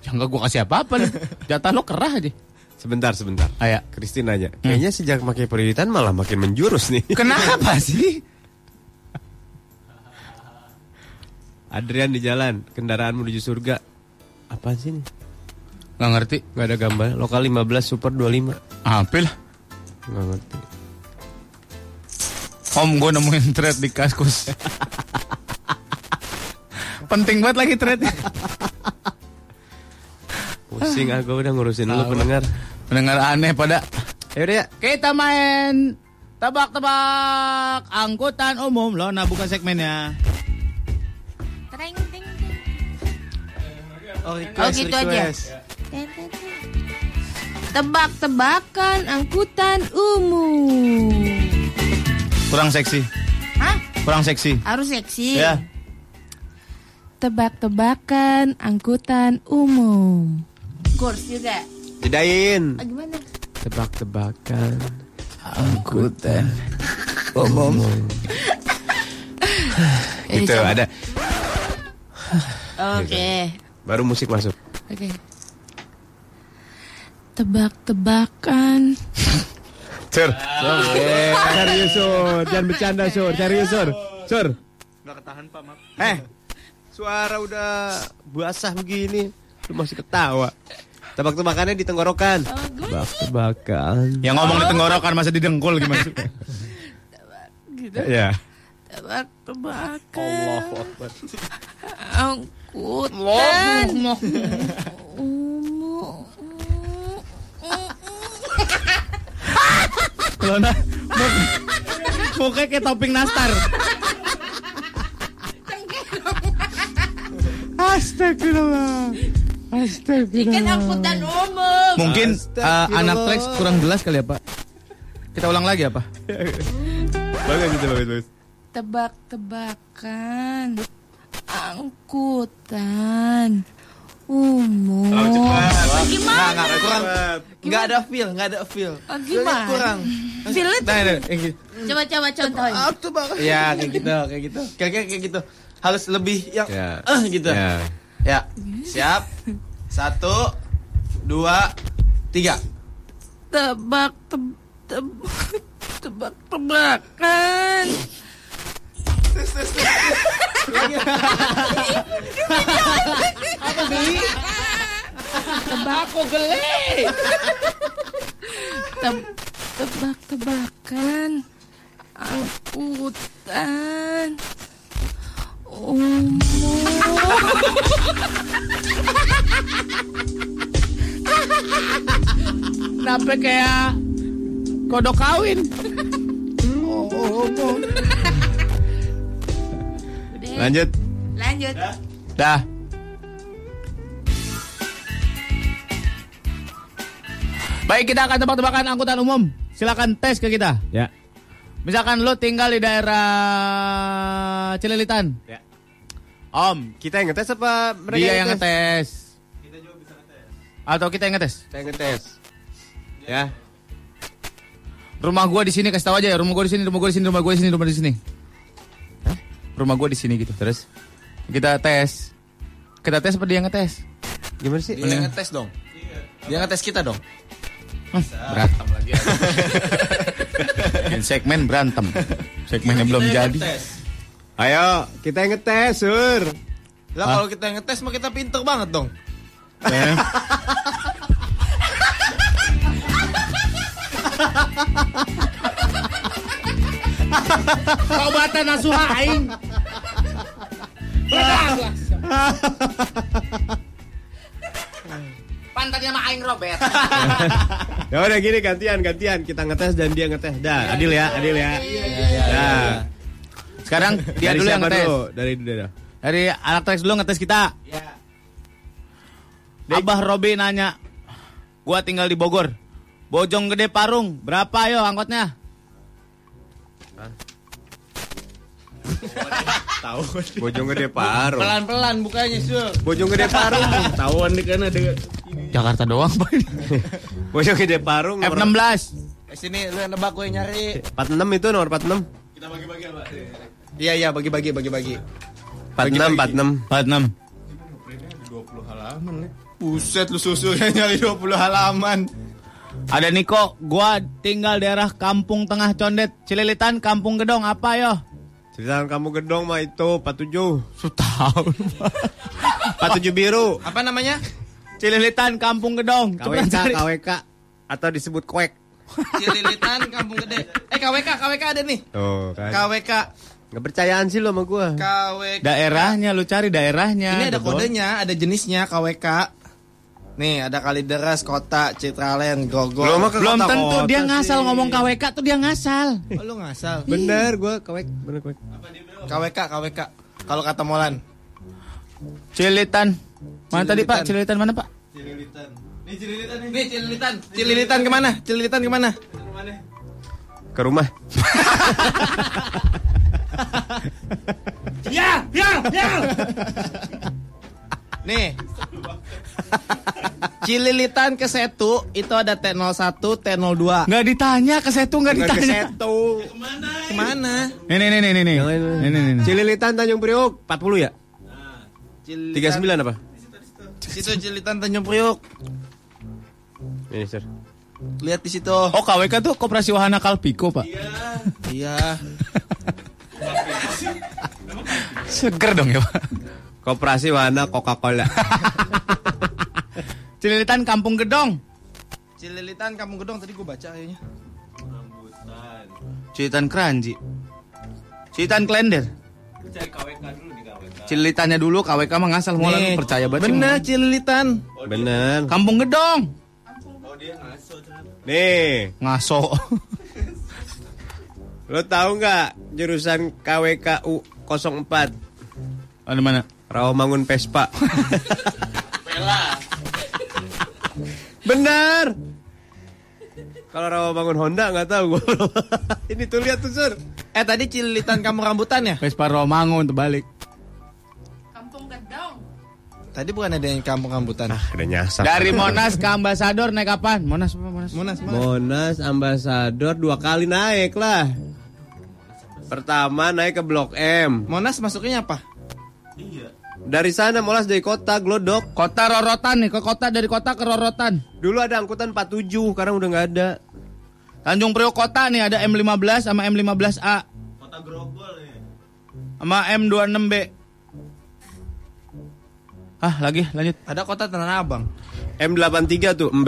Ya enggak gua kasih apa-apa lu. Jatah lo kerah aja. Sebentar, sebentar. Aya. Christine nanya. Kayaknya sejak pakai perioditan malah makin menjurus nih. Kenapa sih? Adrian di jalan, kendaraan menuju surga. Apa sih ini? Nggak ngerti. Gak ada gambar. Lokal 15 super 25. Apa lah? Gak ngerti. Om gue nemuin thread di kaskus. Penting banget lagi thread. Pusing aku udah ngurusin lu pendengar. Pendengar aneh pada. Ya udah ya. Kita main tebak-tebak angkutan umum loh. Nah bukan segmennya. Oh, Oh, gitu aja. Tebak-tebakan angkutan umum. Kurang seksi. Hah? Kurang seksi. Harus seksi. Ya. Tebak-tebakan angkutan umum. Kurs juga. Jedain. Ah, gimana? Tebak-tebakan. Angkutan umum. Eh, Gitu coba. ada. Oke. Baru musik masuk. Oke. Tebak-tebakan. Sur. Serius sur, jangan bercanda sur, serius sur. Sur. Nggak ketahan pak maaf. Eh, suara udah basah begini, lu masih ketawa. Tebak-tebakannya di tenggorokan. Tebak-tebakan. Yang ngomong di tenggorokan masa di dengkul gimana sih? Gitu. Ya. Tebak-tebakan. Allahu Akbar. Umum. Lona, mukanya kayak topping nastar. Astagfirullah. Astagfirullah. Ikan angkutan umum. Mungkin uh, anak Trax kurang jelas kali ya Pak. Kita ulang lagi ya Pak. Bagus gitu, bagus, bagus. Tebak-tebakan angkutan umum. Nggak, Gimana? nggak, kurang. Nggak ada feel, nggak ada feel. Oh, gimana? kurang. Feel-nya Nah, nah, gitu. Coba coba contohin. Apa bang? Ya kayak gitu, kayak gitu. Kayak kayak kayak gitu. Harus lebih yang Ya. eh gitu. Ya. Ya, siap. Satu, dua, tiga. Tebak teb, teb- tebak-tebakan. Apa? Tebak gele. Teb, tebak-tebakan angkutan umum. Kenapa kayak kodok kawin? Udah, Lanjut. Lanjut. Dah. Baik, kita akan tebak-tebakan angkutan umum. Silakan tes ke kita. Ya. Misalkan lo tinggal di daerah Cililitan. Ya. Om, Kita yang ngetes apa mereka dia yang ngetes. Atau kita yang ngetes? Kita yang ngetes. Ya. Rumah gua di sini kasih tahu aja ya. Rumah gua di sini, rumah gua di sini, rumah gua di sini, rumah di sini. Rumah gua di sini gitu. Terus kita tes. Kita tes apa dia ngetes? Gimana sih? Dia yang ngetes dong. Dia ngetes kita dong. Hmm, berantem lagi. Bikin segmen berantem. Segmennya belum jadi. Ayo, kita yang ngetes, Sur. Lah kalau kita yang ngetes mah kita pinter banget dong. Eh. Obatan nasuha aing. Pantatnya mah aing Robert. Ya udah gini gantian, gantian. Kita ngetes dan dia ngetes. Dah, adil ya, adil ya. Dah. Sekarang dia Dari dulu yang ngetes. dulu? Dari dulu. dah. Dari anak Trax dulu ngetes kita. Abah Robi nanya, gua tinggal di Bogor. Bojong Gede Parung, berapa yo angkotnya? Tahu. Bojong gede paru. Pelan-pelan bukanya sih. Bojong gede paru. Tahuan di kana dengan Jakarta doang, Pak. Bojong gede paru. nomor- F16. Eh, sini lu yang nebak gue nyari. 46 itu nomor 46. Iya iya bagi-bagi bagi-bagi. 46 46. 46. 20 halaman nih. Buset lu susunya nyari 20 halaman. Ada Niko, gua tinggal daerah Kampung Tengah Condet, Cililitan, Kampung Gedong, apa yo? Cerita kamu gedong mah itu 47. Setahun. 47 biru. Apa namanya? Cililitan, Kampung Gedong. Coba KWK cari. KWK atau disebut kuek. Cililitan Kampung Gede. Eh KWK KWK ada nih. Tuh kan. KWK Gak percayaan sih lo sama gua. KWK. Daerahnya lu cari daerahnya. Ini ada kodenya, ada jenisnya KWK. Nih, ada Kalideres, Kota, Citraland, Grogol. Belum Belum kota-kota tentu dia sih. ngasal ngomong KWK tuh dia ngasal. Oh, lu ngasal. Bener gua kuek, bener kuek. KWK, KWK. Kalau kata Molan. Cililitan. Mana tadi Pak? Cililitan mana Pak? Cililitan. Nih Cililitan nih. Nih Cililitan. Cililitan ke mana? Cililitan ke mana? Ke rumah. Ya, ya, ya. Nih. Cililitan ke Setu itu ada T01, T02. Nggak ditanya ke Setu nggak Bukan ke ditanya. Setu. Ke mana? Nih nih nih nih nih. nih. Yang lain, Nih nih nih. nih. Cililitan Tanjung Priok 40 ya? Cililitan. 39 apa? Situ Cililitan Tanjung Priok. Ini, Sir. Lihat di situ. Oh KWK tuh Koperasi Wahana Kalpiko Pak. Iya. Seger dong ya Pak. Koperasi Wahana Coca-Cola. Cililitan Kampung Gedong. Cililitan Kampung Gedong tadi gue baca kayaknya. Cililitan Keranji. Cililitan Klender. Cililitannya dulu KWK mah ngasal mau Nih, percaya banget Bener. Cililitan. Bener. Kampung Gedong. Nih, Ngaso. lo tahu nggak jurusan KWKU 04 Ada mana? Rawamangun Vespa? Benar. Kalau Rawamangun Honda nggak tahu gua. Ini tuh lihat tuh Sur. Eh tadi Cililitan Kampung Rambutan ya? Vespa Romangun terbalik. Kampung Gedong. Tadi bukan ada yang Kampung Rambutan. Ah, udah nyasar. Dari Monas ke Ambasador naik kapan? Monas apa Monas? Monas, Monas. Monas Ambasador dua kali naik lah. Pertama naik ke Blok M. Monas masuknya apa? Dari sana Monas dari kota Glodok. Kota Rorotan nih, ke kota dari kota ke Rorotan. Dulu ada angkutan 47, sekarang udah nggak ada. Tanjung Priok Kota nih ada M15 sama M15A. Kota Grogol nih. Sama M26B. Ah, lagi lanjut. Ada kota Tanah Abang. M83 tuh,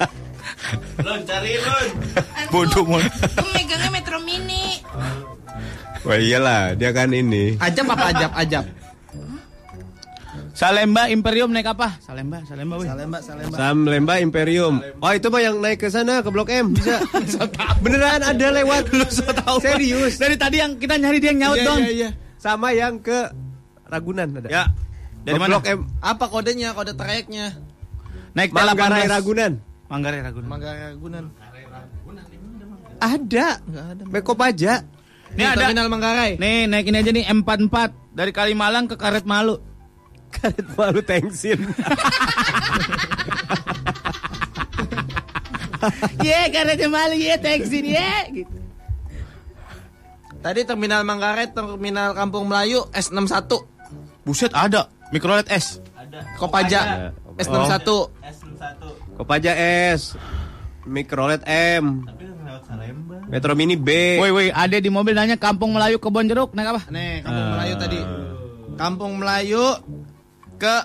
Embe. Bodoh mau. Gue megangnya Metro Mini. Wah iyalah, dia kan ini. Ajab apa ajab? Ajab. Salemba Imperium naik apa? Salemba, Salemba weh. Salemba, Salemba. Sam Lemba Imperium. Oh itu mah yang naik ke sana ke Blok M bisa. Beneran ada lewat. Lu Serius. Dari tadi yang kita nyari dia yang nyaut Iya, dong. iya, iya. Sama yang ke Ragunan ada. Ya. Dari Ke mana? Blok M Apa kodenya? Kode trayeknya? Naik Manggarai T18. Ragunan. Manggarai Ragunan. Manggarai Ragunan. Ada. Enggak ada. Beko aja. Ini Nih ada. Terminal Manggarai. Nih, naik ini aja nih M44 dari Kalimalang ke Karet Malu. Karet malu tengsin. Ye, Karet Malu ye, teksin ye. Gitu. Tadi Terminal Manggarai, Terminal Kampung Melayu S61. Buset ada. Mikrolet S. Kopaja S61. Kopaja S. Mikrolet M. Metro Mini B. Woi, woi, ada di mobil nanya Kampung Melayu Kebon Jeruk naik apa? Nih, Kampung Melayu tadi. Kampung Melayu ke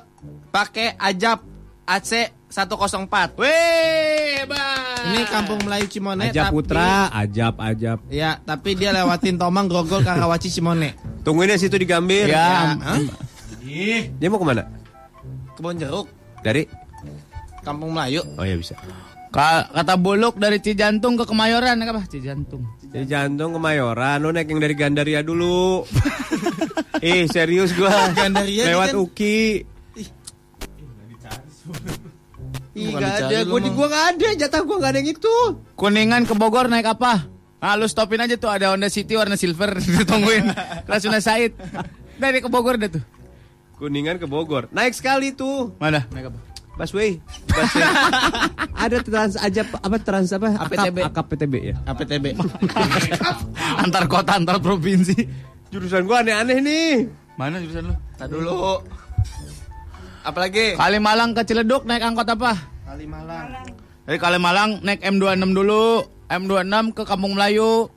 pakai Ajab AC 104. Weh, hebat. Ini Kampung Melayu Cimone Ajab tapi Putra, ajab ajab. Ya, tapi dia lewatin Tomang, Grogol, Karawaci, Cimone. Tungguin ya situ di Gambir. Ya. Hah? Dia mau ke mana? Kebon Jeruk, Dari? Kampung Melayu. Oh ya bisa. Ka- kata Buluk dari Cijantung ke Kemayoran naik apa? Cijantung. Jadi jantung Kemayoran, lo naik yang dari Gandaria dulu. Ih serius gua. Gandaria Lewat kan- Uki. Ih gak ada, lu, gua di gua gak ada, jatah gua gak ada yang itu. Kuningan ke Bogor naik apa? Ah, lu stopin aja tuh ada Honda City warna silver ditungguin. Rasuna Said. Dari ke Bogor dah tuh. Kuningan ke Bogor. Naik sekali tuh. Mana? Naik apa? Busway. Busway. Ada trans aja apa trans apa? APTB. Akap, akap PTB ya. APTB. antar kota, antar provinsi. Jurusan gua aneh-aneh nih. Mana jurusan lu? Tadi dulu. Apalagi? Kalimalang ke Ciledug naik angkot apa? Kalimalang. Dari Kalimalang naik M26 dulu. M26 ke Kampung Melayu.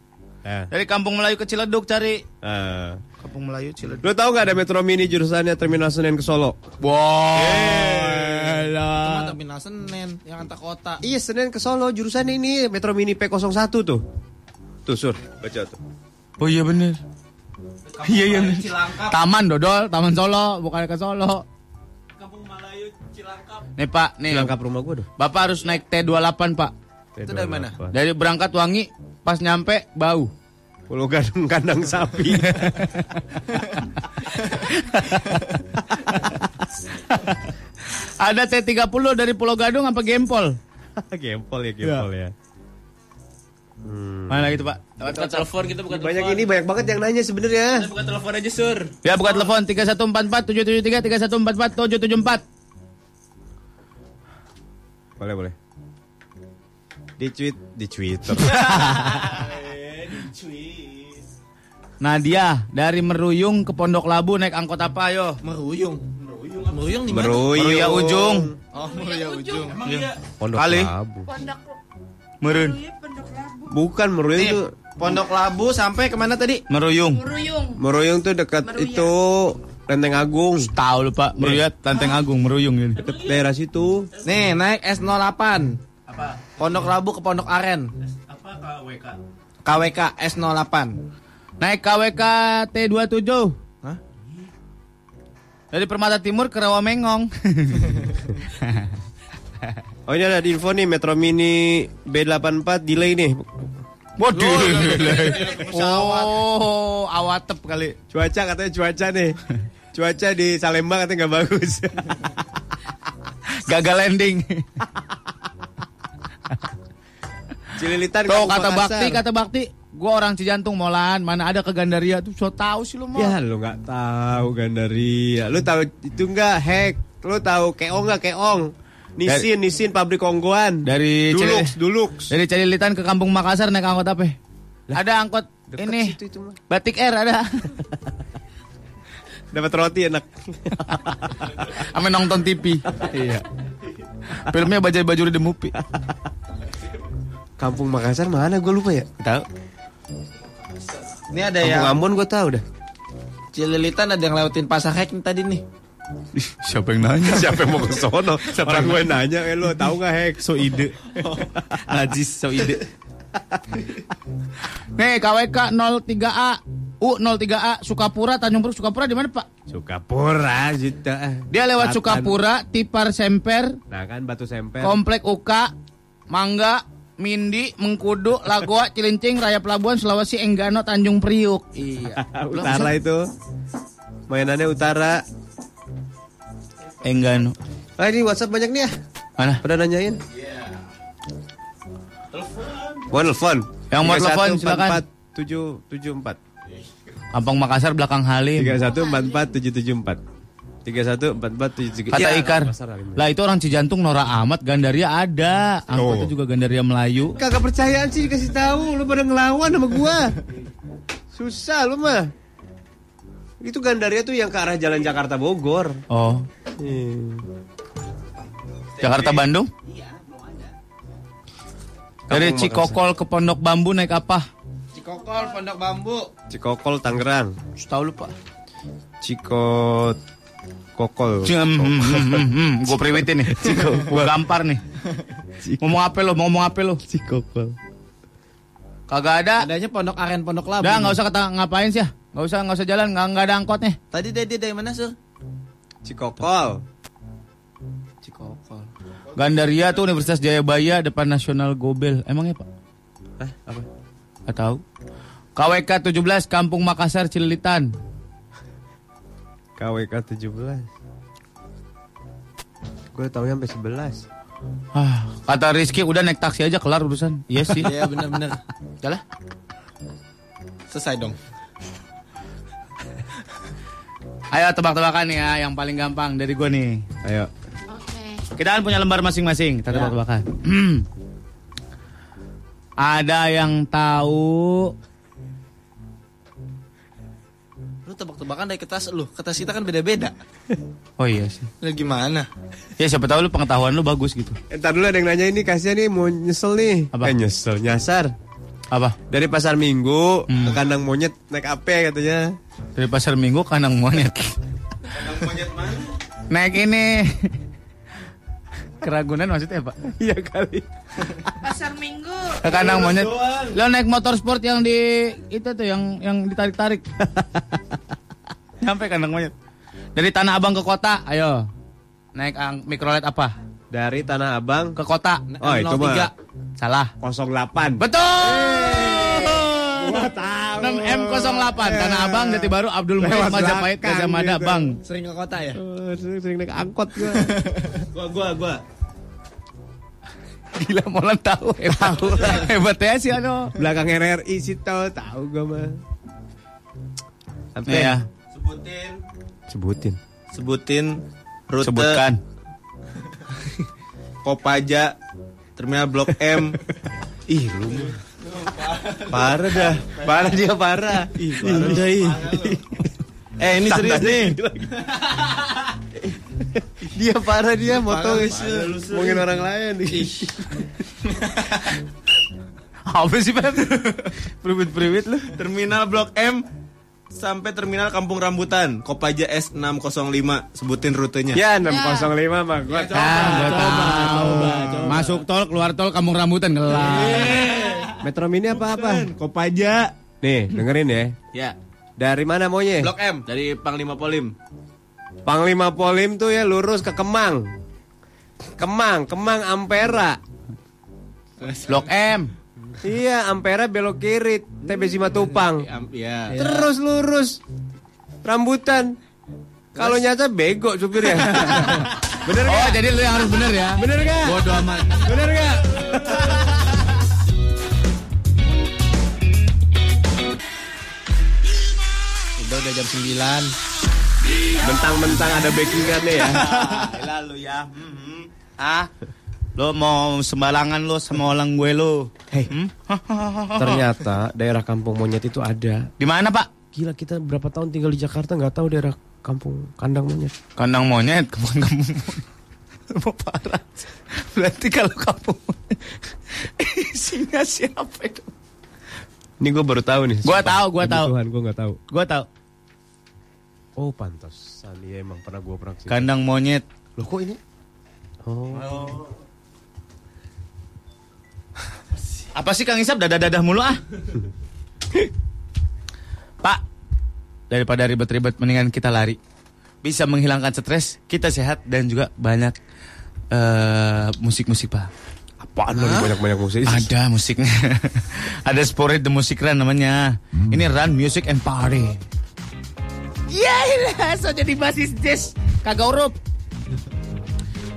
Eh. Dari Kampung Melayu ke Ciledug cari. Eh. Kampung Melayu Ciledug. Lu tahu nggak ada Metro Mini jurusannya Terminal Senen ke Solo? Wow. Cuma terminal Senen yang antar kota. Iya Senen ke Solo jurusan ini Metro Mini P01 tuh. Tuh sur, baca tuh. Oh iya bener. Iya iya. Cilangkap. Taman Dodol, Taman Solo, bukan ke Solo. Kampung Melayu Cilangkap. Nih Pak, nih. Lengkap rumah gua tuh. Bapak harus naik T28 Pak. Itu dari mana? Dari berangkat wangi, pas nyampe bau. Pulau Gadung kandang sapi. Ada T30 dari Pulau Gadung apa Gempol? gempol ya, gempol ya. Mana lagi tuh Pak? Bukan telepon kita bukan Banyak telepon. ini banyak banget yang nanya sebenarnya. Bukan telepon aja sur. Ya buka telepon 3144 773 3144 774. Boleh, boleh. Di tweet, di Twitter. Nadia dari Meruyung ke Pondok Labu naik angkot apa ayo? Meruyung. Meruyung di mana? Meruyung. Meruya Ujung. Oh, Meruya Ujung. Iya. Pondok Kali. Labu. Pondok Merun. Iya. Bukan Meruyung Nih, tuh. Pondok Labu sampai ke mana tadi? Meruyung. Meruyung. Meruyung tuh dekat Meruya. itu Lenteng Agung. Tahu lu Pak, Meruya Tanteng Agung, Meruyung ini. Deket daerah situ. Nih, naik S08. Apa? Pondok Labu ke Pondok Aren. Apa KWK? KWK S08. Naik KWK T27. Dari Permata Timur ke Rawamengong. Oh ini ada di info nih Metro Mini B84 delay nih. Waduh. Oh, awatep kali. Cuaca katanya cuaca nih. Cuaca di Salembang katanya nggak bagus. Gagal landing. Cililitan Tuh kata. Bakti, kata Bakti. Gua orang Cijantung Molan, mana ada ke Gandaria tuh so tahu sih lu mau. Ya lu nggak tahu Gandaria. Lu tahu itu nggak hack. Lu tahu keong nggak keong? Nisin, Nisin pabrik konggoan. Dari Dulux, Cili- Dulux. Dari Cililitan ke Kampung Makassar naik angkot apa? Ada angkot Deket ini. situ itu mah. Batik Air ada. Dapat roti enak. Ame nonton TV. iya. Filmnya baju baju di Mupi. Kampung Makassar mana? Gue lupa ya. Tahu. Ini ada Kampung yang Ambon gue tahu dah. Cililitan ada yang lewatin pasar hek nih tadi nih. Siapa yang nanya? Siapa yang mau ke sono? Orang gue nanya, eh lu tahu nggak hack? So ide. Najis so ide. Nih KWK 03A U03A Sukapura Tanjung Priok Sukapura di mana Pak? Sukapura juta. Dia lewat Selatan. Sukapura, Tipar Semper, Nah kan Batu Semper. Komplek UK, Mangga, Mindi, Mengkudu, Lagoa, Cilincing, Raya Pelabuhan, Sulawesi, Enggano, Tanjung Priuk. Iya. utara itu. Mainannya utara. Enggano. Ah ini WhatsApp banyak nih ya. Mana? Pada nanyain. Mau telepon. Yang mau telepon, silakan. 774. Kampung Makassar belakang Halim. 3144774. 3144773. Kata Ya, Ikar. Lah itu orang Cijantung Nora Amat, Gandaria ada. Angkotnya Oh. juga Gandaria Melayu. Kagak percayaan sih dikasih tahu lu pada ngelawan sama gua. Susah lu mah. Itu Gandaria tuh yang ke arah jalan Jakarta Bogor. Oh. Hmm. Jakarta Bandung? Dari Kampung Cikokol ke Pondok Bambu naik apa? Cikokol Pondok Bambu. Cikokol Tangerang. Tahu lupa. Cikot Kokol. Gue priwitin nih. Gue gampar nih. Ngomong apa lo? Mau ngomong apa lo? Cikokol. Kagak ada. Adanya Pondok Aren Pondok Labu. Udah nggak usah kata ngapain sih ya. Nggak usah nggak usah jalan. Nggak nggak ada angkot nih. Tadi dia dari mana, Sur? Cikokol. Cikokol. Gandaria tuh Universitas Jayabaya depan Nasional Gobel. Emangnya pak? Hah? Apa? Gak tahu. KWK 17 Kampung Makassar Cililitan. KWK 17. Gue taunya sampai 11. Ah, kata Rizky udah naik taksi aja kelar urusan. Iya sih. Iya benar-benar. Jalan. Selesai dong. Ayo tebak-tebakan nih ya, yang paling gampang dari gue nih. Ayo. Oke. Kita kan punya lembar masing-masing. Kita tebak-tebakan. Ada yang tahu Lu tebak-tebakan dari kertas lu. Kertas kita kan beda-beda. Oh iya sih. Lah gimana? Ya siapa tahu lu pengetahuan lu bagus gitu. Entar dulu ada yang nanya ini kasihan nih mau nyesel nih. Apa? Eh, nyesel, nyasar. Apa? Dari pasar Minggu Hmm. ke kandang monyet naik apa katanya? Dari pasar Minggu kandang monyet. Naik ini. Keragunan maksudnya apa? Iya kali. Pasar Minggu. Ke kandang monyet. Lo naik motor sport yang di itu tuh yang yang ditarik-tarik. Nyampe kandang monyet. Dari Tanah Abang ke kota, ayo. Naik ang mikrolet apa? Dari Tanah Abang Ke kota. Oh, itu mah. Salah. 08. Betul. Gua tahu. 6M08 Tanah Abang Jati Baru Abdul Lewat Majapahit Gajah Mada gitu. Bang. Sering ke kota ya? Oh, sering, sering naik angkot gua. Gua gua gua. Gila Molan tahu hebat. hebat ya sih ano. Belakang RRI sih tahu tahu gua mah. Nih ya. Sebutin. Sebutin. Sebutin rute Sebutkan. Kopaja Terminal Blok M. Ih, lu. Parah dah. Parah dia parah. Ih, parah dah. Eh, ini serius nih. Dia parah dia moto Parah, guys. parah lu, Sri. Ngomongin orang lain nih. Apa sih Pep? Priwit-priwit lu. Terminal Blok M sampai terminal Kampung Rambutan, Kopaja S605. Sebutin rutenya. Ya 605 mah gua tahu. Ah, gua tahu. Masuk tol, keluar tol, kampung rambutan gelap. Metro Mini apa apa? Kopaja. Nih, dengerin ya. Ya. Dari mana maunya? Blok M dari Panglima Polim. Panglima Polim tuh ya lurus ke Kemang. Kemang, Kemang Ampera. Blok M. Iya, Ampera belok kiri, TB Simatupang. Ya. Terus lurus. Rambutan. Kalau nyata bego supirnya. bener Oh, gak? jadi lu yang harus bener ya. Bener gak? Bodoh amat. Bener gak? Udah udah jam 9. Mentang-mentang ada backingannya ya. Lalu ya. Mhm. Ah. Lo mau sembarangan lo sama orang gue lo. Hei, Hmm? ternyata daerah kampung monyet itu ada. Di mana, Pak? Gila kita berapa tahun tinggal di Jakarta nggak tahu daerah kampung kandang monyet. Kandang monyet, kampung kampung. Mau parah. Berarti kalau kampung isinya siapa itu? Ini gue baru tahu nih. Gua sumpah. tahu, gua Demi tahu. Tuhan, gue nggak tahu. Gua tahu. Oh iya emang pernah gue pernah ke sini. Kandang monyet. Loh kok ini? Oh. Apa sih Kang Isap dadah-dadah mulu ah? Pak, daripada ribet-ribet mendingan kita lari. Bisa menghilangkan stres, kita sehat dan juga banyak eh, musik-musik Pak. Apaan lagi banyak-banyak musik? Ada musiknya. Ada Sporit the Music Run namanya. Ini Run Music and Party. Yaelah, so jadi basis jazz. Kagak urup.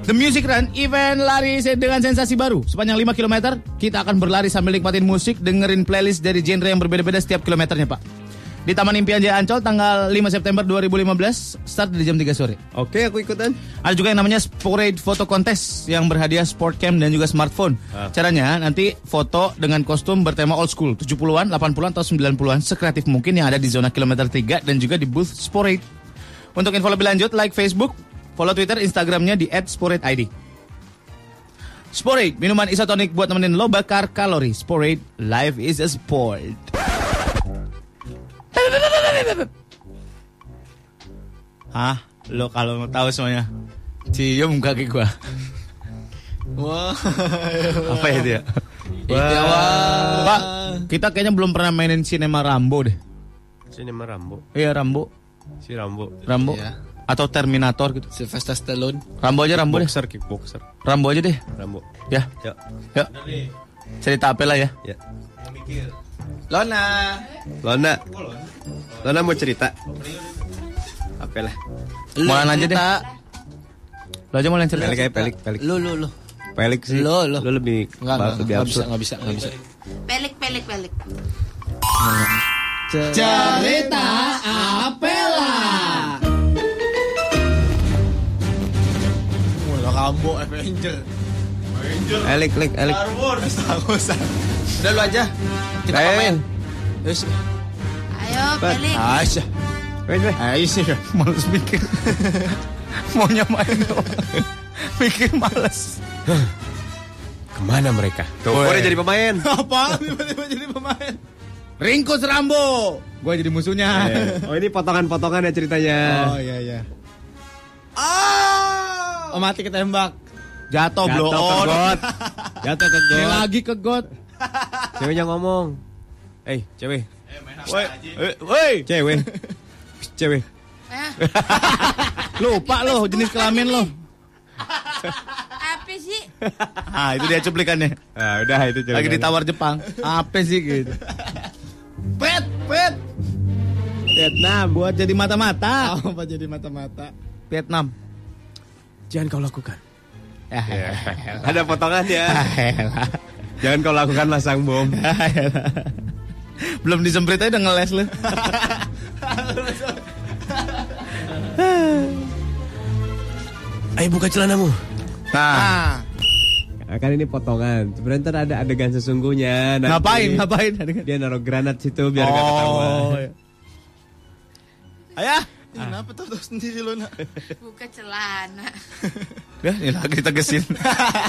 The Music Run, event lari dengan sensasi baru. Sepanjang 5 km, kita akan berlari sambil nikmatin musik, dengerin playlist dari genre yang berbeda-beda setiap kilometernya, Pak. Di Taman Impian Jaya Ancol tanggal 5 September 2015, start di jam 3 sore. Oke, aku ikutan. Ada juga yang namanya Sporade Photo Contest yang berhadiah sport cam dan juga smartphone. Caranya nanti foto dengan kostum bertema old school 70-an, 80-an atau 90-an sekreatif mungkin yang ada di zona kilometer 3 dan juga di booth Sporade. Untuk info lebih lanjut like Facebook, follow Twitter, Instagramnya di @sporadeid. Sporade, minuman isotonik buat nemenin lo bakar kalori. Sporade, life is a sport. Hah? Lo kalau mau tahu semuanya, cium kaki gua. Wah. Apa ya dia? Iya, wah. Pak, kita kayaknya belum pernah mainin sinema Rambo deh. Sinema Rambo. Iya Rambo, Si Rambo. Rambo. Iya. Atau Terminator gitu. Sylvester Stallone. Rambo aja Rambo deh. Boxer, kickboxer. Rambo aja deh. Rambo. Ya, Yuk. yuk. Cerita apa lah ya? Ya. Lona. Lona. Lona mau cerita. Apa lah? Mulan aja deh. Lo aja mau yang cerita. Pelik aja, pelik, pelik. Lu lu lu. Pelik sih. Lo, lo. Lu lebih Enggak, enggak, lebih enggak bisa, enggak bisa, enggak bisa. Pelik, pelik, pelik. Cerita Apela. Lo kau Rambo Avenger. Avenger. Elik, elik, elik. Star Wars. Star Wars. Udah lu aja. Kita Eh. pemain. Terus. Ayo, Felix. Aisyah. Aisyah. Males mikir. Maunya main doang. Mikir males. Ke mana mereka? Tuh, udah jadi pemain. Apa? Tiba-tiba jadi pemain. Ringkus Rambo. Gue jadi musuhnya. Oh ini potongan-potongan ya ceritanya. Oh iya iya. Ah! Oh, mati ketembak. Jatuh, blow Jatuh ke on. got. Jatuh ke Ini got. lagi ke got. Ceweknya ngomong. Eh, cewek. Woi, eh, woi. Cewek. Cewek. Eh, Lupa lo jenis kelamin lo. apa sih? Ah, itu dia cuplikannya. Ah, udah itu cewek. Lagi ditawar Jepang. Apa sih gitu? Pet, pet. Vietnam buat jadi mata-mata. Apa jadi mata-mata? Vietnam. Jangan kau lakukan. Ya, Ada potongannya. Jangan kau lakukan lah sang bom. Belum disemprit aja udah ngeles lu. Ayo buka celanamu. Nah, Ah, kan ini potongan. Sebenarnya ntar ada adegan sesungguhnya. Nanti ngapain? Ngapain? Dia naruh granat situ biar nggak ketahuan. Oh. iya. Ayah. Ih, Kenapa tuh sendiri lo nak? Buka celana. Ya, ini lagi ditegesin.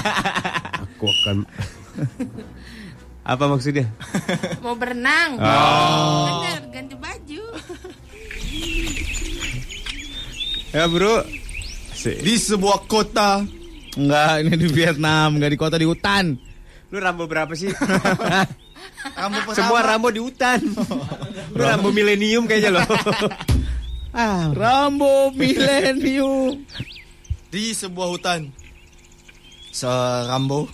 Aku akan. Apa maksudnya? Mau berenang. Oh. Bener, ganti baju. Ya bro. Si. Di sebuah kota. Enggak, ini di Vietnam, enggak di kota di hutan. Lu Rambo berapa sih? Pertama. Semua Rambo di hutan. Lu Rambo milenium kayaknya loh. ah, Rambo Millennium. di sebuah hutan. Serambo.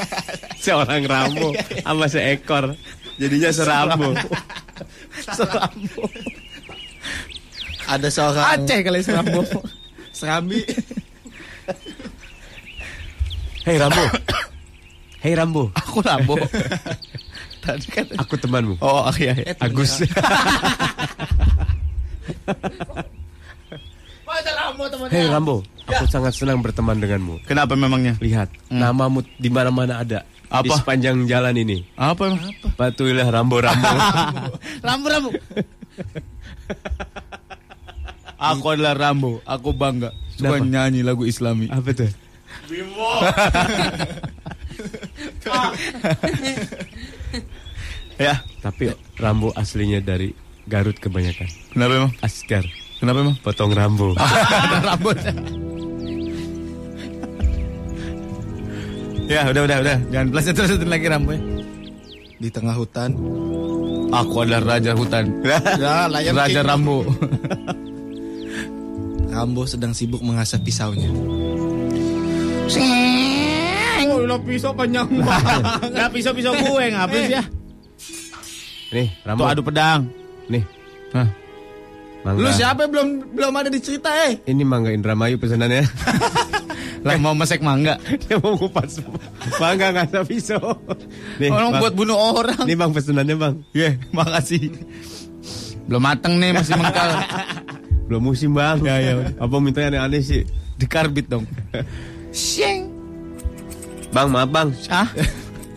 seorang Rambo sama seekor. Jadinya serambo. Serambo. Ada seorang Aceh kali Serambo. serambi. Hei Rambo. Hei Rambo. Aku Rambo. Tadi kan Aku temanmu. Oh, iya, iya. Agus. Hei Rambo, aku sangat senang berteman denganmu. Kenapa memangnya? Lihat, namamu di mana-mana ada. Di Apa? sepanjang jalan ini. Apa emang? Patuhilah Rambo Rambo. Rambo, Rambo. Aku adalah Rambo. Aku bangga. Suka Kenapa? nyanyi lagu Islami. Apa tuh? Ya, Tapi Rambo aslinya dari Garut kebanyakan. kenapa emang? Askar, Kenapa emang? potong Rambo. Ada rambut. ya, udah, udah, udah. Jangan peleset terusin lagi Rambo ya. Di tengah hutan. Aku adalah raja hutan. Ya, raja King. Rambo. Rambo sedang sibuk mengasah pisaunya. Oh, udah pisau panjang banget. Enggak pisau-pisau gue, ngapis ya? Nih, Tuh Rambo. adu pedang. Nih, Hah. Mangga. Lu siapa belum belum ada di cerita eh? Ini mangga Indramayu pesanannya. Lah mau mesek mangga. Dia mau kupas mangga nggak ada pisau. Nih, Orang Bang. buat bunuh orang. Ini bang pesanannya bang. Ye, makasih. Belum mateng nih, masih mengkal. Belum musim bang. Ya, ya. Apa mintanya aneh-aneh sih? Dikarbit dong. Sheng. Bang maaf bang. Ah,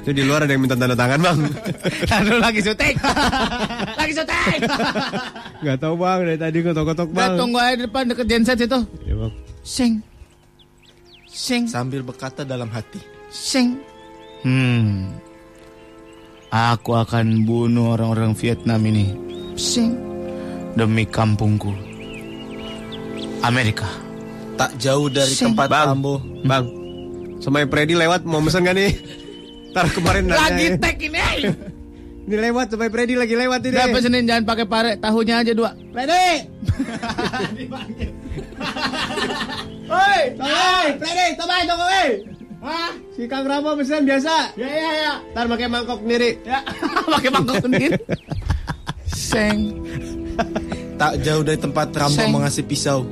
Itu di luar ada yang minta tanda tangan bang. Lalu lagi syuting. lagi syuting. Gak tahu bang dari tadi kotok-kotok Udah bang. tunggu aja di depan deket genset itu. Ya bang. Sing. Sing. Sambil berkata dalam hati. Sing. Hmm. Aku akan bunuh orang-orang Vietnam ini. Sing. Demi kampungku. Amerika. Tak jauh dari Sing. tempat Bang. Rambo. Bang. Sama Freddy lewat mau mesen gak nih? Ntar kemarin nanya. Lagi tag ini. Ini lewat sampai Freddy lagi lewat ini. Udah pesenin jangan pakai pare, tahunya aja dua. Ready? Hoi, hoi, Freddy, coba tunggu weh. Hah? Si Kang Rama pesan biasa. Ya ya ya. Ntar pakai mangkok sendiri. Ya, pakai mangkok sendiri. Seng, Tak jauh dari tempat Rambo Seng. mengasih pisau.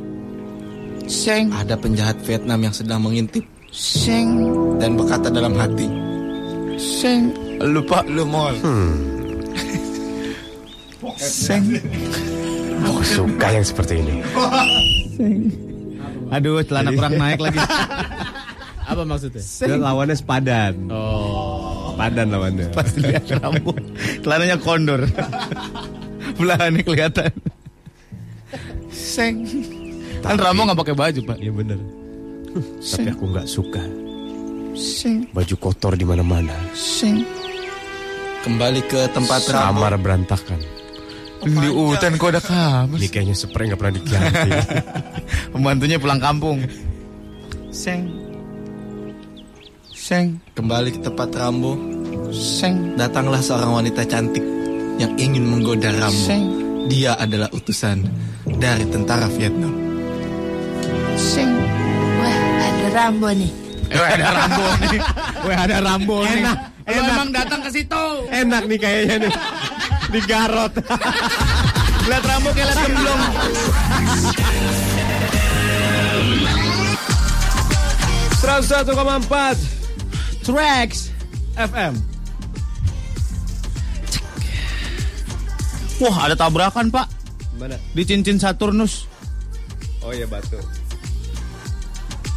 seng, Ada penjahat Vietnam yang sedang mengintip seng, dan berkata dalam hati, seng. lupa lu mall. Seng. Aku suka yang seperti ini. Aduh, celana kurang naik lagi. Apa maksudnya? Dia lawannya sepadan. Oh. Sepadan lawannya. Pas lihat Rambo, celananya kondor. Belahannya kelihatan. Seng. Kan Rambo nggak pakai baju, Pak. Iya bener. Tapi aku nggak suka. Seng. Baju kotor di mana-mana. Seng. Kembali ke tempat Rambo. Kamar berantakan. Di hutan kok ada kamar. Ini kayaknya spray nggak pernah diganti. Pembantunya pulang kampung. Seng. Seng. Kembali ke tempat Rambo. Seng. Datanglah seorang wanita cantik yang ingin menggoda Rambo. Seng. Dia adalah utusan dari tentara Vietnam. Seng. Wah, ada Rambo nih. Eh, ada Rambo nih. Weh, ada Rambo nih. Enak, Lu enak. emang datang ke situ. Enak nih kayaknya nih. Di Garot. Lihat Rambo kayak lihat gemblong. Seratus empat Tracks FM. Wah, ada tabrakan, Pak. Mana? Di cincin Saturnus. Oh ya batu.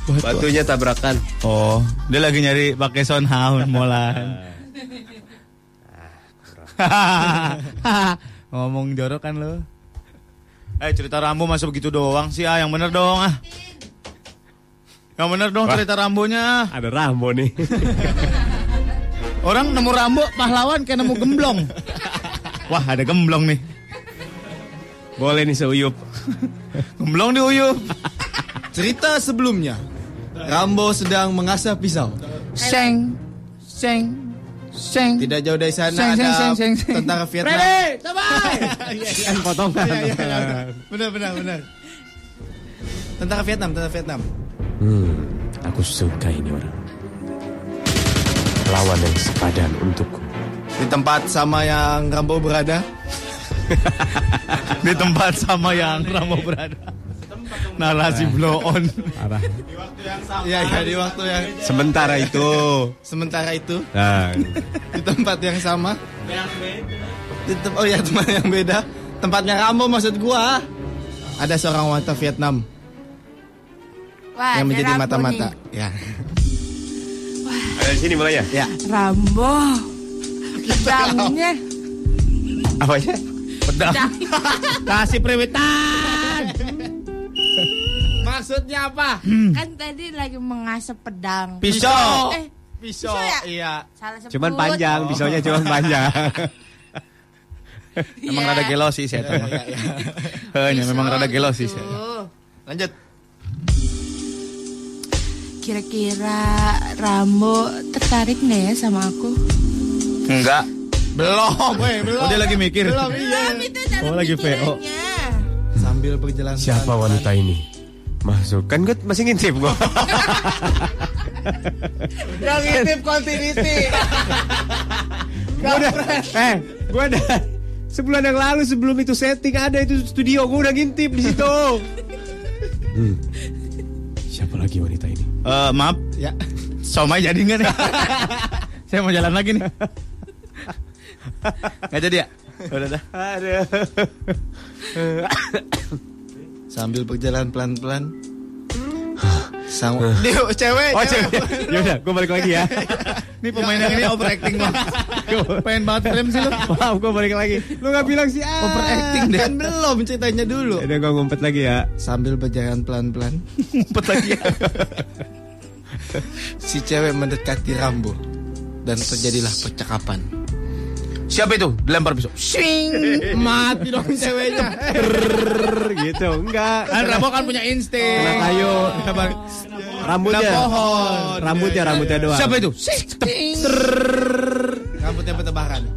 Batunya tabrakan. Oh, dia lagi nyari pakai soundhound molan. Ngomong jorok kan lo. Eh cerita Rambo masa begitu doang sih ah, yang bener dong ah. Yang bener dong Wah. cerita Rambonya. Ada Rambo nih. Orang nemu Rambo pahlawan kayak nemu gemblong. Wah ada gemblong nih. Boleh nih seuyup. Gemblong diuyup. Cerita sebelumnya, Rambo sedang mengasah pisau. Seng, seng, seng. Tidak jauh dari sana Seng, seng, ada seng, seng, seng. tentara Vietnam. Ready. Kan potongan. Iya, iya, iya. Benar, benar, benar. Tentara Vietnam, tentara Vietnam. Hmm, aku suka ini orang. Lawan yang sepadan untukku. Di tempat sama yang Rambo berada. Di tempat sama yang Rambo berada. Narasi blow on. Parah. Iya, iya di waktu yang Sementara itu. sementara itu Nah, di tempat yang sama. Di tem- oh ya tempat yang beda. Tempatnya Rambo maksud gua. Ada seorang wanita Vietnam Wah, yang menjadi mata-mata. Ya. ada di sini mulai ya? Ya. Rambo. Pedangnya. Apanya? Pedang. Kasih perewitan. Maksudnya apa? Kan tadi lagi mengasah pedang. Pisau. Eh, Pisau. ya? Iya. salah sebut. Cuman panjang, pisaunya cuman panjang. Emang Iya. rada gelo sih saya Iya, iya, iya. Hanya Pisau memang rada gelo sih gitu. saya. Lanjut. Kira-kira Rambo tertarik nggak ya sama aku? Enggak. Belum, weh, belum. Oh, dia lagi mikir. Belum, iya. Belum itu dalam Oh, lagi pikirannya. Sambil berjalan Siapa wanita ini? Masuk. Kan gue masih ngintip gue. Yang intip continuity. Gua udah, eh, gue ada sebulan yang lalu sebelum itu setting ada itu studio gue udah ngintip di situ. Hmm. Siapa lagi wanita ini? Eh, maaf, ya. somai jadi nggak nih? saya mau jalan lagi nih. Nggak jadi ya? Udah dah. Ada. Sambil berjalan pelan-pelan. Sama dia cewek. Oh cewek. Yaudah, gue balik lagi ya. Ini pemain yang ini overacting banget. Pengen banget film sih lu. Maaf, gue balik lagi. Lu gak bilang sih ah. Overacting deh. Kan belum ceritanya dulu. Udah gue ngumpet lagi ya. Sambil berjalan pelan-pelan, Ngumpet lagi ya. si cewek mendekati Rambo dan terjadilah percakapan. Siapa itu? Dilempar pisau. Swing, mati dong ceweknya. Gitu. Enggak. Kan Rambo kan punya insting. Kena kayu. Rambutnya. Kena pohon. Rambutnya, rambutnya doang. Siapa itu? Rambutnya bertebaran.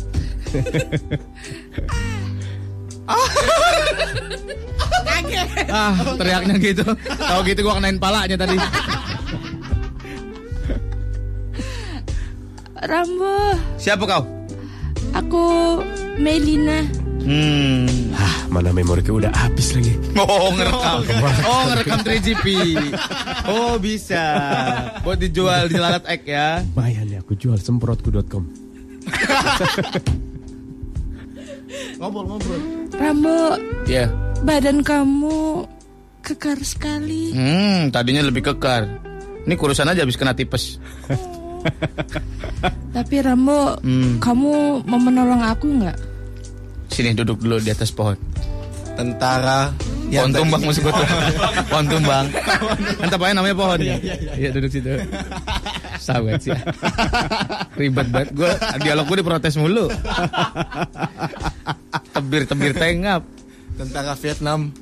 Ah, teriaknya gitu. Tahu gitu gua kenain palanya tadi. Rambo, Siapa kau? Aku Melina. Hmm. Ah, mana memori udah habis lagi. Oh, ngerekam. Oh, ngerekam 3GP. Oh, bisa. Buat dijual di lalat ek ya. Lumayan ya, aku jual semprotku.com. Ngobrol-ngobrol. Rambo, Iya. badan kamu kekar sekali. Hmm, tadinya lebih kekar. Ini kurusan aja habis kena tipes. Tapi Rambo, Hmm. kamu mau menolong aku nggak? Sini duduk dulu di atas pohon. Tentara Pohon yang tumbang maksud gue tuh. Pohon tumbang. Kan apa namanya pohon. Iya, iya, iya. Iya duduk situ. Sahabat sih. Ribet banget. Gue dialog gue diprotes mulu. Tebir-tebir tengap. Tentara Vietnam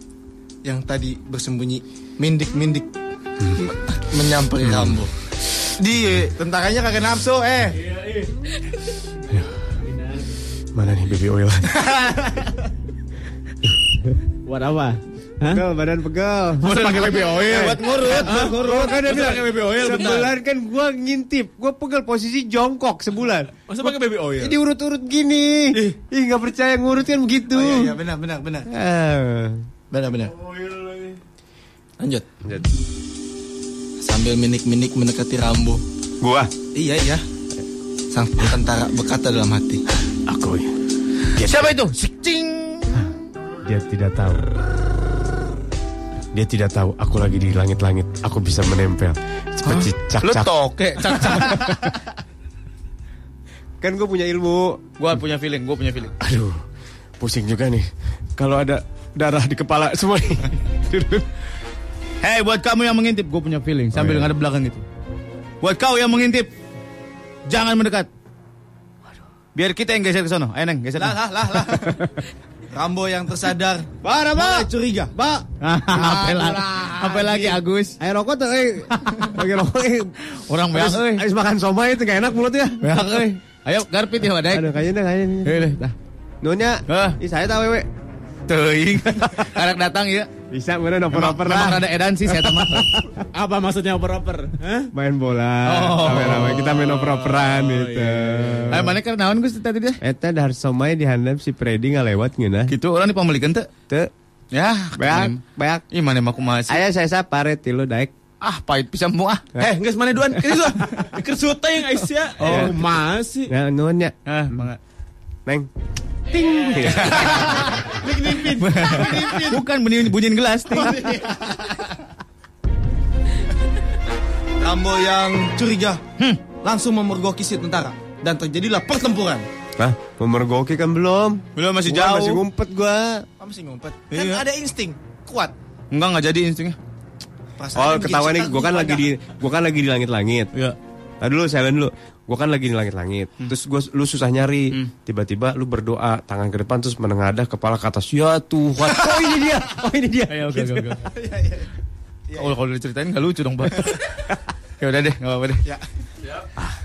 yang tadi bersembunyi mindik-mindik Hmm. me- menyamperi Rambo. Dia tentaranya kagak nafsu eh. Mana nih baby oil? Buat apa? Hah? Pegel, badan pegel. Masa pakai baby oil? Buat ngurut, buat ngurut. Kan dia bilang, pakai baby oil. Sebulan kan gua ngintip, gua pegel posisi jongkok sebulan. Masa pakai baby oil? Ini urut-urut gini. Ih, nggak percaya ngurut kan begitu. Oh, iya, iya, benar, benar, benar. Ah. Benar, benar. Lanjut. Sambil minik-minik mendekati Rambo. Gua? Iya, iya. Sang tentara berkata dalam hati. Aku. Siapa itu? Cing. Dia tidak tahu. Dia tidak tahu aku lagi di langit-langit. Aku bisa menempel seperti cak Lu cak. toke, cak-cak. Kan gue punya ilmu. Gue punya feeling, gue punya feeling. Aduh, pusing juga nih. Kalau ada darah di kepala semua nih. Hei, buat kamu yang mengintip, gue punya feeling. Sambil Oh, iya. ngadep belakang gitu. Buat kau yang mengintip, jangan mendekat. Biar kita yang geser ke sana. Ayo, Neng, geser. Lah, lah, lah, lah. Rambo yang tersadar. Pak, Mulai curiga. Pak. apa lagi? Apa lagi Agus? Ayo rokok tuh, eh. Lagi rokok, eh. Orang banyak, eh. habis makan somai itu gak enak mulutnya. Banyak, eh. Ayo, garpit ya, Wadek. Aduh, kayaknya kayaknya. Hei, dah. Nunya, Hah? ih saya tahu wewe. Teuing. Karek datang ya. Bisa bener oper-oper lah. rada edan sih saya teman. Apa maksudnya oper-oper? Hah? Main bola. Oh. Rame-rame kita main oper-operan gitu. Ayo, mana kan naon Gus tadi dia? Eta dahar somai dihandap si Freddy nggak lewat ngeunah. Gitu orang dipamelikan teu? Teu. Ya, Beak, beak. Ih, mana mah kumaha sih? Aya saya sapare tilu daek. Ah, pahit pisan mu ah. Eh, geus mana duan? Duan. Keur syuting Aisyah. Oh, masih. Nah, nuhun ya. Ah, mangga. Neng. Ting. Bukan bunyi bunyiin gelas. ting. Rambo yang curiga langsung memergoki si tentara dan terjadilah pertempuran. Hah, memergoki kan belum? Belum masih Gua jauh. Masih ngumpet gua. Kamu masih ngumpet. Kan Iya. ada insting kuat. Enggak enggak jadi instingnya. Perasaannya Oh, ketahuan nih, gua kan lagi di gua kan lagi di langit-langit. Iya. Tadi dulu saya dulu. Gua kan lagi di langit-langit. Terus gua lu susah nyari. Tiba-tiba lu berdoa, tangan ke depan terus menengadah kepala ke atas. Ya Tuhan. Oh ini dia. Oh ini dia. Ayo, oke, oke, oke. Oh, kalau diceritain gak lucu dong, Pak. ya udah deh, enggak apa-apa deh. Ya.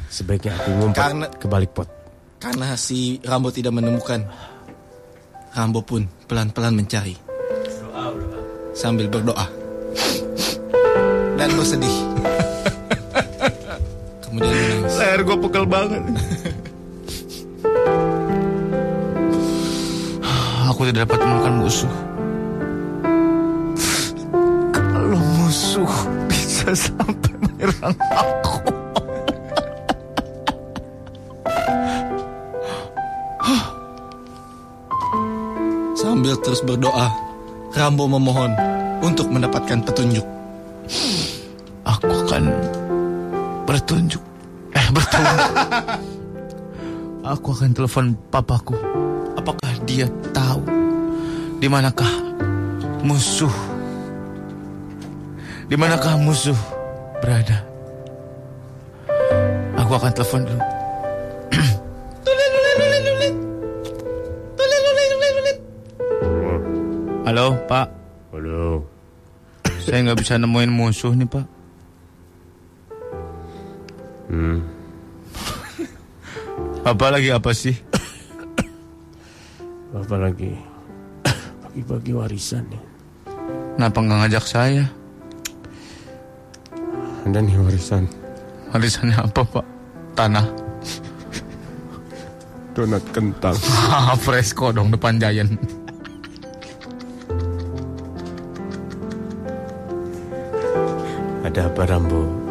Sebaiknya aku ngumpet Karena- ke balik pot. Karena si Rambo tidak menemukan. Rambo pun pelan-pelan mencari. Sambil berdoa. Dan bersedih. Kemudian. Leher gue pegel banget. Aku tidak dapat menemukan musuh. Kalau musuh bisa sampai menyerang aku. Sambil terus berdoa, Rambo memohon untuk mendapatkan petunjuk. Aku akan bertunjuk. Bertunjuk. Aku akan telepon papaku. Apakah dia tahu di manakah musuh? Di manakah musuh berada? Aku akan telepon dulu. Halo, Pak. Halo. Saya nggak bisa nemuin musuh nih, Pak. Hmm. Bapak lagi apa sih? Apa lagi? Bagi-bagi warisan nih. Kenapa nggak ngajak saya? Ada nih warisan. Warisannya apa, Pak? Tanah. Donat kentang. Ah, Fresco dong depan Giant. Ada apa Rambo?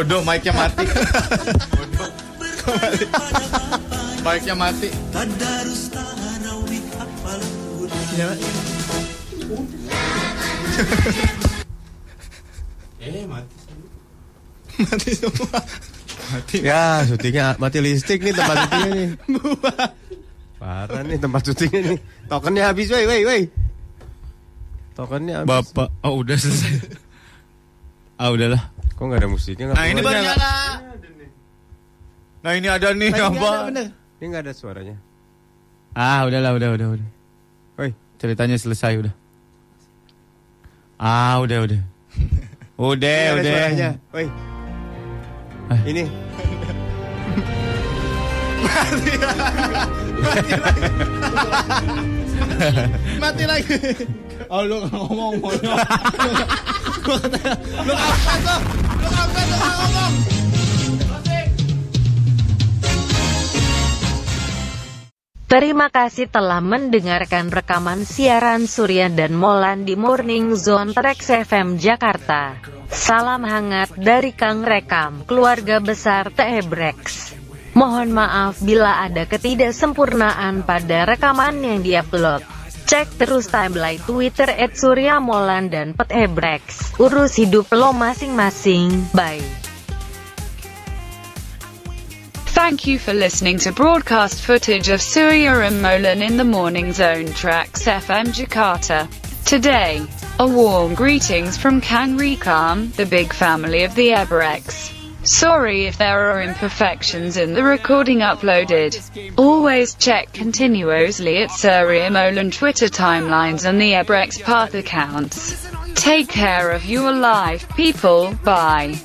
Bodoh, mic-nya mati. Bodoh. Mic-nya mati. Eh mati. mati semua. Mati. Ya, syutingnya mati listrik nih tempat syutingnya nih. Parah nih tempat syutingnya nih. Tokennya habis, woi, woi, woi. Tokennya habis. Bapak, oh udah selesai. Ah udahlah. Kok nggak ada musiknya? Nah ini baru nyala. Nah ini ada nih Nah, ini apa? ada, bener. Ini nggak ada suaranya. Ah udahlah, udah, udah, udah. Woi, Ceritanya selesai udah. Ah udah, udah. Udah, ini udah. suaranya. Woi. Ini. Mati lagi. Oh lu ngomong lu ngomong? Terima kasih telah mendengarkan rekaman siaran Surya dan Molan di Morning Zone Trax FM Jakarta. Salam hangat dari Kang Rekam, keluarga besar Tebrex. Mohon maaf bila ada ketidaksempurnaan pada rekaman yang diupload. Cek terus timeline Twitter at Surya Molan dan Petebrex. Urus hidup lo masing-masing. Bye. Thank you for listening to broadcast footage of Surya and Molan in the Morning Zone tracks FM Jakarta. Today, a warm greetings from Kang Rekam, the big family of the Ebrex. Sorry if there are imperfections in the recording uploaded. Always check continuously at Surya Molan Twitter timelines and the Ebrex Path accounts. Take care of your life, people. Bye.